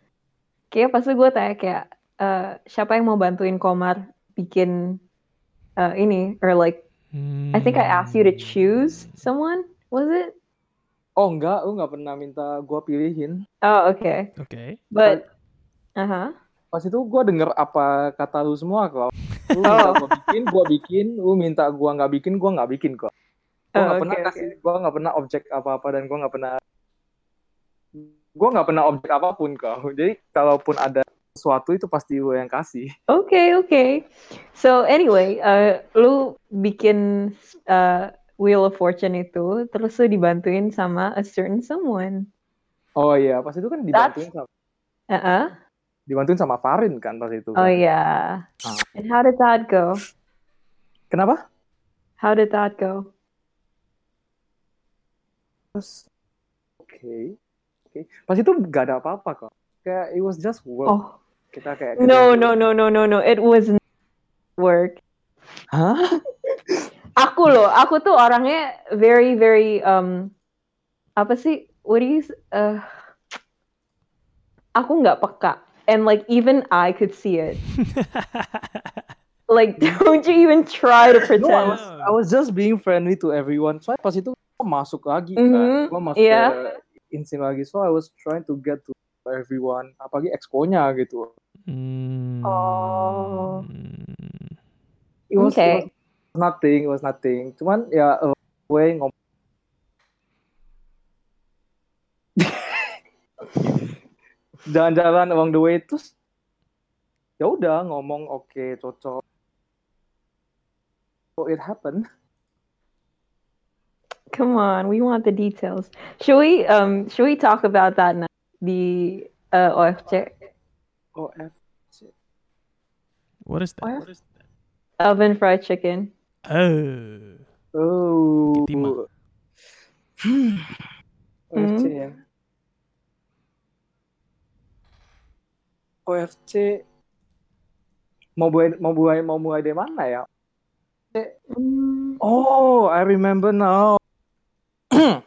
kayak pas itu gue tanya kayak eh, siapa yang mau bantuin Komar bikin eh, ini or like I think I asked you to choose someone. Was it? Oh enggak, lu nggak pernah minta gue pilihin. Oh, okay. Oke. But uh huh. Pas itu gue denger apa kata lu semua kok. Lu Oh. minta gue bikin, gue bikin. Lu minta gue nggak bikin, gue nggak bikin kok. Gue Oh, nggak oke, pernah oke. kasih, gue nggak pernah objek apa-apa dan gue nggak pernah, gue nggak pernah objek apa pun kau. Jadi kalaupun ada sesuatu itu pasti lu yang kasih. Okay, okay. So anyway, uh, lu bikin uh, Wheel of Fortune itu, terus lu dibantuin sama a certain someone. Oh iya, pas itu kan dibantuin sama, Uh uh dibantuin sama Farin kan pas itu. Oh kan. yeah. Ah. And how did that go? Kenapa? How did that go? Terus, oke, oke. Pas itu gak ada apa-apa kok. Kayak it was just work. Oh Kita kayak no kerjain- no no no no no! It was work. Hah? Aku loh, aku tuh orangnya very very um apa sih? What do you? s- Uh, aku nggak peka, and like even I could see it. Like, don't you even try to No, I pretend. was, I was just being friendly to everyone. Soalnya pas itu masuk lagi kan, Mhm, gua masuk iya. ke insim lagi. So I was trying to get to everyone, apalagi exco-nya gitu. Hmm. Oh. It was, Okay. it was nothing, it was nothing. Cuman ya uh, gue ngomong jalan-jalan along the way terus ya udah ngomong oke cocok. So it happened. Come on, we want the details. Should we um should we talk about that now? The uh OFC F. What is that? What is that? oven fried chicken. Oh. Oh. Hmm. OFC Hmm. OFC mau mulai mau mulai mau mulai dari mana ya? Mm, Oh, I remember now.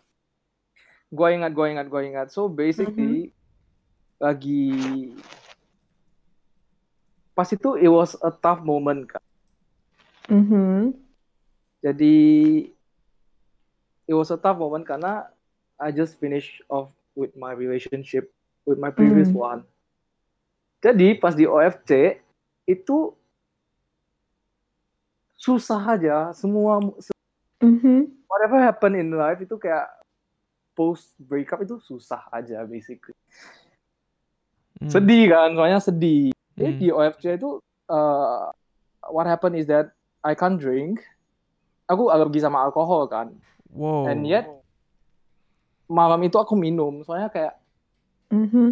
gua ingat, gua ingat, gua ingat. So basically lagi pas itu it was a tough moment kan. Mm-hmm. Jadi it was a tough moment karena I just finished off with my relationship with my previous Hmm. one. Jadi pas di OFC itu susah aja semua Mm-hmm. whatever happen in life itu kayak post breakup itu susah aja basically. Hmm. Sedih kan, soalnya sedih. Jadi Hmm. di OFC itu uh, what happened is that I can't drink. Aku alergi sama alkohol kan. Wow. And yet malam itu aku minum, soalnya kayak Mm-hmm.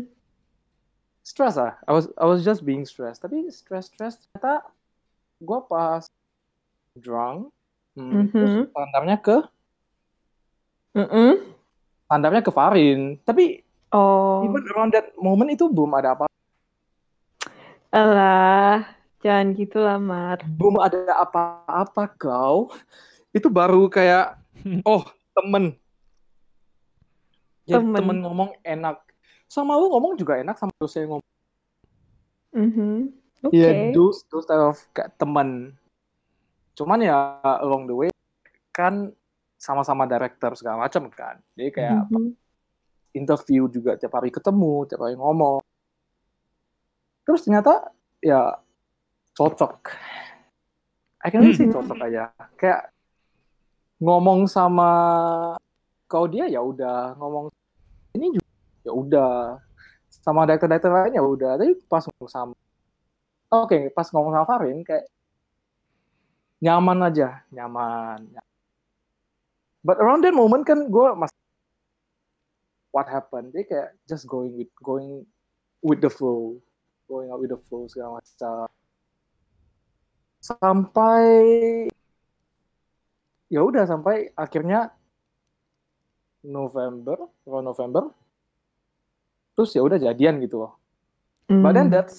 Stress ah. I was I was just being stressed. Tapi stress stress ternyata gue pas drunk, hmm, terus Mhm. tandamnya ke Mm-mm. tandamnya ke Farin. Tapi Oh, even around that moment itu belum ada apa, alah, jangan gitu lah, Mar. belum ada apa-apa kau. Itu baru kayak oh temen. Jadi Temen. temen ngomong enak. Sama lu ngomong juga enak sama lu saya ngomong. Mm-hmm. Oke. Iya, those those type of kayak teman. Cuman ya along the way kan sama-sama director segala macam kan. Jadi kayak Mhm. interview juga tiap hari ketemu, tiap hari ngomong. Terus ternyata ya cocok. I can only say Hmm. cocok aja. Kayak ngomong sama kau dia ya udah ngomong ya udah. Sama director-director lain ya udah. Tapi pas ngomong sama oke pas ngomong sama Farin kayak nyaman aja nyaman but around that moment kan gue masih what happened? Dia kayak just going with going with the flow. Going out with the flow segala macam. Sampai ya udah sampai akhirnya November November terus ya udah jadian gitu loh but then Mm. that's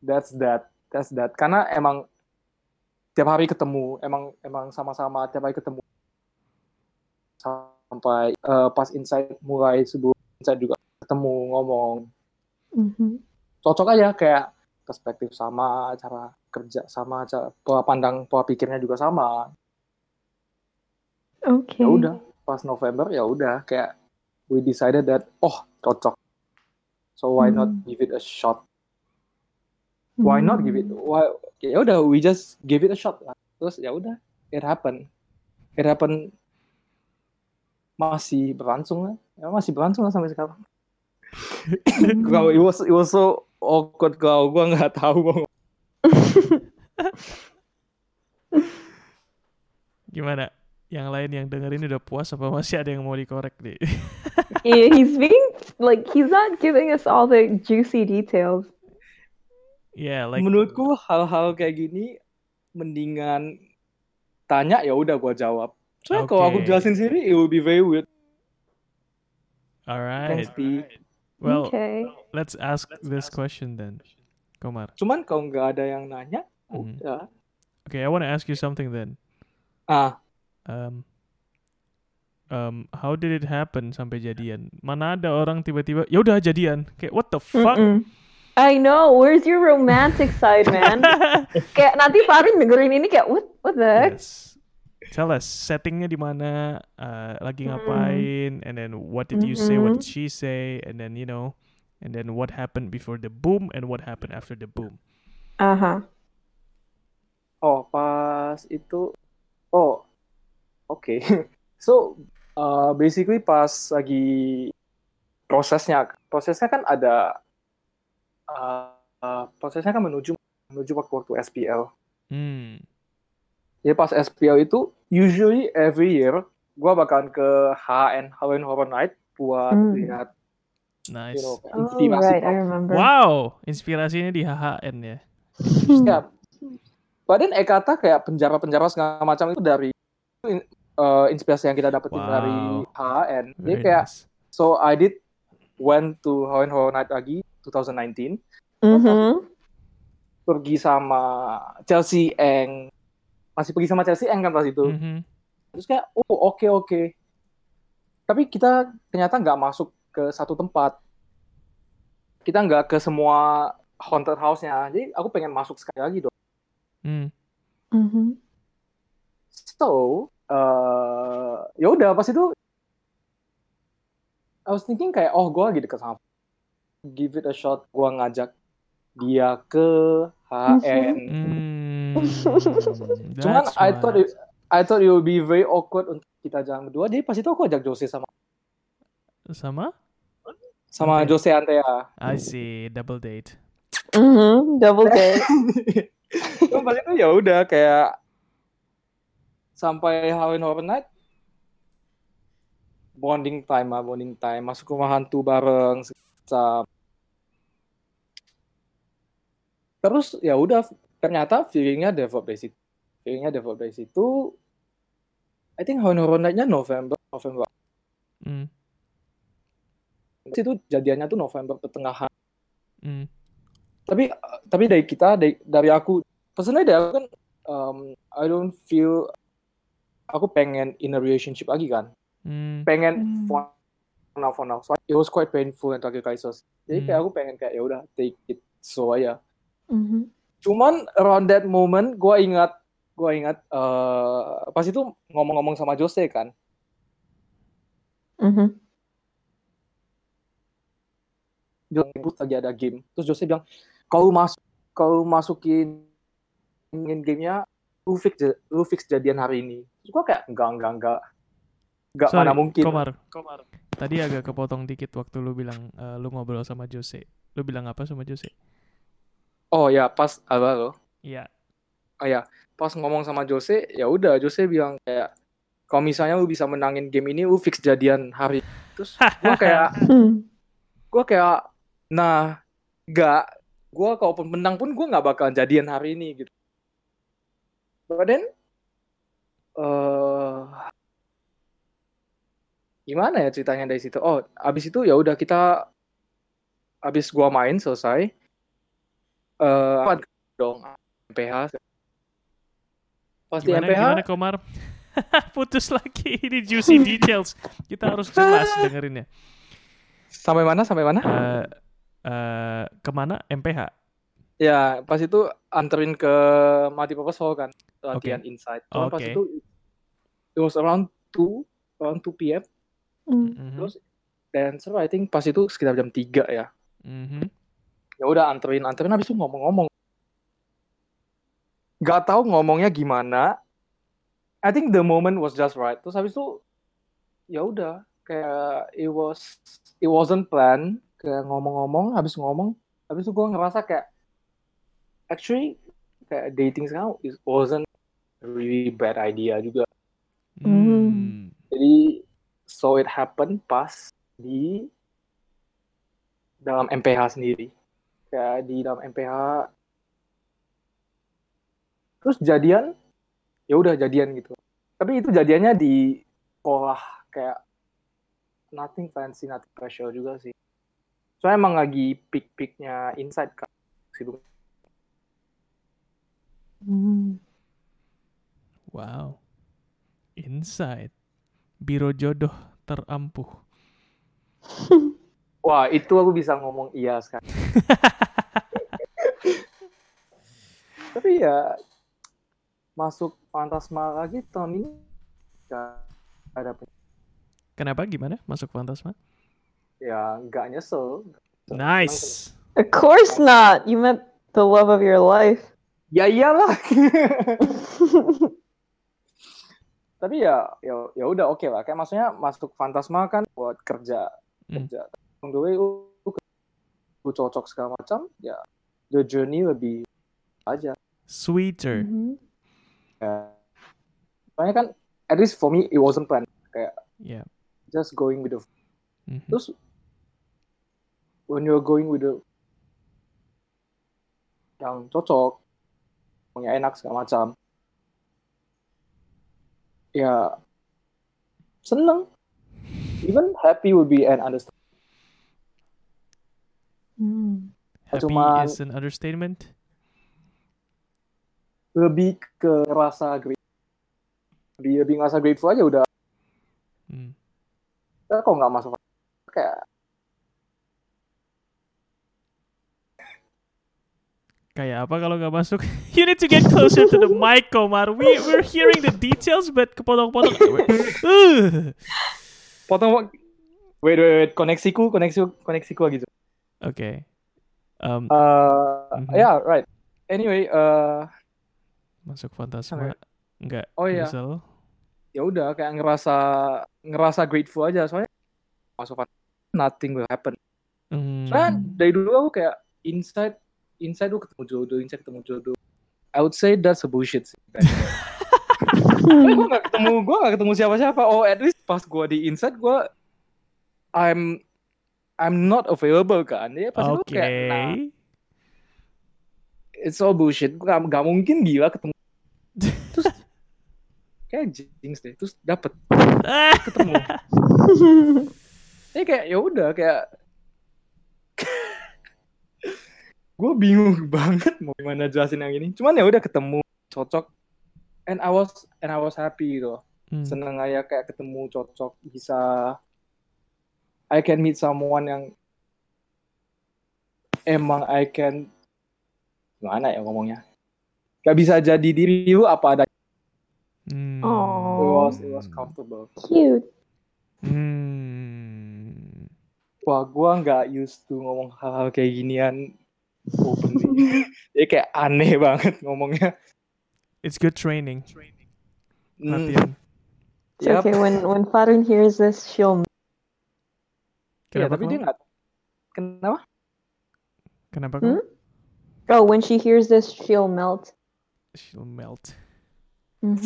that's that that's that karena emang tiap hari ketemu emang emang sama-sama tiap hari ketemu sampai eh, pas insight mulai sebelum insight juga ketemu ngomong Mhm. cocok aja kayak perspektif sama cara kerja sama cara pola pandang pola pikirnya juga sama Okay. ya udah pas November ya udah kayak we decided that oh cocok so why not Hmm. give it a shot? Why not give it? Why ya udah we just give it a shot lah. Terus ya udah it happen. It happen masih berlangsung lah. Ya masih berlangsung lah sampai sekarang. Kalau it was it was so awkward kalau gua nggak tahu. Mau Gimana? Yang lain yang dengerin udah puas apa masih ada yang mau dikorek nih? yeah, he's being like he's not giving us all the juicy details. yeah, like menurutku hal-hal kayak gini mendingan tanya ya udah gua jawab soalnya kalau aku jelasin sendiri it will be very weird alright. Thanks, Pi. Well, okay. let's ask this question then. Komar. cuman kalau nggak ada yang nanya Mhm. udah Okay, I want to ask you something then. ah Um, um, how did it happen sampai jadian? Mana ada orang tiba-tiba ya udah jadian? Kayak what the fuck? Mm-mm. I know. Where's your romantic side, man? kayak nanti Farin dengerin ini kayak what what the heck? yes. Tell us settingnya di mana, uh, lagi Hmm. ngapain, and then what did you say, what did she say, and then you know, and then what happened before the boom and what happened after the boom. Uh-huh. oh pas itu oh oke so uh, basically pas lagi prosesnya prosesnya kan ada uh, uh, prosesnya kan menuju menuju waktu waktu SPL Hmm. Jadi pas SPL itu usually every year gua bakalan ke HN Halloween Horror Night buat Hmm. lihat Nice. you know Oh, right. I remember. Wow, inspirasinya di HHN ya. ya. Badan Ekata kayak penjara-penjara segala macam itu dari uh, inspirasi yang kita dapetin Wow. dari HN. Jadi Very kayak nice. so I did went to Halloween Horror Night lagi 2019 Mm-hmm. pergi sama Chelsea Eng masih pergi sama Chelsea Eng kan pas itu. Mhm. terus kayak oh oke oke tapi kita ternyata nggak masuk ke satu tempat kita nggak ke semua haunted house-nya jadi aku pengen masuk sekali lagi dong Hmm. Mm-hmm. so eh ya udah pas itu I was thinking kayak oh gue lagi deket sama give it a shot gue ngajak dia ke HN Hmm. cuman That's I thought it, I thought it would be very awkward untuk kita jalan berdua jadi pas itu aku ajak Jose sama sama sama Oke. Jose Antea I see double date. Mm-hmm. Double date. Pas itu ya udah kayak sampai Halloween Horror Night bonding time lah, bonding time masuk rumah hantu bareng terus ya udah ternyata feelingnya develop dari situ feelingnya develop dari situ I think Halloween Horror Night-nya November November Hmm. itu jadiannya tuh November pertengahan Hmm. tapi tapi dari kita dari, dari aku personally dari aku kan um, I don't feel aku pengen in a relationship lagi kan Hmm. pengen Hmm. for now for now so it was quite painful yang terakhir kali sos jadi Hmm. kayak aku pengen kayak ya udah take it slow aja Mm-hmm. cuman around that moment gue ingat gue ingat eh, pas itu ngomong-ngomong sama Jose kan Mm-hmm. bilang "Ribut lagi ada game terus Jose bilang kalau masuk kalau masukin ingin gamenya lu fix lu fix jadian hari ini terus gue kayak enggak enggak enggak enggak Sorry, mana mungkin Komar. tadi agak kepotong dikit waktu lu bilang eh, lu ngobrol sama Jose. Lu bilang apa sama Jose? Oh ya pas apa lo? Iya. Oh ya pas ngomong sama Jose ya udah Jose bilang kayak kalau misalnya lu bisa menangin game ini lu fix jadian hari terus gua kayak gua kayak nah gak gua kalaupun menang pun gua nggak bakalan jadian hari ini gitu but then eh gimana ya ceritanya dari situ oh abis itu ya udah kita abis gua main selesai eh apa dong MPH pas di Gimana MPH gimana Komar? Putus lagi ini juicy details. Kita harus jelas dengerinnya. sampai mana sampai mana Eh eh, ke mana MPH? Ya, pas itu anterin ke multipurpose hall kan, latihan inside. Cuman pas itu it was around 2, around 2 p.m. Hmm. Mhm, Terus dancer I think pas itu sekitar jam 3 ya. mhm. Ya udah anterin, anterin habis itu ngomong-ngomong. Gak tahu ngomongnya gimana. I think the moment was just right. Terus habis itu ya udah kayak it was it wasn't planned. Kayak ngomong-ngomong, habis ngomong, habis itu gue ngerasa kayak actually kayak dating sekarang it wasn't really bad idea juga. Hmm. Jadi so it happened pas di dalam MPH sendiri. Kayak di dalam MPH terus jadian ya udah jadian gitu. Tapi itu jadiannya di sekolah kayak nothing fancy, nothing special juga sih. Soalnya emang lagi peak-peaknya inside kan. Situ. Hmm. Wow. Inside. Biro jodoh terampuh. Wah, itu aku bisa ngomong iya sekarang. Tapi ya masuk Fantasma lagi tahun ini gak ada Kenapa gimana masuk Fantasma? ya nggak nyesel. Nice. Of course not. You met the love of your life. Ya iyalah. Tapi ya ya ya udah oke lah. Kayak maksudnya masuk Fantasma kan buat kerja Hmm. kerja. The way lu, lu cocok segala macam ya the journey lebih aja. Sweeter. Mhm. Ya. Soalnya kan at least for me it wasn't planned. Kayak Yeah. just going with the Mhm. terus when you're going with the yang cocok punya enak segala macam ya seneng even happy would be an understanding Hmm. Happy Cuman- is an understatement. lebih ke rasa great lebih, lebih ngerasa grateful aja udah Hmm. Kok nggak masuk kayak Kayak apa kalau nggak masuk? you need to get closer to the mic, Komar. We we're hearing the details, but kepotong-potong. Uh. potong wait wait, wait. koneksiku koneksiku koneksiku lagi tuh Oke. Um, uh, Mhm. ya right anyway uh, masuk Fantasma nggak Oh, iya. nyesel. ya udah kayak ngerasa ngerasa grateful aja soalnya masuk fan- nothing will happen Hmm. soalnya dari dulu aku kayak inside inside lu ketemu jodoh inside ketemu jodoh. I would say that's a bullshit sih. Soalnya gue gak ketemu gue gak ketemu siapa-siapa. Oh at least pas gue di inside gue I'm I'm not available kan? Ya pas itu Oke. kayak nah, it's all bullshit. Gue gak, gak mungkin gila ketemu. Terus kayak jinx deh. Terus dapet. Ketemu. Ini kayak ya udah kayak gue bingung banget mau gimana jelasin yang ini. Cuman ya udah ketemu cocok and I was and I was happy gitu. Hmm. Seneng aja kayak ketemu cocok bisa I can meet someone yang emang I can gimana ya ngomongnya gak bisa jadi diri lu apa ada Hmm. it Oh. was it was comfortable Cute. Hmm. wah gua nggak used to ngomong hal-hal kayak ginian openly ya kayak aneh banget ngomongnya It's good training. Hmm, Latihan. It's Yep. okay. When when Farun hears this, she'll ya Kenapa tapi kau? dia nggak kenapa Kenapa? Hmm? Oh, when she hears this, she'll melt. She'll melt. hmm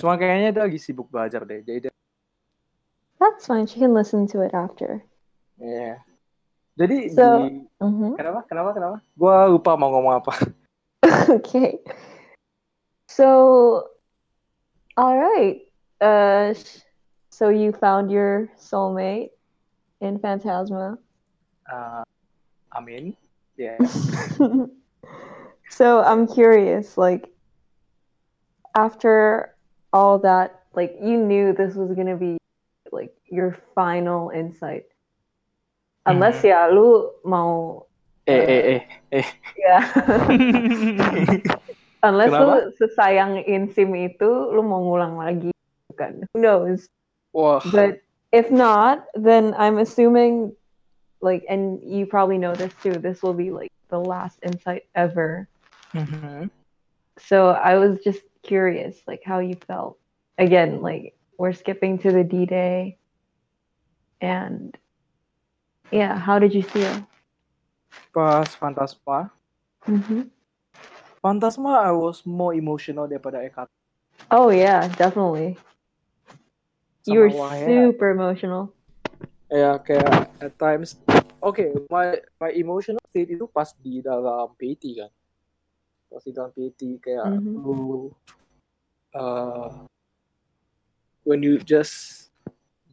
cuma kayaknya dia lagi sibuk belajar deh jadi dia That's fine. She can listen to it after. Iya. Jadi So- di hmm kenapa kenapa kenapa? Gua lupa mau ngomong apa. okay. So, all right. Uh, so you found your soulmate in Phantasma. Uh, amin. yeah. so I'm curious, like, after all that, like, you knew this was gonna be like your final insight. Unless ya lu mau eh eh eh eh. ya unless lu Kenapa? sesayang insim itu lu mau ngulang lagi kan who knows Wah. but if not then I'm assuming like and you probably know this too this will be like the last insight ever Mhm. so I was just curious like how you felt again like we're skipping to the D-Day and yeah how did you feel Pas Fantasma, hmm Fantasma I was more emotional daripada Eka. oh yeah definitely you were Sama Wahya. super emotional Ya kayak at times. Oke, my my emotional state itu pas di dalam PT kan. Pas di dalam PT kayak Mhm. lu uh, when you just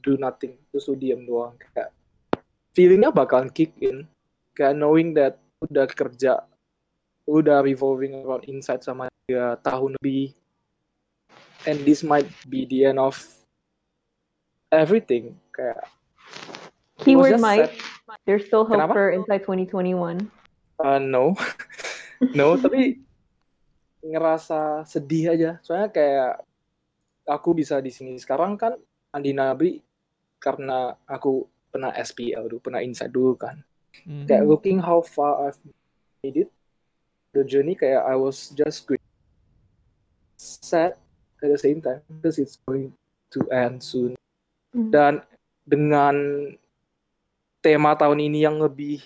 do nothing terus lu diam doang kayak feelingnya bakalan kick in kayak knowing that udah kerja udah revolving around inside sama dia tahun lebih and this might be the end of everything kayak Keyword might. sad. There's still hope Kenapa? for Inside 2021. Uh, no, no, tapi ngerasa sedih aja. Soalnya kayak aku bisa di sini sekarang kan Andi Nabi karena aku pernah SPL dulu, pernah inside dulu kan. Mhm. Kayak looking how far I've made it, the journey kayak I was just great. sad at the same time because it's going to end soon. Mhm. Dan dengan tema tahun ini yang lebih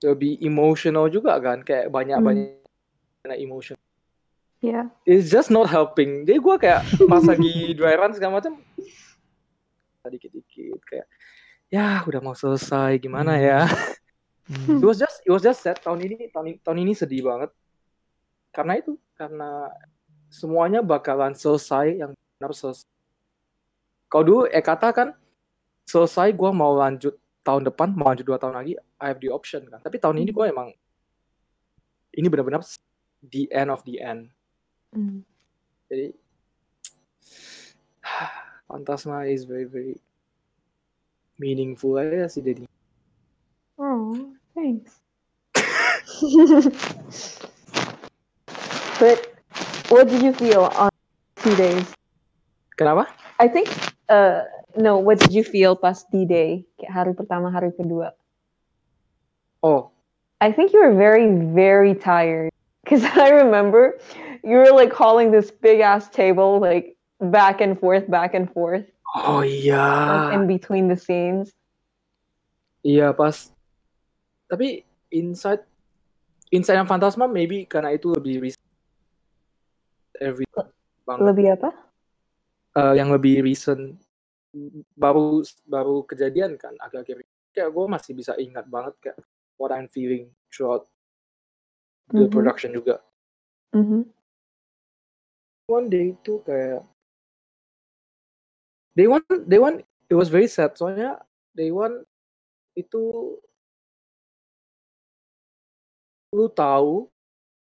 lebih emotional juga kan kayak banyak banyak emotion Yeah. it's just not helping jadi gue kayak pas lagi dry run segala macam dikit dikit kayak ya udah mau selesai gimana ya? Hmm. it was just it was just sad. Tahun ini tahun, ini- tahun ini sedih banget. Karena itu karena semuanya bakalan selesai yang benar selesai. Kalau dulu Ekata kan selesai gue mau lanjut tahun depan mau lanjut dua tahun lagi I have the option kan. Tapi tahun ini gue emang ini benar-benar the end of the end. Mm. jadi Fantasma is very very meaningful aja sih jadi Oh, thanks. but what did you feel on two days? kenapa I think uh no, what did you feel pas D-Day? Kayak hari pertama, hari kedua. oh I think you were very, very tired. Because I remember you were like hauling this big ass table like back and forth, back and forth, oh iya like, in between the scenes. Iya pas. Tapi inside inside yang Fantasma maybe karena itu lebih recent. Every banget. Lebih apa? Eh, yang lebih recent baru baru kejadian kan agak-agak kayak gue masih bisa ingat banget kayak what I'm feeling throughout the Mhm. production juga. Mhm. One day itu kayak day one day one it was very sad. Soalnya day one itu lu tahu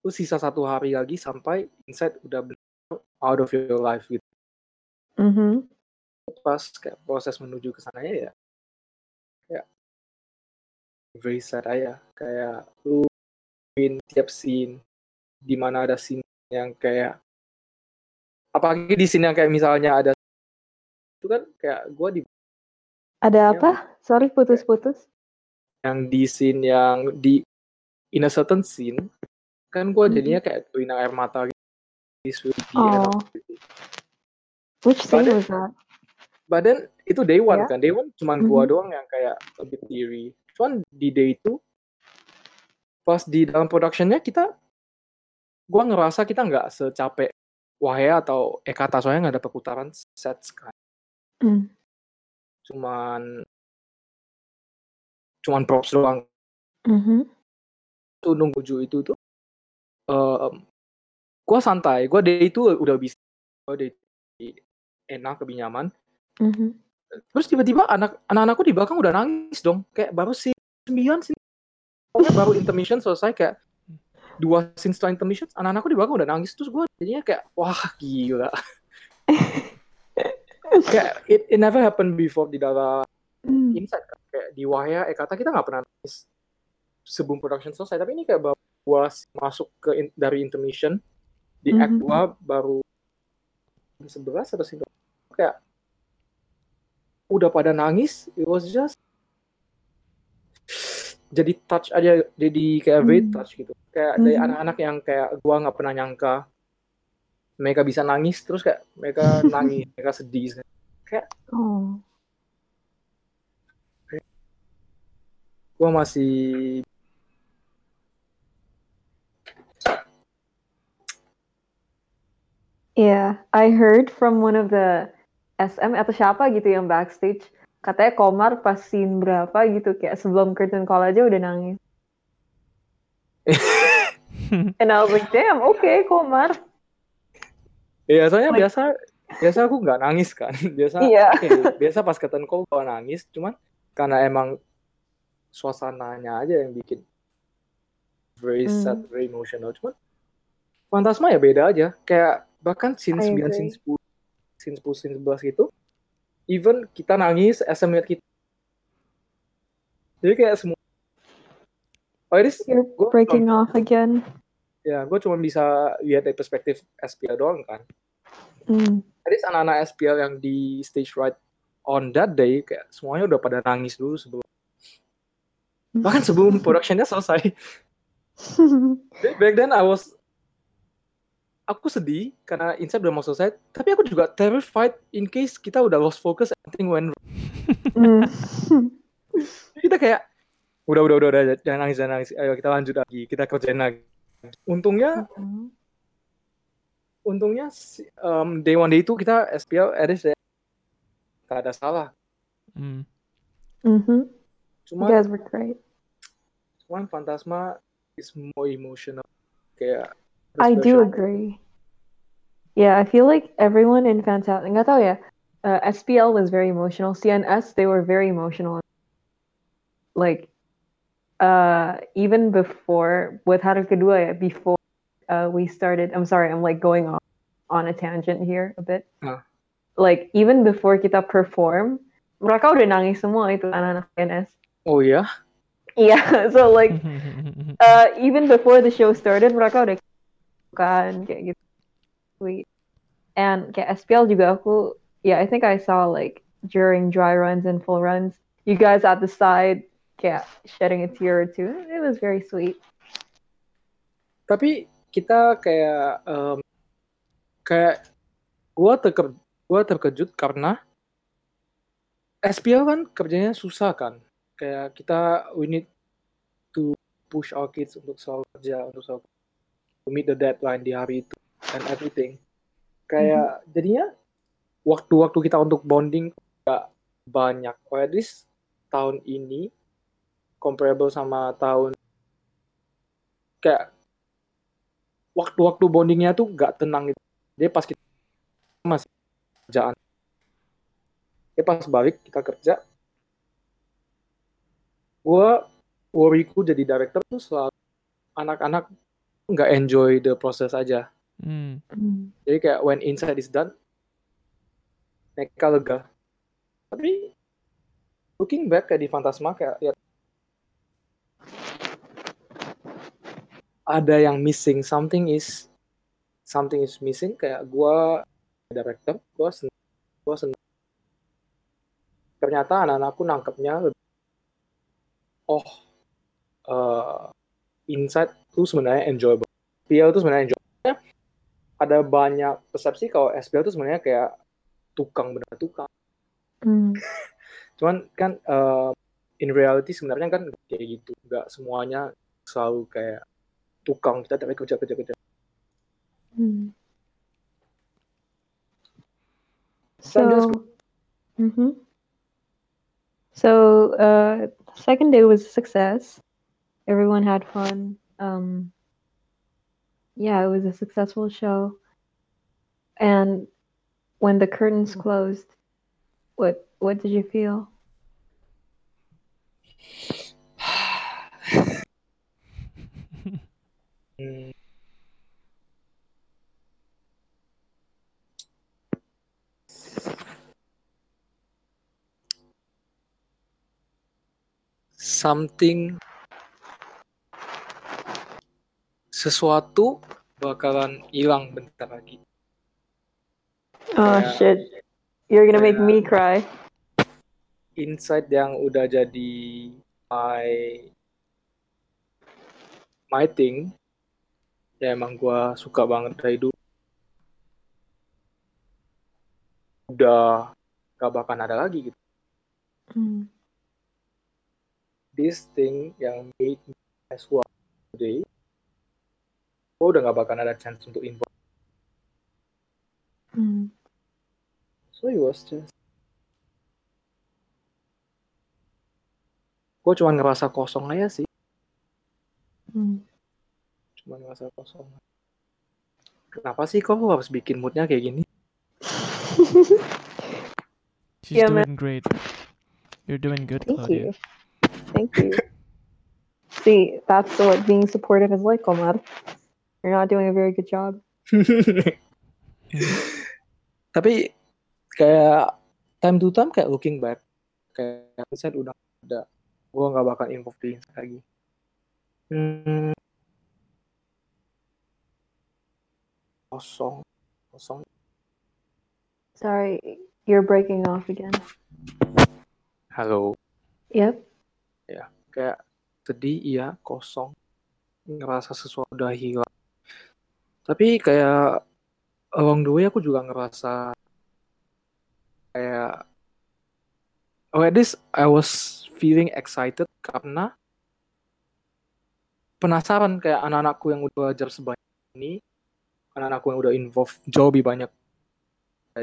lu sisa satu hari lagi sampai inside udah out of your life gitu. Mhm. pas kayak proses menuju ke sana ya kayak very sad aja. Kayak lu in tiap scene di mana ada scene yang kayak apalagi di scene yang kayak misalnya ada itu kan kayak gua di Ada Ya. apa? Sorry, putus-putus. yang di scene yang di in a certain scene kan gua Mhm. jadinya kayak tuin air mata gitu. Of Oh, which scene Ada- was that? badan itu day one Ya. kan day one cuman gua Mhm. doang yang kayak lebih theory cuman di day itu pas di dalam productionnya kita gua ngerasa kita nggak secapek Wahya atau Ekata soalnya nggak ada perputaran sets kan Hmm. cuman cuman props doang Mhm. tuh nunggu Ju itu tuh em, gua santai gua day itu udah bisa gua day enak lebih nyaman Mhm. terus tiba-tiba anak anak-anakku di belakang udah nangis dong kayak baru sih sembilan sih pokoknya baru intermission selesai kayak dua scene setelah intermission anak-anakku di belakang udah nangis terus gue jadinya kayak wah gila kayak it, it never happened before di dalam Hmm. Inside kan. kayak di Wahya Ekata kita nggak pernah nangis sebelum production selesai tapi ini kayak baru masuk ke in- dari intermission di act Mhm. 2 baru 11 atau scene kayak udah pada nangis it was just jadi touch aja jadi kayak very Hmm. touch gitu kayak dari Mhm. anak-anak yang kayak gua nggak pernah nyangka mereka bisa nangis terus kayak mereka nangis mereka sedih Oh. gua masih Yeah, I heard from one of the SM atau siapa gitu yang backstage, katanya Komar pas scene berapa gitu kayak sebelum curtain call aja udah nangis. And I was like, damn, okay, Komar. Iya, soalnya biasa biasa aku nggak nangis kan. Biasa Iya. oke, biasa pas curtain call gua nangis, cuman karena emang suasananya aja yang bikin very Hmm. sad, very emotional. Cuman Fantasma ya beda aja. Kayak bahkan scene I 9, scene agree. 10, scene 10, scene 11 gitu, even kita nangis, SM lihat kita. Jadi kayak semua Oh, ini You're Gua- breaking off again. ya gue cuma bisa lihat dari perspektif SPL doang kan. Hmm. Jadi anak-anak SPL yang di stage right on that day kayak semuanya udah pada nangis dulu sebelum bahkan sebelum productionnya selesai. Jadi Back then I was aku sedih karena Inside udah mau selesai, tapi aku juga terrified in case kita udah lost focus everything went wrong. Hmm. Kita kayak udah udah udah udah jangan nangis jangan nangis ayo kita lanjut lagi kita kerjain lagi. Untungnya untungnya um, day one day itu kita SPL least ya, gak ada salah. Hmm. Mhm. You Cuma guys were great. cuman Fantasma is more emotional kayak I do agree. Yeah, I feel like everyone in Fantastic, nggak tahu ya, uh, SPL was very emotional. CNS, they were very emotional. Like, uh, even before, with Hari Kedua ya, before uh, we started, I'm sorry, I'm like going on, on a tangent here a bit. Huh. Like, even before kita perform, mereka udah nangis semua itu anak-anak CNS. Oh yeah. Yeah, so like, uh, even before the show started mereka udah kan kayak gitu sweet and kayak SPL juga aku yeah I think I saw like during dry runs and full runs you guys at the side kayak shedding a tear or two it was very sweet tapi kita kayak um, kayak gua terke gua terkejut karena SPL kan kerjanya susah kan. Kayak kita we need to push our kids untuk selalu kerja untuk selalu to meet the deadline di hari itu and everything. Kayak jadinya waktu-waktu kita untuk bonding gak banyak. Or at least tahun ini comparable sama tahun kayak waktu-waktu bondingnya tuh gak tenang gitu. Dia pas kita masih kerjaan. Dia pas balik kita kerja. Gua worryku jadi director tuh selalu anak-anak nggak enjoy the process aja. Hmm. Jadi kayak when inside is done, mereka lega. Tapi looking back kayak di Fantasma kayak ya, ada yang missing something is something is missing kayak gua director gua seneng, gua ternyata anak-anakku nangkepnya lebih oh eh inside tuh sebenarnya enjoyable SPL tuh sebenarnya enjoyable ada banyak persepsi kalau SPL tuh sebenarnya kayak tukang bener tukang Mm. Cuman kan uh, in reality sebenarnya kan kayak gitu, nggak semuanya selalu kayak tukang kita tapi kerja kerja kerja. So, just So, so uh, second day was a success. Everyone had fun. Um, yeah, it was a successful show. And when the curtains closed, what what did you feel? hmm, something sesuatu bakalan hilang bentar lagi. Oh Yeah. shit. You're gonna make me cry. Insight yang udah jadi my my thing ya emang gua suka banget dari dulu udah gak bakal ada lagi gitu Mm. This thing yang made me as well today gua udah gak bakal ada chance untuk involve Mm. so it was just gua cuma ngerasa kosong aja sih Mm. cuma ngerasa kosong kenapa sih kok lu harus bikin moodnya kayak gini She's Yeah, man. doing great. You're doing good, Thank Claudia. you. Thank you. See, that's what being supportive is like, Omar. You're not doing a very good job. tapi kayak time to time kayak looking back kayak saya udah ada gue nggak bakal involve di lagi hmm, kosong kosong Sorry, you're breaking off again. halo Yep. Kayak sedih iya kosong ngerasa sesuatu udah hilang. Tapi kayak along the way aku juga ngerasa kayak oh at least I was feeling excited karena penasaran kayak anak-anakku yang udah belajar sebanyak ini anak-anakku yang udah involve jauh lebih banyak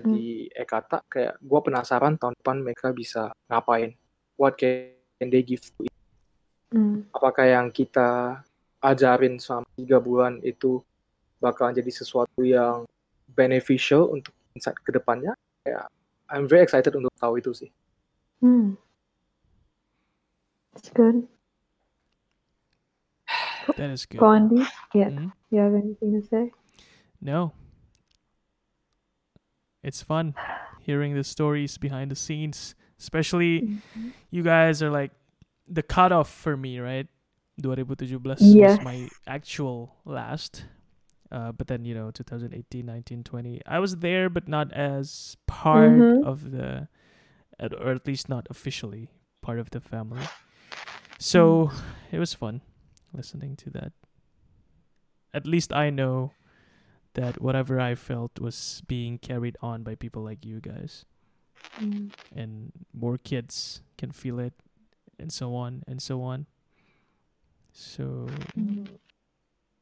di Ekata kayak gue penasaran tahun depan mereka bisa ngapain what can they give to Mm. apakah yang kita ajarin selama tiga bulan itu bakal jadi sesuatu yang beneficial untuk insight ke depannya ya I'm very excited untuk tahu itu sih Mm. That's good. That is good. Gandhi, yeah. Mhm. You have anything to say? No. It's fun hearing the stories behind the scenes, especially you guys are like the cutoff for me, right? 2017 Yes. was my actual last. Uh, but then, you know, 2018, 19, 20, I was there, but not as part Mhm. of the, or at least not officially part of the family. So it was fun listening to that. At least I know that whatever I felt was being carried on by people like you guys Mm. and more kids can feel it and so on and so on so Mm.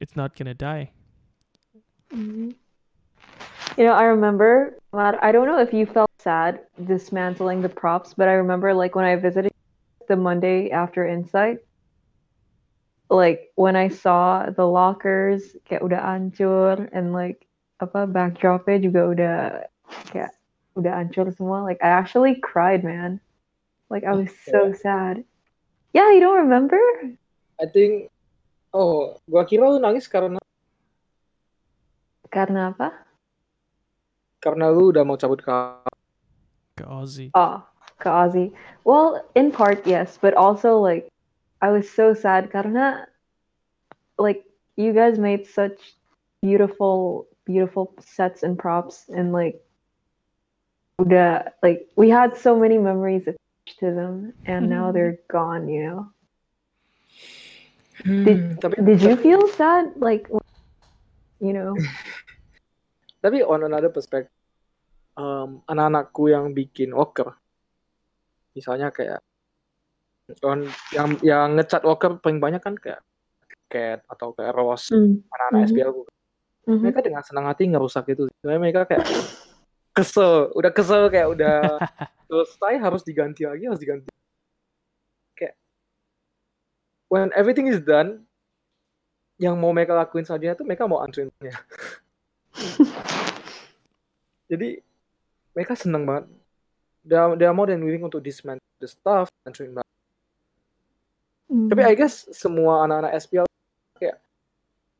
it's not gonna die Mhm. You know, I remember, Matt, I don't know if you felt sad dismantling the props, but I remember like when I visited the Monday after Insight, like when I saw the lockers kayak udah hancur and like apa backdropnya juga udah kayak udah hancur semua, like I actually cried, man. Like I was so sad. Yeah, you don't remember? I think oh gua kira lu nangis karena Karena apa? karena lu udah mau cabut ke Ke Aussie Oh, ke Ozzy. Well, in part, yes, but also like I was so sad karena like you guys made such beautiful, beautiful sets and props and like udah like we had so many memories attached to them and now they're gone, you know. Did- tapi Did you feel sad like you know? tapi on another perspective um, anak-anakku yang bikin Walker misalnya kayak on yang yang ngecat Walker paling banyak kan kayak Cat atau kayak Ross Mm. anak-anak Mhm. SPL Mhm. mereka dengan senang hati ngerusak itu sebenarnya mereka kayak kesel udah kesel kayak udah selesai harus diganti lagi harus diganti kayak when everything is done yang mau mereka lakuin selanjutnya tuh mereka mau hancurinnya jadi mereka seneng banget they are, they are more than willing untuk dismantle the stuff hancurin banget Mm. tapi I guess semua anak-anak SPL kayak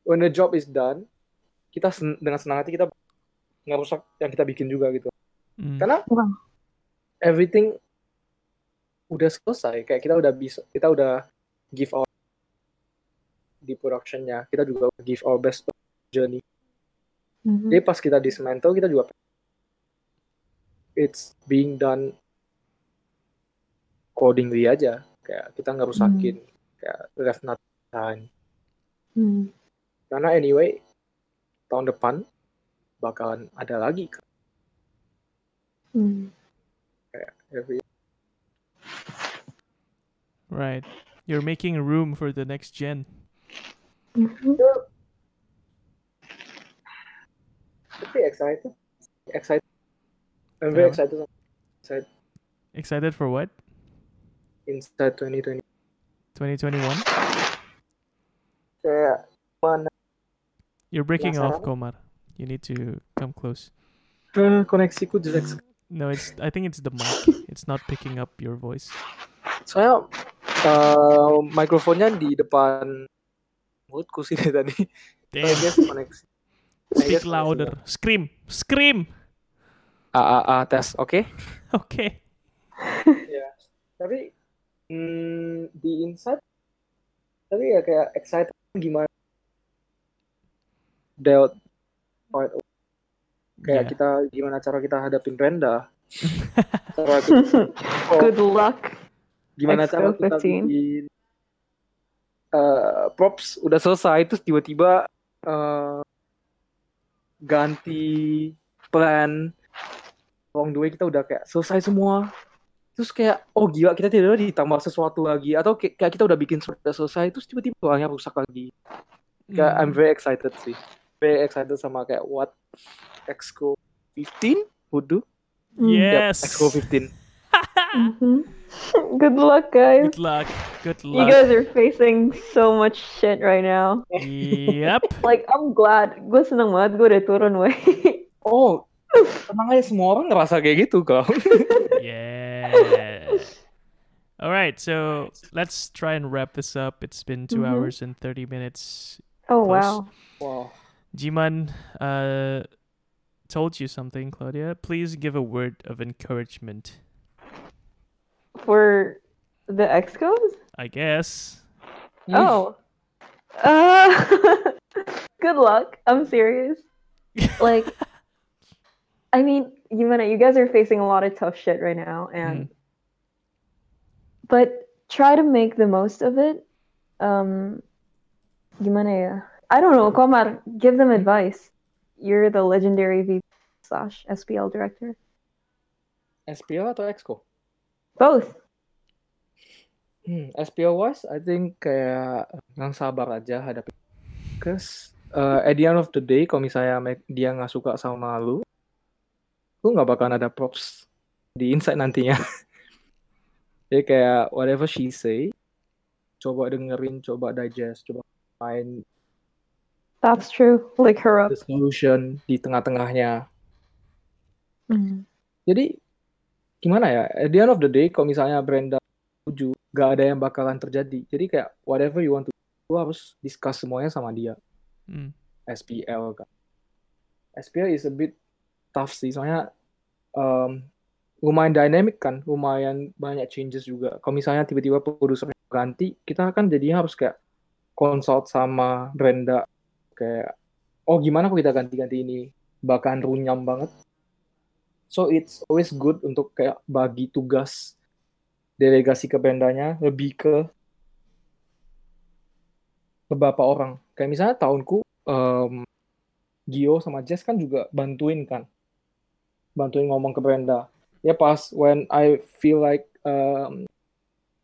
when the job is done kita sen- dengan senang hati kita ngerusak yang kita bikin juga gitu Mm. karena. Everything udah selesai kayak kita udah bisa kita udah give our di productionnya kita juga give our best journey Mhm. jadi pas kita dismantle kita juga it's being done accordingly aja kayak kita ngerusakin kayak left nothing behind. Mm. karena anyway tahun depan bakalan ada lagi kan, Mm. Every Right. You're making room for the next gen. Mhm. tapi excited excited I'm very Kenapa? excited inside Excited for what? inside 2020 2021? kayak mana You're breaking off, Penasaran? Komar. You need to come close. koneksiku jelek sekali. No, it's. I think it's the mic. It's not picking up your voice. soalnya eh, mikrofonnya di depan mulutku sih tadi So, I Damn. guess koneksi Speak guess koneksi louder. Scream. Scream. A A A tes oke Okay. ya tapi hmm, di inside tapi ya kayak excited gimana Del part of- kayak Yeah. kita gimana cara kita hadapin Brenda cara kita, oh, Good luck. gimana cara Expo kita 15. bikin eh, props udah selesai terus tiba-tiba eh, ganti plan along the way kita udah kayak selesai semua terus kayak oh gila kita tidak ditambah sesuatu lagi atau kayak kita udah bikin sudah selesai terus tiba-tiba orangnya rusak lagi kayak I'm Mm. very excited sih very excited sama kayak what Exco 15 would do Mm. Yes. Yep, Exco 15 Mhm. Good luck, guys. Good luck. Good You luck. guys are facing so much shit right now. yep. Like, I'm glad. Gue seneng banget gue udah turun, wey. oh tenang aja semua orang ngerasa kayak gitu kau Yeah. All right, so let's try and wrap this up. It's been 2 Mhm. hours and 30 minutes. Oh, Close. wow. wow Jiman uh, told you something, Claudia. Please give a word of encouragement, For the Excos? I guess. Oh. Uh, good luck. I'm serious. Like, I mean, you you guys are facing a lot of tough shit right now, and but try to make the most of it. Um, gimana ya? I don't know, Komar, give them advice. You're the legendary VP slash SPL director. SPL atau Exco Both. Hmm, SPL wise, I think kayak yang sabar aja hadapi. Cause uh, at the end of the day, kalau misalnya dia nggak suka sama lu, lu nggak bakalan ada props di inside nantinya. Jadi kayak whatever she say, coba dengerin, coba digest, coba find That's true. Like her up. the solution di tengah-tengahnya. Mm. Jadi gimana ya? At the end of the day, kalau misalnya Brenda setuju, gak ada yang bakalan terjadi. Jadi kayak whatever you want to do, lu harus discuss semuanya sama dia. Mm. SPL kan. SPL is a bit tough sih, soalnya um, lumayan dynamic kan, lumayan banyak changes juga. Kalau misalnya tiba-tiba produser ganti, kita kan jadinya harus kayak consult sama Brenda kayak oh gimana kalau kita ganti-ganti ini bahkan runyam banget so it's always good untuk kayak bagi tugas delegasi ke Brendanya lebih ke beberapa orang kayak misalnya tahunku em, Gio sama Jess kan juga bantuin kan bantuin ngomong ke Brenda ya pas when I feel like um,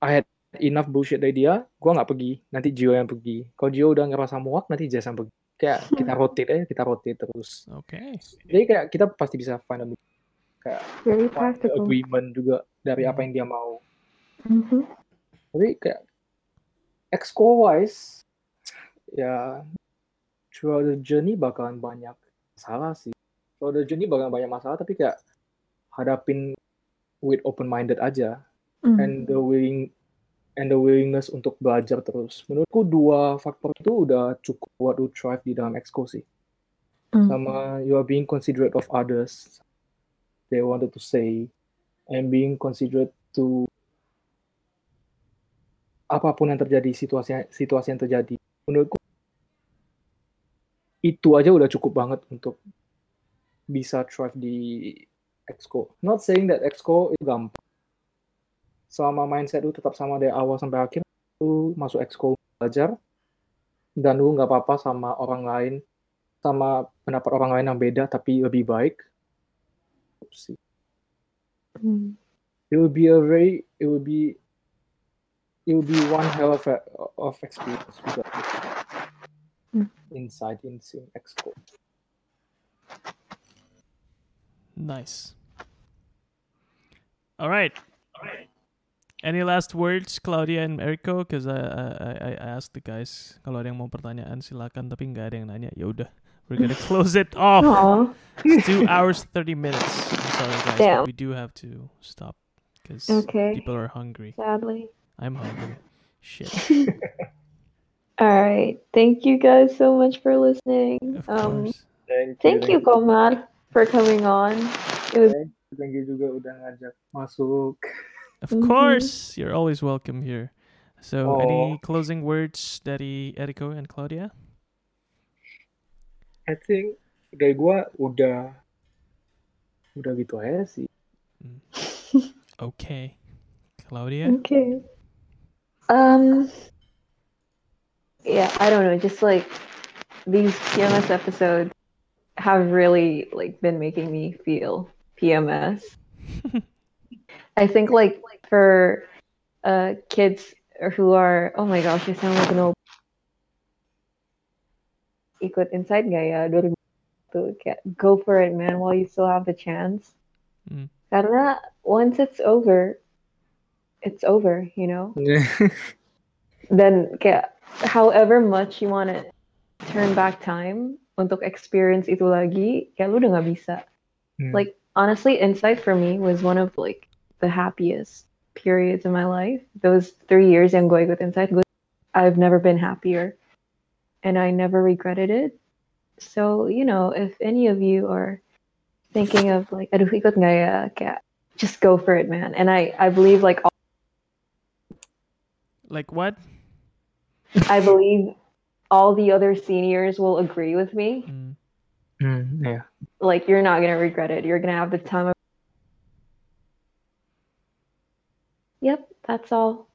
I had enough bullshit dari dia, gue nggak pergi. Nanti Gio yang pergi. Kalau Gio udah ngerasa muak, nanti Jess yang pergi. Kayak kita rotate aja, kita rotate terus. Okay. Jadi kayak kita pasti bisa find a kayak agreement juga dari apa yang dia mau. Mhm. Tapi kayak exco wise, ya throughout the journey bakalan banyak masalah sih. Throughout the journey bakalan banyak masalah, tapi kayak hadapin with open minded aja Mm. and the willing and the willingness untuk belajar terus. Menurutku dua faktor itu udah cukup buat lu thrive di dalam exco sih. Mm. Sama you are being considerate of others. They wanted to say and being considerate to apa pun yang terjadi situasi situasi yang terjadi. Menurutku itu aja udah cukup banget untuk bisa thrive di exco. Not saying that exco itu gampang. Selama mindset lu tetap sama dari awal sampai akhir, lu masuk exco belajar dan lu nggak apa-apa sama orang lain, sama pendapat orang lain yang beda tapi lebih baik. Sih. Mm. It will be a very, it will be, it will be one hell of a, of experience juga. Hmm. Inside in Expo. Nice. All right. Any last words, Claudia and Erico? Because I, I I I asked the guys kalau ada yang mau pertanyaan silakan, tapi nggak ada yang nanya. Ya udah, we're gonna close it off. It's two hours thirty minutes. I'm sorry guys, Damn. but we do have to stop because Okay. people are hungry. Sadly. I'm hungry. Shit. All right. Thank you guys so much for listening. Of Um, course. Thank thank you, Komar, for coming on. It was Thank you juga udah ngajak masuk. Of Mhm. course, you're always welcome here. So, any Oh. closing words dari Erico and Claudia? I think dari gua udah udah gitu aja sih. Okay. Claudia? okay. Um. Yeah, I don't know. Just like these PMS episodes have really like been making me feel PMS. I think like for uh kids who are oh my gosh, I sound like an old ikut inside ya 2000 kayak go for it man while you still have the chance. Mm. Karena once it's over, it's over, you know. Then kayak however much you want to turn back time untuk experience itu lagi, kayak lu udah nggak bisa. Hmm. Like honestly, Insight for me was one of like the happiest periods of my life. Those three years yang gue ikut Insight, gue, I've never been happier, and I never regretted it. So you know, if any of you are thinking of like, aduh ikut nggak just go for it, man. And I I believe like all, Like what? I believe all the other seniors will agree with me. Mm. Hmm, yeah. Like you're not gonna regret it. You're gonna have the time of. Yep, that's all.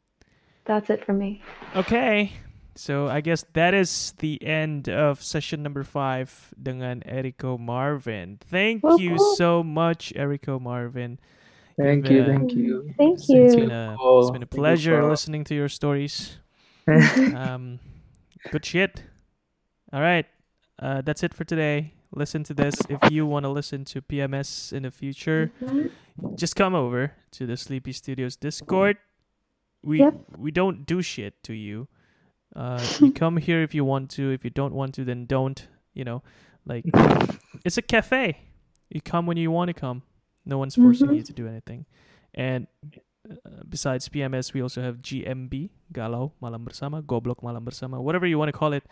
That's it for me. Okay. So I guess that is the end of session number five dengan Erico Marvin. Thank you Woohoo. so much, Erico Marvin. Thank You've, uh, thank you. Thank It's, it's you. been a, it's been a thank you pleasure listening to your stories. um, good shit. All right. Uh, that's it for today. Listen to this. If you want to listen to PMS in the future, just come over to the Sleepy Studios Discord. We Yep. we don't do shit to you. Uh, you come here if you want to. If you don't want to, then don't. You know, like it's a cafe. You come when you want to come. No one's forcing Mhm. you to do anything. And uh, besides PMS, we also have GMB, Galau Malam Bersama, Goblok Malam Bersama, whatever you want to call it.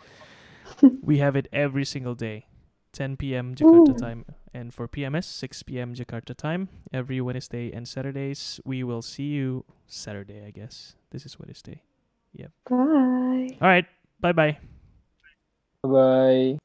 we have it every single day, 10 p.m. Jakarta Ooh. time, and for PMS, 6 p.m. Jakarta time. Every Wednesday and Saturdays, we will see you Saturday, I guess. This is Wednesday. Yep. Bye. All right, bye bye. Bye.